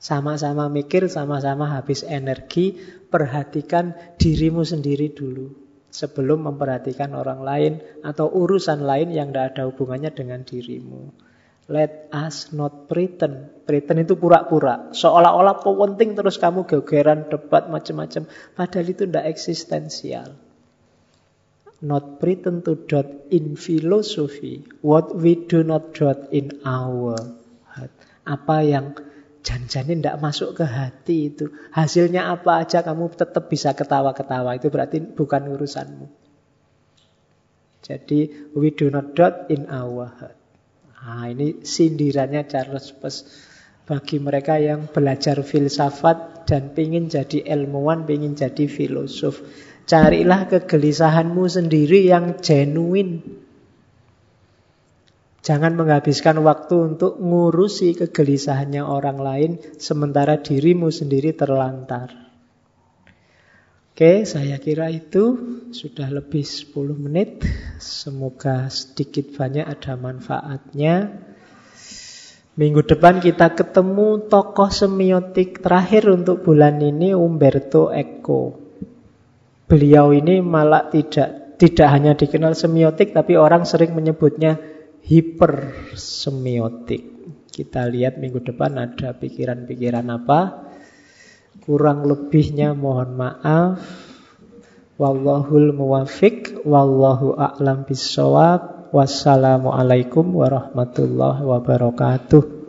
Sama-sama mikir, sama-sama habis energi, perhatikan dirimu sendiri dulu sebelum memperhatikan orang lain atau urusan lain yang tidak ada hubungannya dengan dirimu. Let us not pretend. Pretend itu pura-pura. Seolah-olah penting terus kamu gegeran, debat, macam-macam. Padahal itu tidak eksistensial. Not pretend to dot in philosophy. What we do not dot in our heart. Apa yang Jangan-jangan tidak masuk ke hati itu. Hasilnya apa aja kamu tetap bisa ketawa-ketawa. Itu berarti bukan urusanmu. Jadi we do not doubt in our heart. Nah, ini sindirannya Charles Peirce bagi mereka yang belajar filsafat dan ingin jadi ilmuwan, ingin jadi filosof. Carilah kegelisahanmu sendiri yang genuine. Jangan menghabiskan waktu untuk ngurusi kegelisahannya orang lain sementara dirimu sendiri terlantar. Oke, saya kira itu sudah lebih 10 menit. Semoga sedikit banyak ada manfaatnya. Minggu depan kita ketemu tokoh semiotik terakhir untuk bulan ini Umberto Eco. Beliau ini malah tidak tidak hanya dikenal semiotik tapi orang sering menyebutnya hipersemiotik. Kita lihat minggu depan ada pikiran-pikiran apa. Kurang lebihnya mohon maaf. Wallahul muwafiq. Wallahu a'lam bisawab. Wassalamualaikum warahmatullahi wabarakatuh.